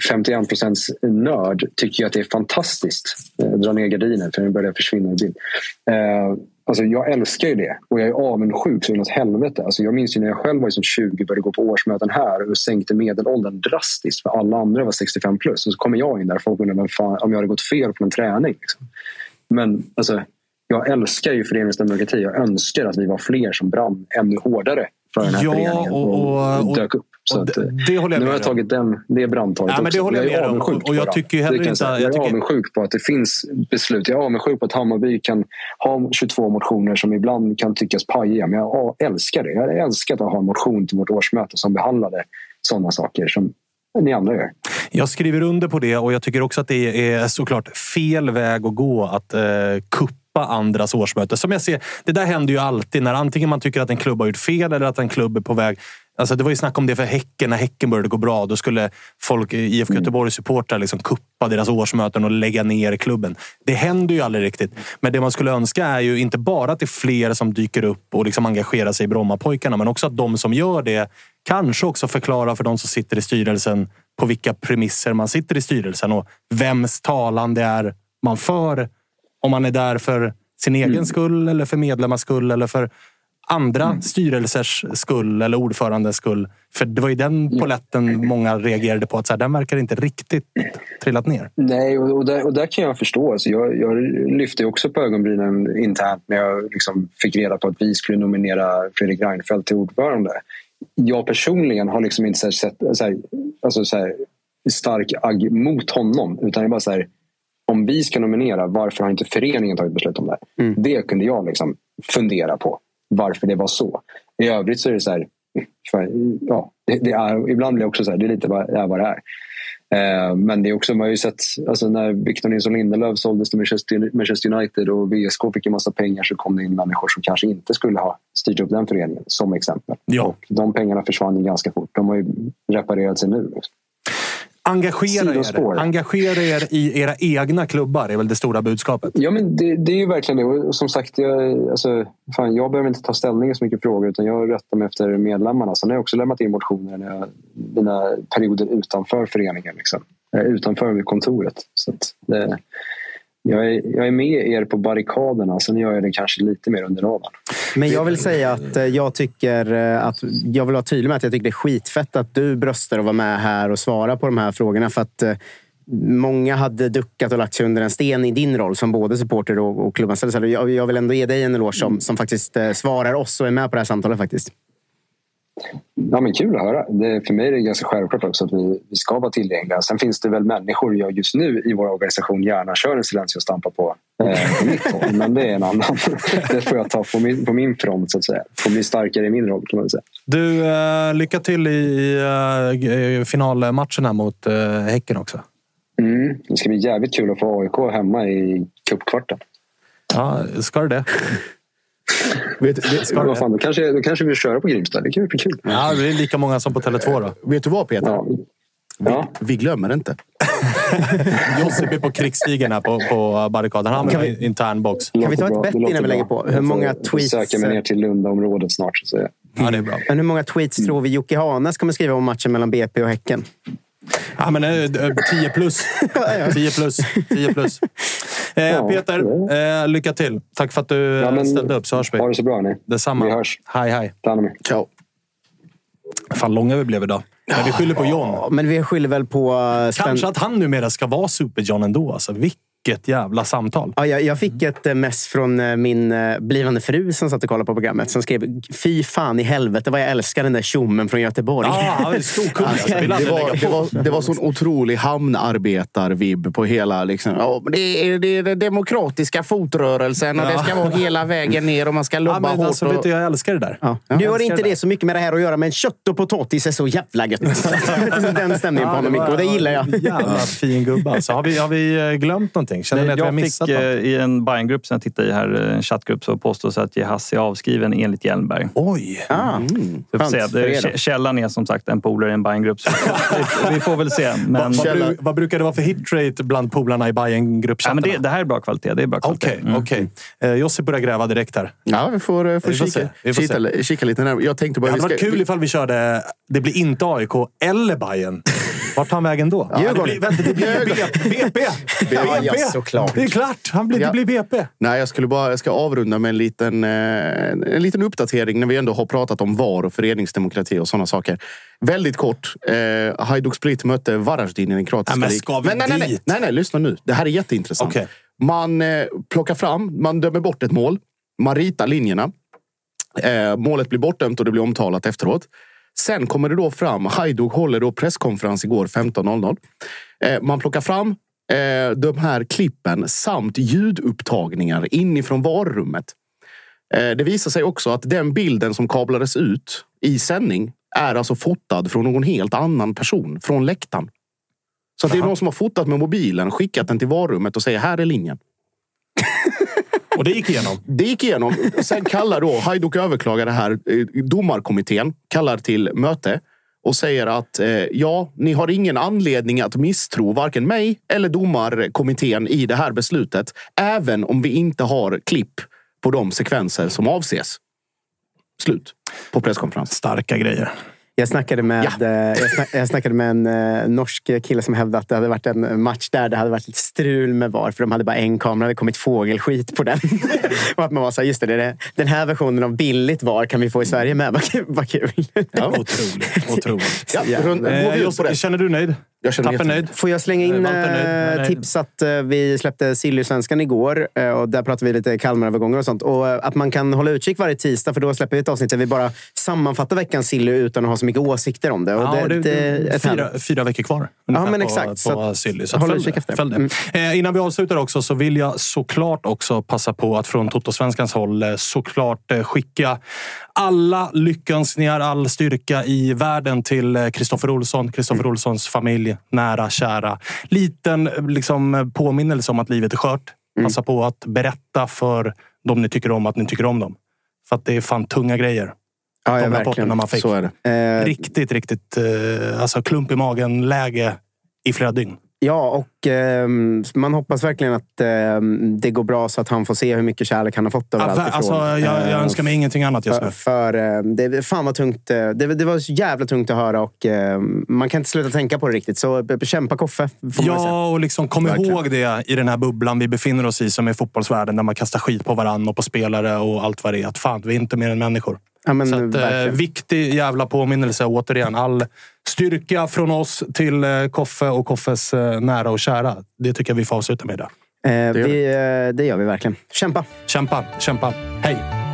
51 procents nörd tycker ju att det är fantastiskt. Eh, dra ner gardinen för nu börjar försvinna i bild. Eh, alltså jag älskar ju det och jag är avundsjuk så inåt helvete. Alltså jag minns ju när jag själv var som 20 började gå på årsmöten här och sänkte medelåldern drastiskt för alla andra var 65 plus. Och så kommer jag in där och folk undrar om jag hade gått fel på en träning. Liksom. Men alltså, jag älskar ju föreningsdemokrati. Jag önskar att vi var fler som brann ännu hårdare för den här Ja, föreningen och- och, och- dök upp. Så det- eh, det håller jag nu med har jag tagit den, det brandtaget Ja, men det också. håller jag är med om. avundsjuk Och- jag tycker heller inte- jag Jag är avundsjuk på att det finns beslut. Jag är avundsjuk på att Hammarby kan ha 22 motioner som ibland kan tyckas pajiga. Men jag älskar det. Jag hade älskat att ha en motion till vårt årsmöte som behandlade sådana saker som ni andra gör. Jag skriver under på det och jag tycker också att det är såklart fel väg att gå att eh, kuppa andras årsmöte. Som jag ser, det där händer ju alltid när antingen man tycker att en klubb har gjort fel eller att en klubb är på väg Alltså det var ju snack om det för Häcken. När Häcken började gå bra, då skulle folk, IFK Göteborgs supportrar liksom kuppa deras årsmöten och lägga ner klubben. Det händer ju aldrig riktigt. Men det man skulle önska är ju inte bara att det är fler som dyker upp och liksom engagerar sig i Brommapojkarna, men också att de som gör det kanske också förklarar för de som sitter i styrelsen på vilka premisser man sitter i styrelsen och vems talan det är man för. Om man är där för sin egen skull eller för medlemmars skull eller för andra styrelsers skull eller ordförandens skull. För det var ju den poletten många reagerade på. att så här, Den verkar inte riktigt trillat ner. Nej, och, och, där, och där kan jag förstå. Alltså jag, jag lyfte också på ögonbrynen internt när jag liksom fick reda på att vi skulle nominera Fredrik Reinfeldt till ordförande. Jag personligen har liksom inte sett så här, alltså så här, stark agg mot honom. Utan jag bara så här, om vi ska nominera, varför har inte föreningen tagit beslut om det? här? Det kunde jag liksom fundera på. Varför det var så. I övrigt så är det så här, ja, det, det är, ibland blir det också så här, det är lite vad det är. Vad det är. Eh, men det är också, man har ju sett alltså när Victor Nilsson Lindelöf såldes till Manchester, Manchester United och VSK fick en massa pengar så kom det in människor som kanske inte skulle ha styrt upp den föreningen, som exempel. Ja. Och de pengarna försvann ju ganska fort. De har ju reparerat sig nu. Liksom. Engagera er. Engagera er i era egna klubbar är väl det stora budskapet. Ja, men det, det är ju verkligen det. Och som sagt, jag, alltså, fan, jag behöver inte ta ställning i så mycket frågor utan jag rättar mig efter medlemmarna. Sen har jag också lämnat in motioner när jag, mina perioder utanför föreningen. Liksom. Eh, Utanför kontoret. Så att det, jag, är, jag är med er på barrikaderna, sen gör jag det kanske lite mer under radarn. Men jag vill säga att eh, jag tycker eh, att jag vill vara tydlig med att jag tycker det är skitfett att du bröstar och var med här och svara på de här frågorna. För att eh, många hade duckat och lagt sig under en sten i din roll som både supporter och, och klubbanställd. Jag, jag vill ändå ge dig en eloge som, som faktiskt svarar oss och är med på det här samtalet. faktiskt. Ja, men kul att höra. Det, för mig är det ganska självklart också att vi, vi ska vara tillgängliga. Sen finns det väl människor jag just nu i vår organisation gärna kör en silencio stampa på, eh, på mitt håll. <laughs> Men det är en annan. <laughs> Det får jag ta på min, på min front så att säga. Får bli starkare i min roll kan man säga. Du, eh, lycka till i eh, finalmatchen här mot eh, Häcken också. Mm, det ska bli jävligt kul att få AIK hemma i cupkvarten. Ja, ska du det? Vet, vet, Ska vad fan, då, kanske, då kanske vi köra på Grimsta. Det kan bli kul. Ja, det är lika många som på Tele2 då. vet du vad Peter? Ja. Vi, vi glömmer inte. <laughs> Josip är på krigsstigen här på, på barrikaden. Han har en intern box. Kan vi ta ett bett innan vi lägger på? Hur många tweets... söka mig ner till Lundaområdet snart. Så säga. Ja, det är bra. Men hur många tweets tror vi Jocke Hanes kommer skriva om matchen mellan BP och Häcken? Ja, men, eh, 10 plus. <laughs> 10 plus. 10 plus. Eh, Ja, Peter, eh, lycka till. Tack för att du Ja, eh, men- ställde upp, så hörs vi. Ha det så bra ni. Detsamma. Vi hörs. Hej, hej. Ta hand om er. Ciao. Fan långa vi blev idag. Men vi skyller på John. Ja, men vi skyller väl på... eh, spän- Kanske att han numera ska vara Super-John ändå. Alltså, vilket jävla samtal. Ja, jag, jag fick ett eh, mess från eh, min eh, blivande fru som satt och kollade på programmet. Som skrev Fy fan i helvete vad jag älskar den där tjommen från Göteborg. Ja, är storkung. <laughs> Alltså. Det var, det, var, det var sån otrolig hamnarbetar-vibb på hela... Liksom, ja, det, är, det är den demokratiska fotrörelsen och det ska vara hela vägen ner och man ska Ja, lobba men hårt. alltså, vet och, du, jag älskar det där. Ja. Nu har inte det. det så mycket med det här att göra, men kött och potatis är så jävla gött. <laughs> <laughs> Den stämningen på honom, var- och det gillar jag. Jävla fin gubbe. Alltså. Har, vi, har vi glömt någonting? Känner ni att vi har jag missat fick något? eh, i en Bayern-grupp som jag tittade i här, eh, en chattgrupp, så påstås att Jehas är avskriven enligt Hjelmberg. Oj! Ah, se. skönt för Det, källan är som sagt en polare i en Bayern-grupp. Vi, vi får väl se. <laughs> Men, Vad, vad, vad brukar det vara för hitrate bland polarna i ja, Bayern-gruppchattarna? men det, det här är bra kvalitet. Det är bra kvalitet. Okej, okej. Eh, Jossi börjar gräva direkt här. Ja, vi får, eh, får, Vi får kika, se, vi får kika, kika lite närmare. Jag tänkte bara... Det vi hade varit ska- kul ifall vi körde... Det blir inte AIK eller Bayern. Vart tar han vägen då? Ja, det blir, vänta, det blir BP! BP! <laughs> Ja, ja, BP. såklart. Det är klart! Han blir, Ja. Det blir BP. Nej, jag skulle bara jag ska avrunda med en liten, eh, en liten uppdatering när vi ändå har pratat om VAR och föreningsdemokrati och sådana saker. Väldigt kort. Eh, Hajduk Split mötte Varaždin i den kroatiska Ja, men ligan. ska vi nej, nej, nej, dit? nej, nej, lyssna nu. Det här är jätteintressant. Okej. Man eh, plockar fram, man dömer bort ett mål. Man ritar linjerna. Eh, målet blir bortdömt och det blir omtalat efteråt. Sen kommer det då fram, Hajduk håller då presskonferens igår 15.00. Eh, man plockar fram eh, de här klippen samt ljudupptagningar inifrån varummet. Eh, det visar sig också att den bilden som kablades ut i sändning är alltså fotad från någon helt annan person från läktaren. Så att det är någon som har fotat med mobilen, skickat den till varummet och säger här är linjen. <laughs> Och det gick igenom. Det gick igenom. Sen kallar då Hajduk överklagar det här. eh, Domarkommittén kallar till möte och säger att eh, ja, ni har ingen anledning att misstro varken mig eller domarkommittén i det här beslutet. Även om vi inte har klipp på de sekvenser som avses. Slut på presskonferens. Starka grejer. Jag snackade med, Ja. eh, jag, snack, jag snackade med en eh, norsk kille som hävdade att det hade varit en match där det hade varit lite strul med VAR. För de hade bara en kamera, det hade kommit fågelskit på den. <laughs> och att man var så här, just det, det den här versionen av billigt VAR kan vi få i Sverige med. Vad kul. Ja. Otroligt. Otroligt. Ja, rund, Eh, det? känner du nöjd? Jag känner nöjd? Får jag slänga in nöjd? eh, tips att eh, vi släppte Silly-svenskan igår. eh, Och där pratade vi lite Kalmarövergångar och sånt. Och att man kan hålla utkik varje tisdag, för då släpper vi ett avsnitt där vi bara sammanfattar veckans Silly utan att ha så mycket åsikter om det. Och Ja, det, det, det är fyra, fyra veckor kvar. Ja, men på- exakt. På, Så att- Silly. Så håll utkik efter följ. Mm. Eh, innan vi avslutar också så vill jag såklart också passa på att från Toto-svenskans håll såklart skicka alla lyckönskningar, all styrka i världen till Kristoffer Olsson, Kristoffer Olssons familj, nära, kära. Liten eh, liksom, påminnelse om att livet är skört. Passa på att berätta för de ni tycker om att ni tycker om dem. För att det är fan tunga grejer. Ja, de rapporterna man fick. Eh, Riktigt, riktigt eh, alltså klump i magen-läge i flera dygn. Ja, och ehm, man hoppas verkligen att ehm, det går bra så att han får se hur mycket kärlek han har fått överallt ver- ifrån. alltså, jag, jag Eh, önskar mig ingenting annat just För, nu. för eh, det, fan vad tungt. eh, Det, det var så jävla tungt att höra och eh, man kan inte sluta tänka på det riktigt. Så be- bekämpa Koffe. Ja, och liksom kom Verkligen. ihåg det i den här bubblan vi befinner oss i som är fotbollsvärlden. Där man kastar skit på varandra och på spelare och allt vad det är. Att fan, vi är inte mer än människor. Ja, men, Så att, eh, viktig jävla påminnelse återigen. All styrka från oss till eh, Koffe och Koffes eh, nära och kära. Det tycker jag vi får avsluta med idag. Eh, vi, eh, det gör vi verkligen. Kämpa! Kämpa, kämpa. Hej!